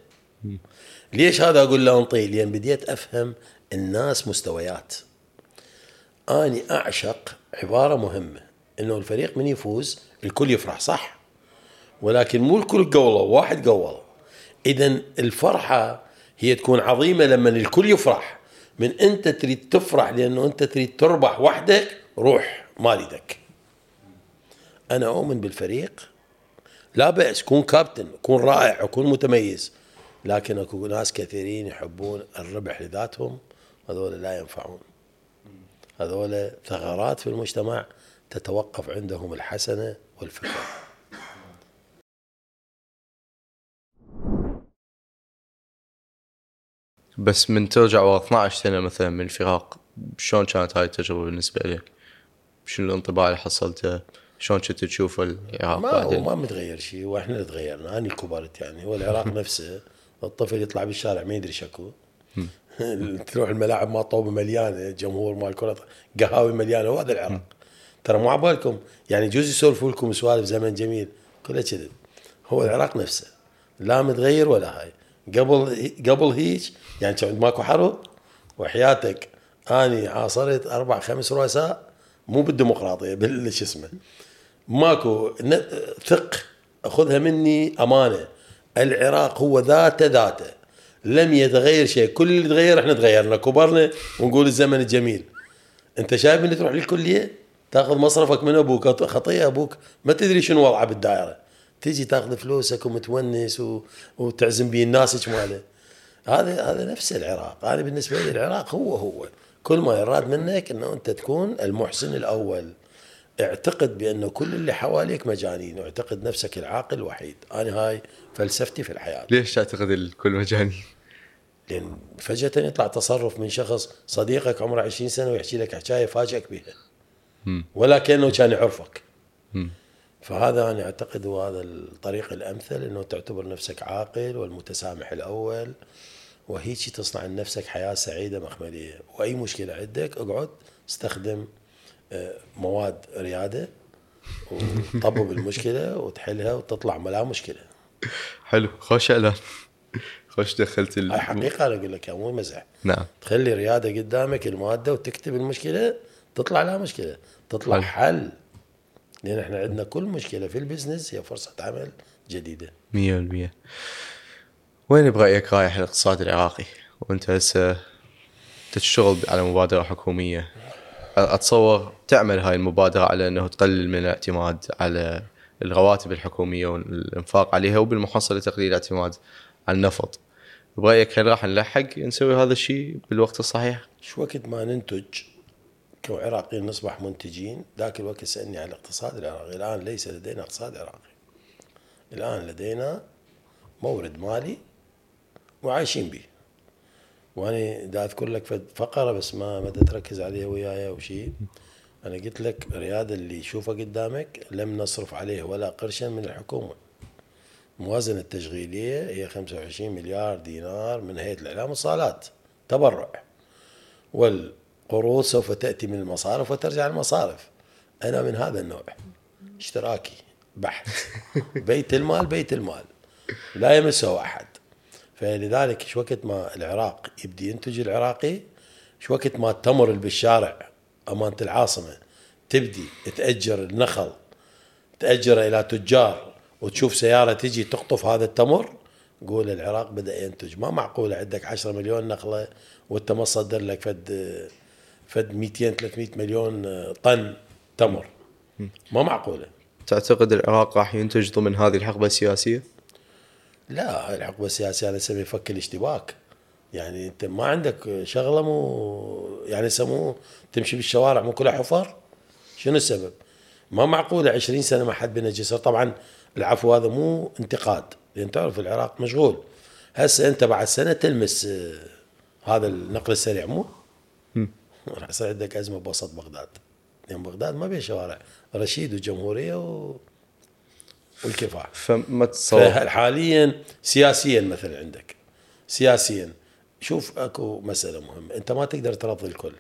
[SPEAKER 1] ليش هذا أقول له انطي لأن بديت أفهم الناس مستويات. أني أعشق عبارة مهمة إنه الفريق من يفوز الكل يفرح صح؟ ولكن مو الكل قولوا واحد قول اذا الفرحة هي تكون عظيمة لما الكل يفرح. من أنت تريد تفرح لأنه أنت تريد تربح وحدك روح ما اريدك أنا أؤمن بالفريق لا بأس كون كابتن كون رائع وكون متميز لكن اكو ناس كثيرين يحبون الربح لذاتهم هذول لا ينفعون هذول ثغرات في المجتمع تتوقف عندهم الحسنة والفكرة
[SPEAKER 2] بس من ترجع ورا 12 سنة مثلا من الفراق شلون كانت هاي التجربة بالنسبة لك؟ شنو الانطباع اللي حصلته؟ شلون كنت تشوف العراق
[SPEAKER 1] ما هو
[SPEAKER 2] بعدين؟
[SPEAKER 1] ما متغير شيء وإحنا اللي تغيرنا أنا كبرت يعني هو العراق نفسه الطفل يطلع بالشارع ما يدري شكو. تروح الملاعب ما طوبه مليانة جمهور مال كرة قهاوي مليانة وهذا العراق. ترى مو عبالكم يعني يجوز يسولفوا لكم سوالف زمن جميل كله كذب. هو العراق نفسه لا متغير ولا هاي. قبل قبل هيك يعني كان ماكو حرب وحياتك اني عاصرت أربع خمس رؤساء مو بالديمقراطية بال شو اسمه. ماكو ثق خذها مني أمانة. العراق هو ذاته ذاته. لم يتغير شيء. كل اللي تغير إحنا تغيرنا. كبرنا ونقول الزمن الجميل أنت شايف اللي تروح للكلية؟ تأخذ مصرفك من أبوك خطيه أبوك. ما تدري شنو وضعه بالدائرة. تيجي تأخذ فلوسك ومتونس و... وتعزم بيه الناس ماله. هذا هذا نفس العراق. أنا بالنسبة لي العراق هو هو. كل ما يراد منك إنه أنت تكون المحسن الأول. اعتقد بانه كل اللي حواليك مجانين واعتقد نفسك العاقل الوحيد أنا هاي فلسفتي في الحياة
[SPEAKER 2] ليش تعتقد الكل مجاني؟
[SPEAKER 1] لأن فجأة يطلع تصرف من شخص صديقك عمره 20 سنة ويحكي لك حكاية فاجئك بها. ولا كأنه كان يعرفك. فهذا أنا أعتقد هو هذا الطريق الأمثل إنه تعتبر نفسك عاقل والمتسامح الأول وهيك تصنع لنفسك حياة سعيدة مخملية وأي مشكلة عندك اقعد استخدم مواد رياده وطبب المشكلة وتحلها وتطلع ما لا مشكلة.
[SPEAKER 2] حلو. خوش اعلان خوش دخلت ال...
[SPEAKER 1] حقيقة أنا أقول لك يا مو مزح.
[SPEAKER 2] نعم.
[SPEAKER 1] تخلي رياده قدامك المادة وتكتب المشكلة تطلع لها مشكلة. تطلع
[SPEAKER 2] حلو.
[SPEAKER 1] حل. لأن إحنا عندنا كل مشكلة في البزنس هي فرصة عمل جديدة.
[SPEAKER 2] مية بالمية. وين برأيك رايح الاقتصاد العراقي؟ وأنت هسه تشتغل على مبادرة حكومية. أتصور تعمل هاي المبادرة على إنه تقلل من الاعتماد على الرواتب الحكومية والإنفاق عليها وبالمحصلة تقليل الاعتماد على النفط. برأيك هل راح نلحق نسوي هذا الشيء بالوقت الصحيح؟
[SPEAKER 1] شو وقت ما ننتج كعراقيين نصبح منتجين ذاك الوقت سألني عن الاقتصاد العراقي. الآن ليس لدينا اقتصاد عراقي. الآن لدينا مورد مالي وعايشين به. وأنا دا أذكر لك فد فقرة بس ما ما تركز عليها وياي أو شيء أنا قلت لك رياض اللي يشوفه قدامك لم نصرف عليه ولا قرشا من الحكومة. الموازنة التشغيلية هي 25 مليار دينار من هيئة الإعلام والصالات. تبرع. والقروض سوف تأتي من المصارف وترجع المصارف. أنا من هذا النوع. اشتراكي بحت. بيت المال بيت المال. لا يمسه أحد. فلذلك شو وقت ما العراق يبدي ينتج العراقي شو وقت ما التمر اللي بالشارع أمانة العاصمة تبدي تأجر النخل تأجره إلى تجار وتشوف سيارة تجي تقطف هذا التمر قول العراق بدأ ينتج. ما معقولة عندك 10 مليون نخلة وأنت ما تصدر لك فد فد 200 300 مليون طن تمر. ما معقولة.
[SPEAKER 2] تعتقد العراق راح ينتج ضمن هذه الحقبة السياسية؟
[SPEAKER 1] لا هاي الحقبة السياسية أنا أسميها فك الاشتباك. يعني أنت ما عندك شغلة مو يعني يسموه تمشي بالشوارع مو كلها حفر؟ شنو السبب؟ ما معقولة 20 سنة ما حد بنى جسر طبعا العفو هذا مو انتقاد لأن تعرف العراق مشغول. هسه أنت بعد سنة تلمس آه، هذا النقل السريع مو؟ راح يصير عندك أزمة بوسط بغداد. لأن بغداد ما بين شوارع رشيد وجمهورية و... والكفاح
[SPEAKER 2] فما تتصور
[SPEAKER 1] حاليا سياسيا مثلا عندك؟ سياسيا. شوف أكو مسألة مهمة. أنت ما تقدر ترضي الكل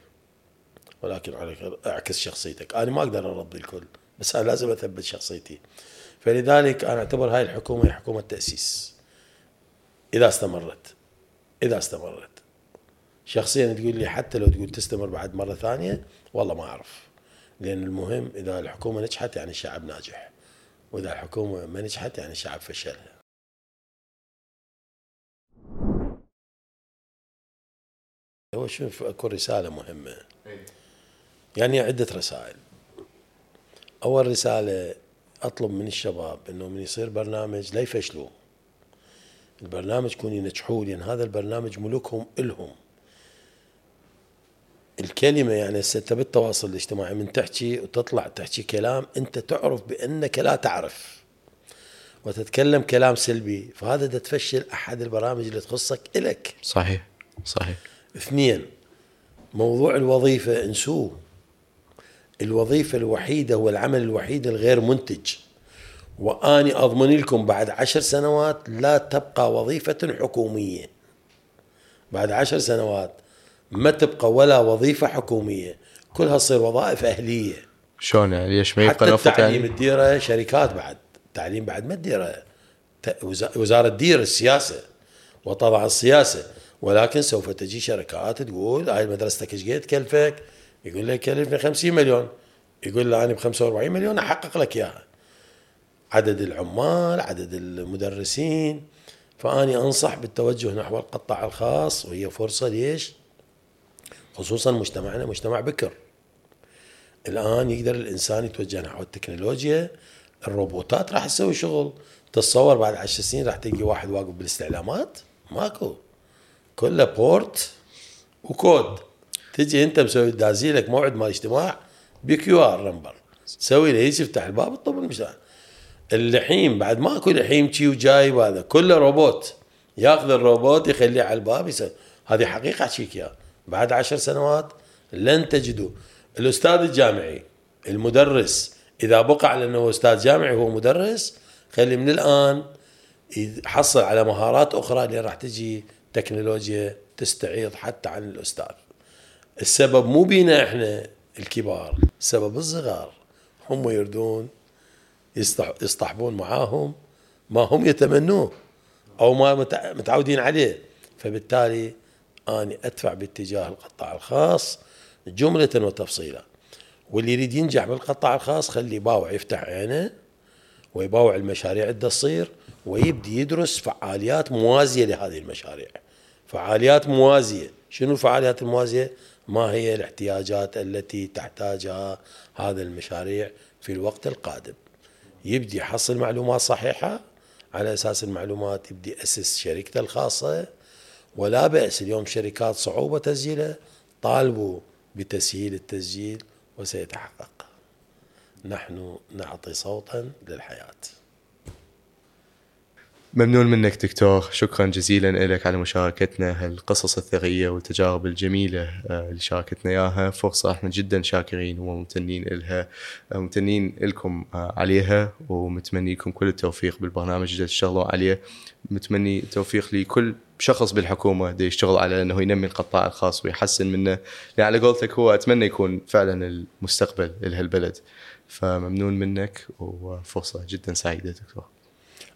[SPEAKER 1] ولكن عليك أعكس شخصيتك. أنا ما أقدر أرضي الكل بس أنا لازم أثبت شخصيتي. فلذلك أنا أعتبر هاي الحكومة هي حكومة تأسيس. إذا استمرت. إذا استمرت. شخصيا تقول لي حتى لو تقول تستمر بعد مرة ثانية والله ما أعرف. لأن المهم إذا الحكومة نجحت يعني الشعب ناجح. وإذا الحكومة ما نجحت يعني الشعب فشلها هو شوف اكو رسالة مهمة. يعني عدة رسائل. أول رسالة أطلب من الشباب إنه من يصير برنامج لا يفشلوه البرنامج يكون ينجحوه لأن هذا البرنامج ملكهم إلهم. الكلمة يعني هسه أنت بالتواصل الاجتماعي من تحكي وتطلع تحكي كلام أنت تعرف بأنك لا تعرف وتتكلم كلام سلبي. فهذا ده تفشل أحد البرامج اللي تخصك إلك.
[SPEAKER 2] صحيح صحيح.
[SPEAKER 1] اثنين موضوع الوظيفة انسوه. الوظيفة الوحيدة هو العمل الوحيد الغير منتج. وأني أضمن لكم بعد عشر سنوات لا تبقى وظيفة حكومية. بعد عشر سنوات ما تبقى ولا وظيفة حكومية كلها تصير وظائف أهلية.
[SPEAKER 2] شلون يعني؟ ليش ما
[SPEAKER 1] حتى
[SPEAKER 2] يبقى نفط
[SPEAKER 1] التعليم
[SPEAKER 2] يعني؟
[SPEAKER 1] تديره شركات بعد التعليم بعد ما تديره. وزارة تدير السياسة. وتضع السياسة. ولكن سوف تجي شركات تقول هاي مدرستك إيش قد تكلفك؟ يقول لك كلفني 50 مليون. يقول له أنا ب 45 مليون أحقق لك إياها. عدد العمال عدد المدرسين. فأني أنصح بالتوجه نحو القطاع الخاص وهي فرصة ليش؟ خصوصا مجتمعنا مجتمع بكر. الآن يقدر الإنسان يتوجه نحو التكنولوجيا الروبوتات راح تسوي شغل. تتصور بعد عشر سنين راح تلقي واحد واقف بالاستعلامات؟ ماكو. كله بورت وكود. تجي أنت مسوي دازي لك موعد مال اجتماع بكيو آر نمبر. تسوي له يفتح الباب تطب المشاع اللحيم بعد ماكو لحيم شي وجايب هذا. كله روبوت. ياخذ الروبوت يخليه على الباب يسوي. هذه حقيقة احكيك اياها بعد عشر سنوات لن تجدوا. الأستاذ الجامعي المدرس إذا بقى على انه أستاذ جامعي هو مدرس خلي من الآن يحصل على مهارات أخرى اللي راح تجي تكنولوجيا تستعيض حتى عن الأستاذ. السبب مو بينا إحنا الكبار السبب الصغار. هم يردون يصطح- يصطحبون معاهم ما هم يتمنوه أو ما متع- متعودين عليه. فبالتالي أني أدفع باتجاه القطاع الخاص جملة وتفصيلا. واللي يريد ينجح بالقطاع الخاص خليه يباوع يفتح عينه ويباوع المشاريع اللي تصير ويبدي يدرس فعاليات موازية لهذه المشاريع. فعاليات موازية. شنو الفعاليات الموازية؟ ما هي الاحتياجات التي تحتاجها هذا المشاريع في الوقت القادم. يبدي يحصل معلومات صحيحة على أساس المعلومات يبدي يأسس شركته الخاصة ولا بأس اليوم شركات صعوبة تسجيلها طالبوا بتسهيل التسجيل وسيتحقق. نحن نعطي صوتا للحياة.
[SPEAKER 2] ممنون منك دكتور. شكرا جزيلا لك على مشاركتنا هالقصص الثرية والتجارب الجميلة آه، اللي شاركتنا إياها. فرصة إحنا جدا شاكرين وممتنين لها آه، ممتنين لكم آه، عليها ومتمني لكم كل التوفيق بالبرنامج اللي تشتغلوا عليه. متمني التوفيق لكل شخص بالحكومة دي يشتغل على إنه ينمي القطاع الخاص ويحسن منه. لأن على قولتك هو أتمنى يكون فعلا المستقبل لهالبلد فممنون منك وفرصة جدا سعيدة دكتور.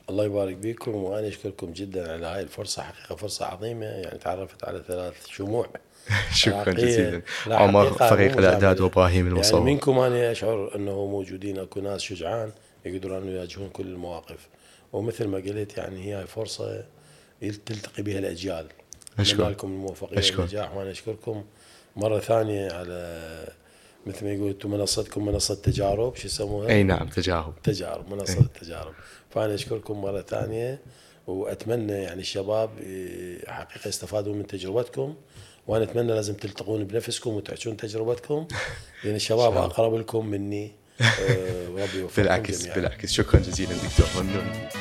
[SPEAKER 1] الله يبارك بكم وأنا أشكركم جدا على هاي الفرصة حقيقة فرصة عظيمة يعني تعرفت على ثلاث شموع
[SPEAKER 2] شكرا. جزيلا
[SPEAKER 1] لا،
[SPEAKER 2] عمر فريق
[SPEAKER 1] الأعداد.
[SPEAKER 2] وإبراهيم
[SPEAKER 1] يعني
[SPEAKER 2] المصور
[SPEAKER 1] منكم أنا أشعر إنه موجودين أكو ناس شجعان يقدرون يواجهون كل المواقف ومثل ما قلت يعني هي فرصة تلتقي بها الأجيال لكم الموفقية
[SPEAKER 2] أشكر.
[SPEAKER 1] والنجاح وأنا أشكركم مرة ثانية على مثل ما يقول أنتم منصتكم منصة تجارب شو يسموها؟
[SPEAKER 2] أي نعم تجاوب
[SPEAKER 1] تجارب منصة
[SPEAKER 2] إيه.
[SPEAKER 1] التجارب فأنا أشكركم مرة ثانية وأتمنى يعني الشباب إيه، حقيقة يستفادوا من تجربتكم وأنا أتمنى لازم تلتقون بنفسكم وتعيشون تجربتكم لأن الشباب أقرب لكم مني آه، وربي يوفقكم
[SPEAKER 2] بالعكس
[SPEAKER 1] جميعاً.
[SPEAKER 2] بالعكس شكرا جزيلا دكتور ممنون